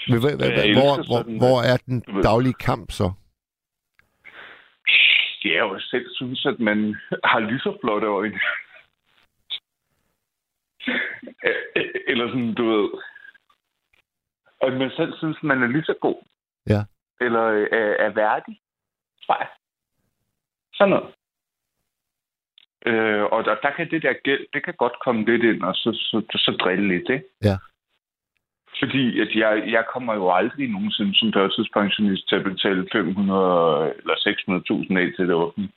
Men, hvad, hvor, hvor, hvor er den daglige kamp så? Jeg jo selv synes, at man har lige så flotte øjne. Eller sådan, du ved. Og at man selv synes, at man er lige så god. Ja. Eller øh, er, er værdig. tror jeg. Sådan noget. Øh, og der, der kan det der gæld, det kan godt komme lidt ind, og så, så, så drille lidt, ikke? Ja. Fordi at jeg, jeg kommer jo aldrig nogensinde som førtidspensionist til at betale 500 eller 600.000 af til det offentlige.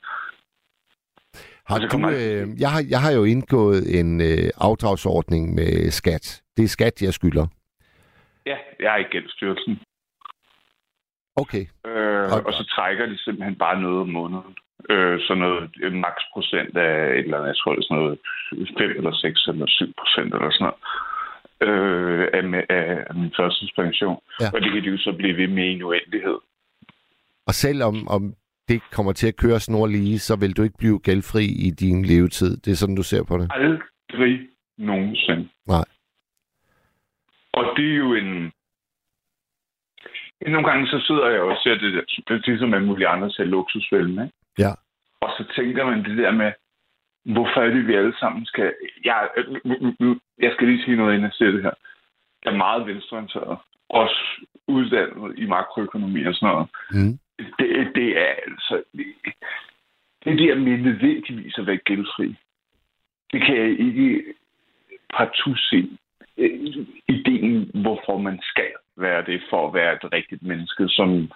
Har Altså, du, øh, jeg, har, jeg har jo indgået en øh, afdragsordning med skat. Det er skat, jeg skylder. Ja, jeg er i gældsstyrelsen. Okay. Øh, Og- og så trækker de simpelthen bare noget om måneden. Øh, sådan noget en maks procent af et eller andet, jeg tror det er sådan noget 5 eller 6 eller 7 procent eller sådan noget. Øh, af, af, af min førstidspension. Ja. Og det kan de jo så blive ved med i en uendelighed. Og selvom om det kommer til at køre snorlige, så vil du ikke blive gældfri i din levetid. Det er sådan, du ser på det. Aldrig nogensinde. Nej. Og det er jo en... Nogle gange så sidder jeg og ser det der, det er ligesom alle mulige andre ser luksusfælden, ikke? Ja. Og så tænker man det der med, hvorfor er det, vi alle sammen skal... Jeg, jeg skal lige sige noget, inden jeg siger det her. Jeg er meget venstreorienteret. Også uddannet i makroøkonomi og sådan noget. Mm. Det, det er altså... Det, det der med nødvendigvis at være gældfri, det kan jeg ikke partout se ideen, hvorfor man skal være det, for at være et rigtigt menneske, som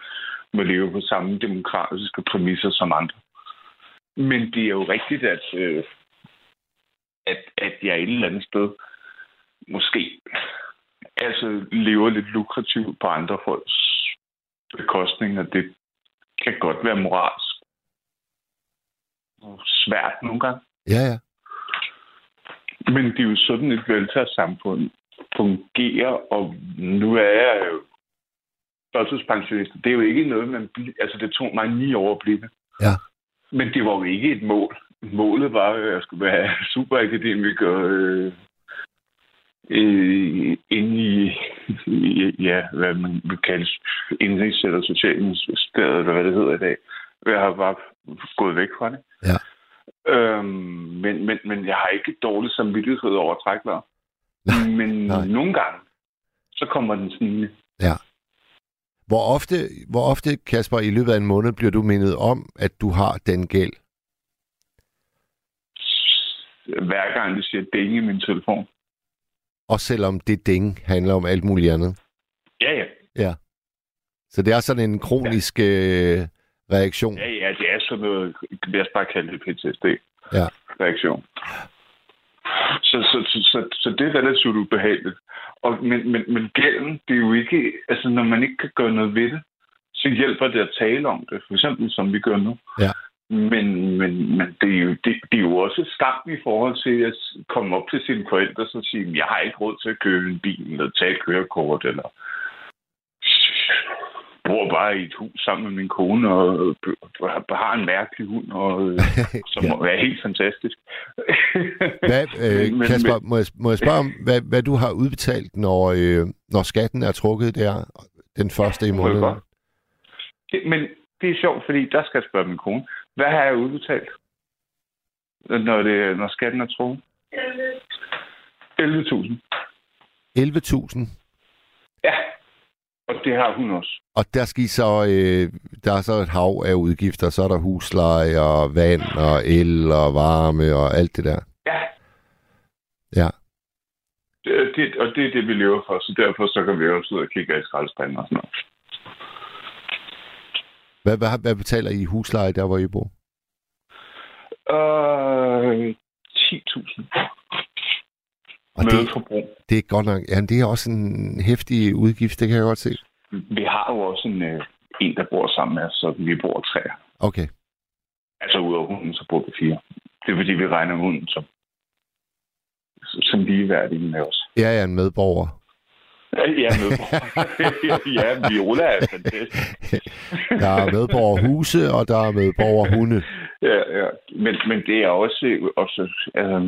må leve på samme demokratiske præmisser som andre. Men det er jo rigtigt, at, øh, at, at jeg et eller andet sted måske altså lever lidt lukrativt på andre folks bekostning, og det kan godt være moralsk svært nogle gange. Ja, ja. Men det er jo sådan et velfærdssamfund fungerer, og nu er jeg jo førtidspensionist. Det er jo ikke noget, man... Altså, det tog mig ni år at blive det. Ja. Men det var jo ikke et mål. Målet var at jeg skulle være superakademiker øh, øh, inde i, i, ja, hvad man vil kalde indrigs- eller socialministeriet, eller hvad det hedder i dag. Jeg har bare gået væk fra det. Ja. Øhm, men, men, men jeg har ikke dårlig samvittighed over vejret. Men nej. nogle gange, så kommer den snigende. Ja. Hvor ofte, hvor ofte, Kasper, i løbet af en måned bliver du mindet om, at du har den gæld? Hver gang det siger ding i min telefon. Og selvom det ding handler om alt muligt andet. Ja, ja. Ja. Så det er sådan en kronisk øh, reaktion. Ja, ja, det er sådan noget, lad os bare kalde det PTSD. Ja. Reaktion. Så, så, så, så, så det er relativt ubehageligt. Og, men, men, men gælden, det er jo ikke... Altså, når man ikke kan gøre noget ved det, så hjælper det at tale om det. For eksempel, som vi gør nu. Ja. Men, men, men det, er jo, det, det er jo også skam i forhold til at komme op til sine forældre og sige, jeg har ikke råd til at købe en bil, eller tage et kørekort, eller bor bare i et hus sammen med min kone, og b- har en mærkelig hund, og, øh, som Ja. er helt fantastisk. Hvad, øh, Men- men- Kasper, må jeg, må jeg spørge om, hvad, hvad du har udbetalt, når, øh, når skatten er trukket der den første i måneden? Det, men det er sjovt, fordi der skal jeg spørge min kone. Hvad har jeg udbetalt, når, det, når skatten er trukket? 11.000. 11.000. Ja, og det har hun også. Og der skal I så, øh, der er så et hav af udgifter. Så er der husleje og vand og el og varme og alt det der. Ja. Ja. Det, det, og det er det, vi lever for, så derfor så kan vi også ud og kigge i skraldespanden og sådan noget. Hvad, hvad, hvad betaler I i husleje der, hvor I bor? Øh, 10.000. Og det, Mødeforbrug. det er godt nok... Jamen, det er også en hæftig udgift, det kan jeg godt se. Vi har jo også en, øh, en der bor sammen med os, så vi bor tre. Okay. Altså ud af hunden, så bor vi fire. Det er fordi, vi regner hunden som, som ligeværdig med os. Jeg er en medborger. Ja, ja, medborger. ja, Viola er fantastisk. Der er medborger huse, og der er medborger hunde. Ja, ja. Men, men det er også... også altså,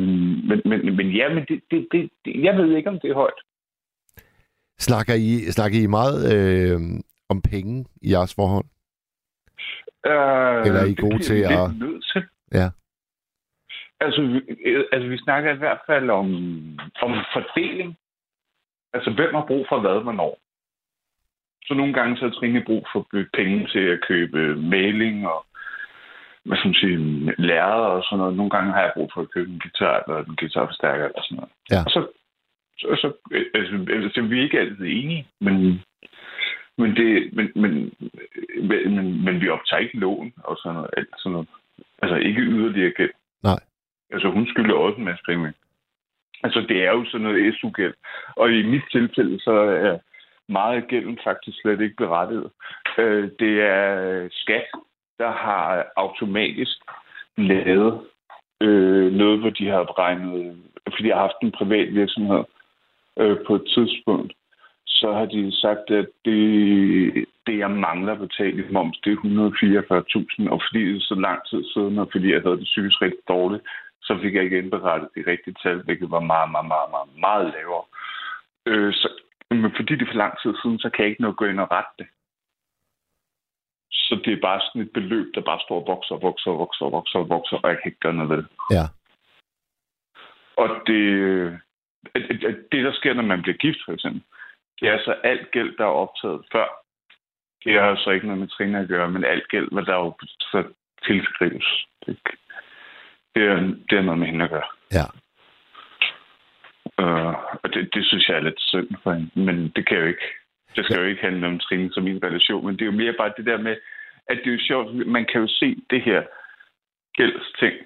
men, men, men ja, men det, det, det, det, jeg ved ikke, om det er højt. Snakker I, snakker I meget øh, om penge i jeres forhold? Øh, Eller er I det gode bliver til at- lidt nødt til. Ja. Altså, vi- øh, altså, vi snakker i hvert fald om, om fordeling. Altså, hvem har brug for hvad, hvornår? Så nogle gange så har Trine brug for penge til at købe maling og hvad skal man sige, lærere og sådan noget. Nogle gange har jeg brug for at købe en guitar eller en guitarforstærker eller sådan noget. Ja. Og så, så, så altså, altså, vi er ikke altid enige, men, men, det, men, men, men, men, men vi optager ikke lån og sådan noget. alt Sådan noget. Altså ikke yderligere gæld. Nej. Altså hun skylder også en masse penge. Altså det er jo sådan noget SU-gæld. Og i mit tilfælde, så er meget af gælden faktisk slet ikke berettiget. Øh, det er skat, der har automatisk lavet øh, noget, hvor de har regnet, fordi jeg har haft en privat virksomhed øh, på et tidspunkt, så har de sagt, at det, det jeg mangler at betale i moms, det er 144.000, og fordi det er så lang tid siden, og fordi jeg havde det psykisk rigtig dårligt, så fik jeg ikke indberettet de rigtige tal, hvilket var meget, meget, meget, meget, meget lavere. Øh, så, men fordi det er for lang tid siden, så kan jeg ikke nå at gå ind og rette det. Så det er bare sådan et beløb, der bare står og vokser og vokser og vokser og vokser og vokser, og jeg kan ikke gøre noget ved det. Ja. Og det, det, der sker, når man bliver gift, for eksempel, det er så alt gæld, der er optaget før. Det har jo så ikke noget med Trine at gøre, men alt gæld, hvad der jo så tilskrives. Det, det, er, det er noget med hende at gøre. Ja. Uh, og det, det synes jeg er lidt synd for hende. Men det kan jo ikke. Det skal jo ikke handle om Trine som min relation, men det er jo mere bare det der med, at det er jo sjovt. Man kan jo se det her gældsting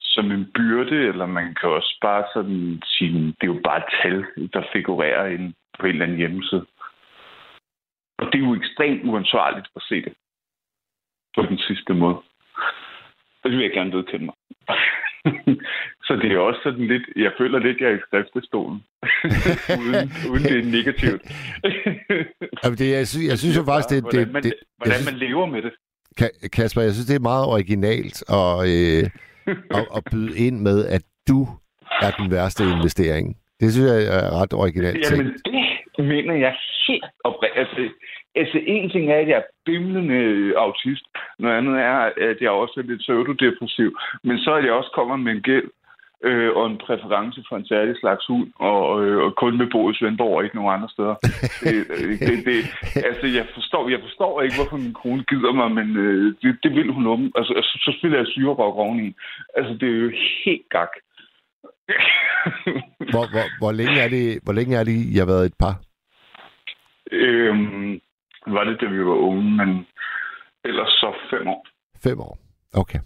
som en byrde, eller man kan også bare sådan sige, det er jo bare tal, der figurerer inde på en eller anden hjemmeside. Og det er jo ekstremt uansvarligt at se det på den sidste måde. Det vil jeg gerne vedkende mig. Så det er også sådan lidt, jeg føler lidt, jeg er i skriftestolen. uden, uden det er negativt. Jamen, det, jeg, synes, jeg synes jo faktisk, det, hvordan det, man, det, hvordan synes, man lever med det. Ka- Kasper, jeg synes, det er meget originalt at, øh, at, at byde ind med, at du er den værste investering. Det synes jeg er ret originalt Jamen, det mener jeg helt oprigtigt. Altså, altså, en ting er, at jeg er bimlende autist. Noget andet er, at jeg også er lidt pseudodepressiv. Men så er det også kommer med en gæld øh, og en præference for en særlig slags hund, og, øh, og kun med bo i Svendborg og ikke nogen andre steder. det, øh, det, det, altså, jeg forstår, jeg forstår ikke, hvorfor min kone gider mig, men øh, det, det vil hun åben. Altså, altså, så spiller jeg syrerok oveni. Altså, det er jo helt gak. Hvor, hvor, hvor, længe er det, hvor længe er det, I har været et par? Øhm, var det, da vi var unge, men ellers så fem år. Fem år. Okay.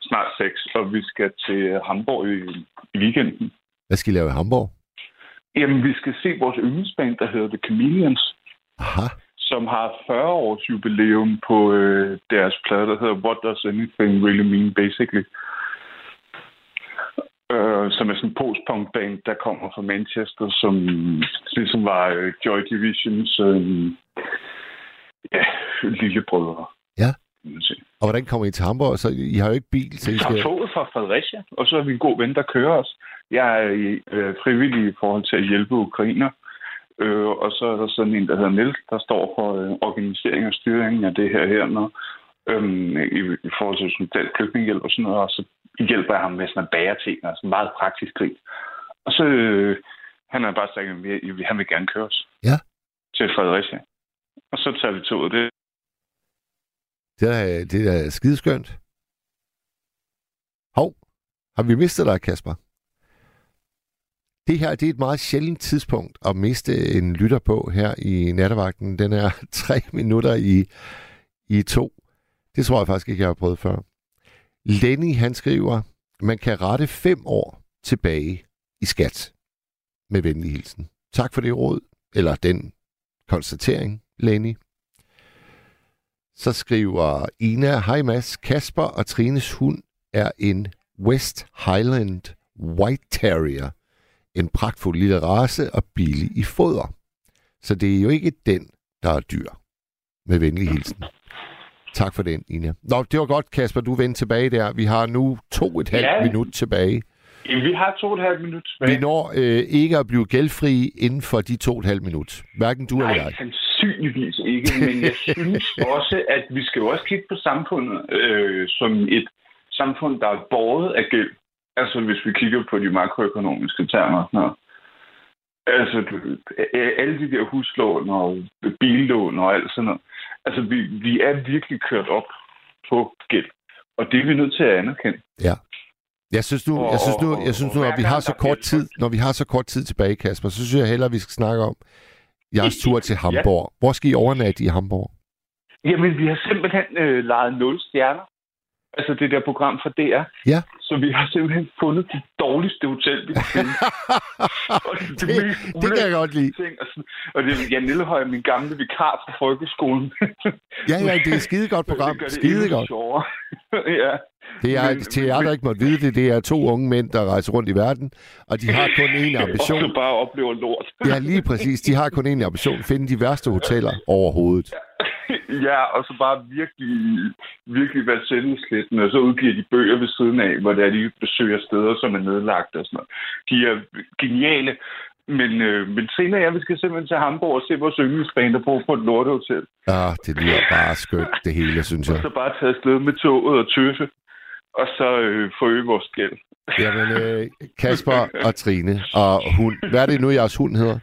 Snart seks, og vi skal til Hamburg i, i weekenden. Hvad skal I lave i Hamburg? Jamen, vi skal se vores yndlingsband, der hedder The Chameleons, Aha. som har 40 års jubilæum på øh, deres plade, der hedder What Does Anything Really Mean, Basically. Øh, som er sådan en post-punk-band, der kommer fra Manchester, som ligesom var øh, Joy Divisions øh, ja, lillebrødre. Ja. Og hvordan kommer I til Hamburg? Så I har jo ikke bil, så I skal... tager toget fra Fredericia, og så er vi en god ven, der kører os. Jeg er øh, frivillig i forhold til at hjælpe ukrainer. Øh, og så er der sådan en, der hedder Niels, der står for øh, organisering og styring af det her hernede. Øhm, i, I forhold til sådan, den flygtningehjælp og sådan noget, og så hjælper jeg ham med sådan at bære ting, og sådan meget praktisk gris. Og så øh, han har bare sagt, at vi- han vil gerne køre os Ja. til Fredericia. Og så tager vi toget. Det Det er, det er skideskønt. Hov, har vi mistet dig, Kasper? Det her det er et meget sjældent tidspunkt at miste en lytter på her i nattevagten. Den er tre minutter i, i to. Det tror jeg faktisk ikke, jeg har prøvet før. Lenny, han skriver, man kan rette fem år tilbage i skat. Med venlig hilsen. Tak for det råd, eller den konstatering, Lenny. Så skriver Ina, hej Mads, Kasper og Trines hund er en West Highland White Terrier. En pragtfuld lille race og billig i foder. Så det er jo ikke den, der er dyr. Med venlig hilsen. Tak for den, Ina. Nå, det var godt, Kasper, du vendte tilbage der. Vi har nu to et halvt Ja. minut tilbage. Vi har to og et halvt minut tilbage. Vi når øh, ikke at blive gældfri inden for de to og et halvt minut. Hverken du eller Nej, jeg. sandsynligvis ikke, men jeg synes også, at vi skal jo også kigge på samfundet øh, som et samfund, der er båret af gæld. Altså hvis vi kigger på de makroøkonomiske termer. og sådan noget. Altså alle de der huslån og billån og alt sådan noget. Altså vi, vi er virkelig kørt op på gæld. Og det er vi nødt til at anerkende. Ja. Jeg synes nu, jeg synes nu, jeg synes nu at vi har så kort tid, når vi har så kort tid tilbage, Kasper, så synes jeg hellere, at vi skal snakke om jeres tur til Hamburg. Hvor skal I overnatte i Hamburg? Jamen, vi har simpelthen øh, lejet 0 stjerner. Altså det der program fra DR. Ja. Så vi har simpelthen fundet det dårligste hotel, vi kunne finde. og det, Det- det kan jeg godt lide. Ting, og, sådan, og det er Jan Lillehøj, min gamle vikar fra folkeskolen. Ja, ja, det er et skide godt program. det gør det Skide godt. ja. Det er, Men- til jer, der ikke måtte vide det, det er to unge mænd, der rejser rundt i verden, og de har kun én Og ambition. så bare oplever lort. Ja, lige præcis. De har kun én ambition. Finde de værste hoteller overhovedet. ja, og så bare virkelig, virkelig være selvslættende, og så udgiver de bøger ved siden af, hvor der de besøger steder, som er nedlagt og sådan noget. De er geniale, men, øh, men senere, ja, vi skal simpelthen til Hamburg og se vores yndlingsband, der bor på et lortehotel. Ah, det lyder bare skønt, det hele, synes Og jeg. så bare tage afsted med toget og tøffe, og så øh, forøge vores gæld. Jamen, øh, Kasper og Trine og hund. Hvad er det nu, jeres hund hedder?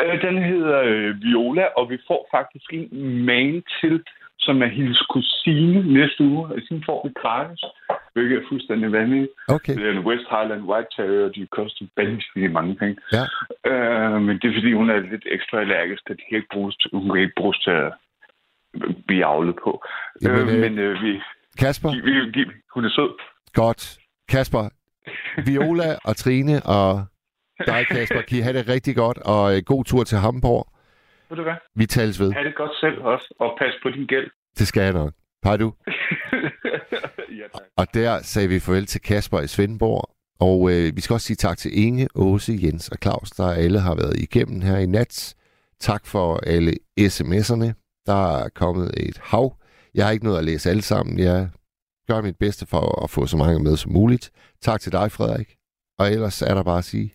Øh, den hedder øh, Viola, og vi får faktisk en man til, som er hendes kusine næste uge. Og den får vi gratis, hvilket er fuldstændig vanvittigt. Okay. Det er en West Highland White Terrier, og de koster vanvittigt mange penge. Ja. Øh, men det er fordi, hun er lidt ekstra allergisk, så de kan ikke bruges hun kan ikke bruges til at blive avlet på. Jamen, øh, øh, men øh, vi, Kasper, vi, vi, hun er sød. godt. Kasper, Viola og Trine og dig, Kasper, kan I have det rigtig godt, og øh, god tur til Hamburg. Ved du hvad? Vi tales ved. Ha' det godt selv også, og pas på din gæld. Det skal jeg nok. Hej du. ja, tak. Og der sagde vi farvel til Kasper i Svendborg. Og øh, vi skal også sige tak til Inge, Åse, Jens og Claus, der alle har været igennem her i nat. Tak for alle sms'erne. Der er kommet et hav. Jeg har ikke nået at læse alle sammen. Jeg gør mit bedste for at få så mange med som muligt. Tak til dig, Frederik. Og ellers er der bare at sige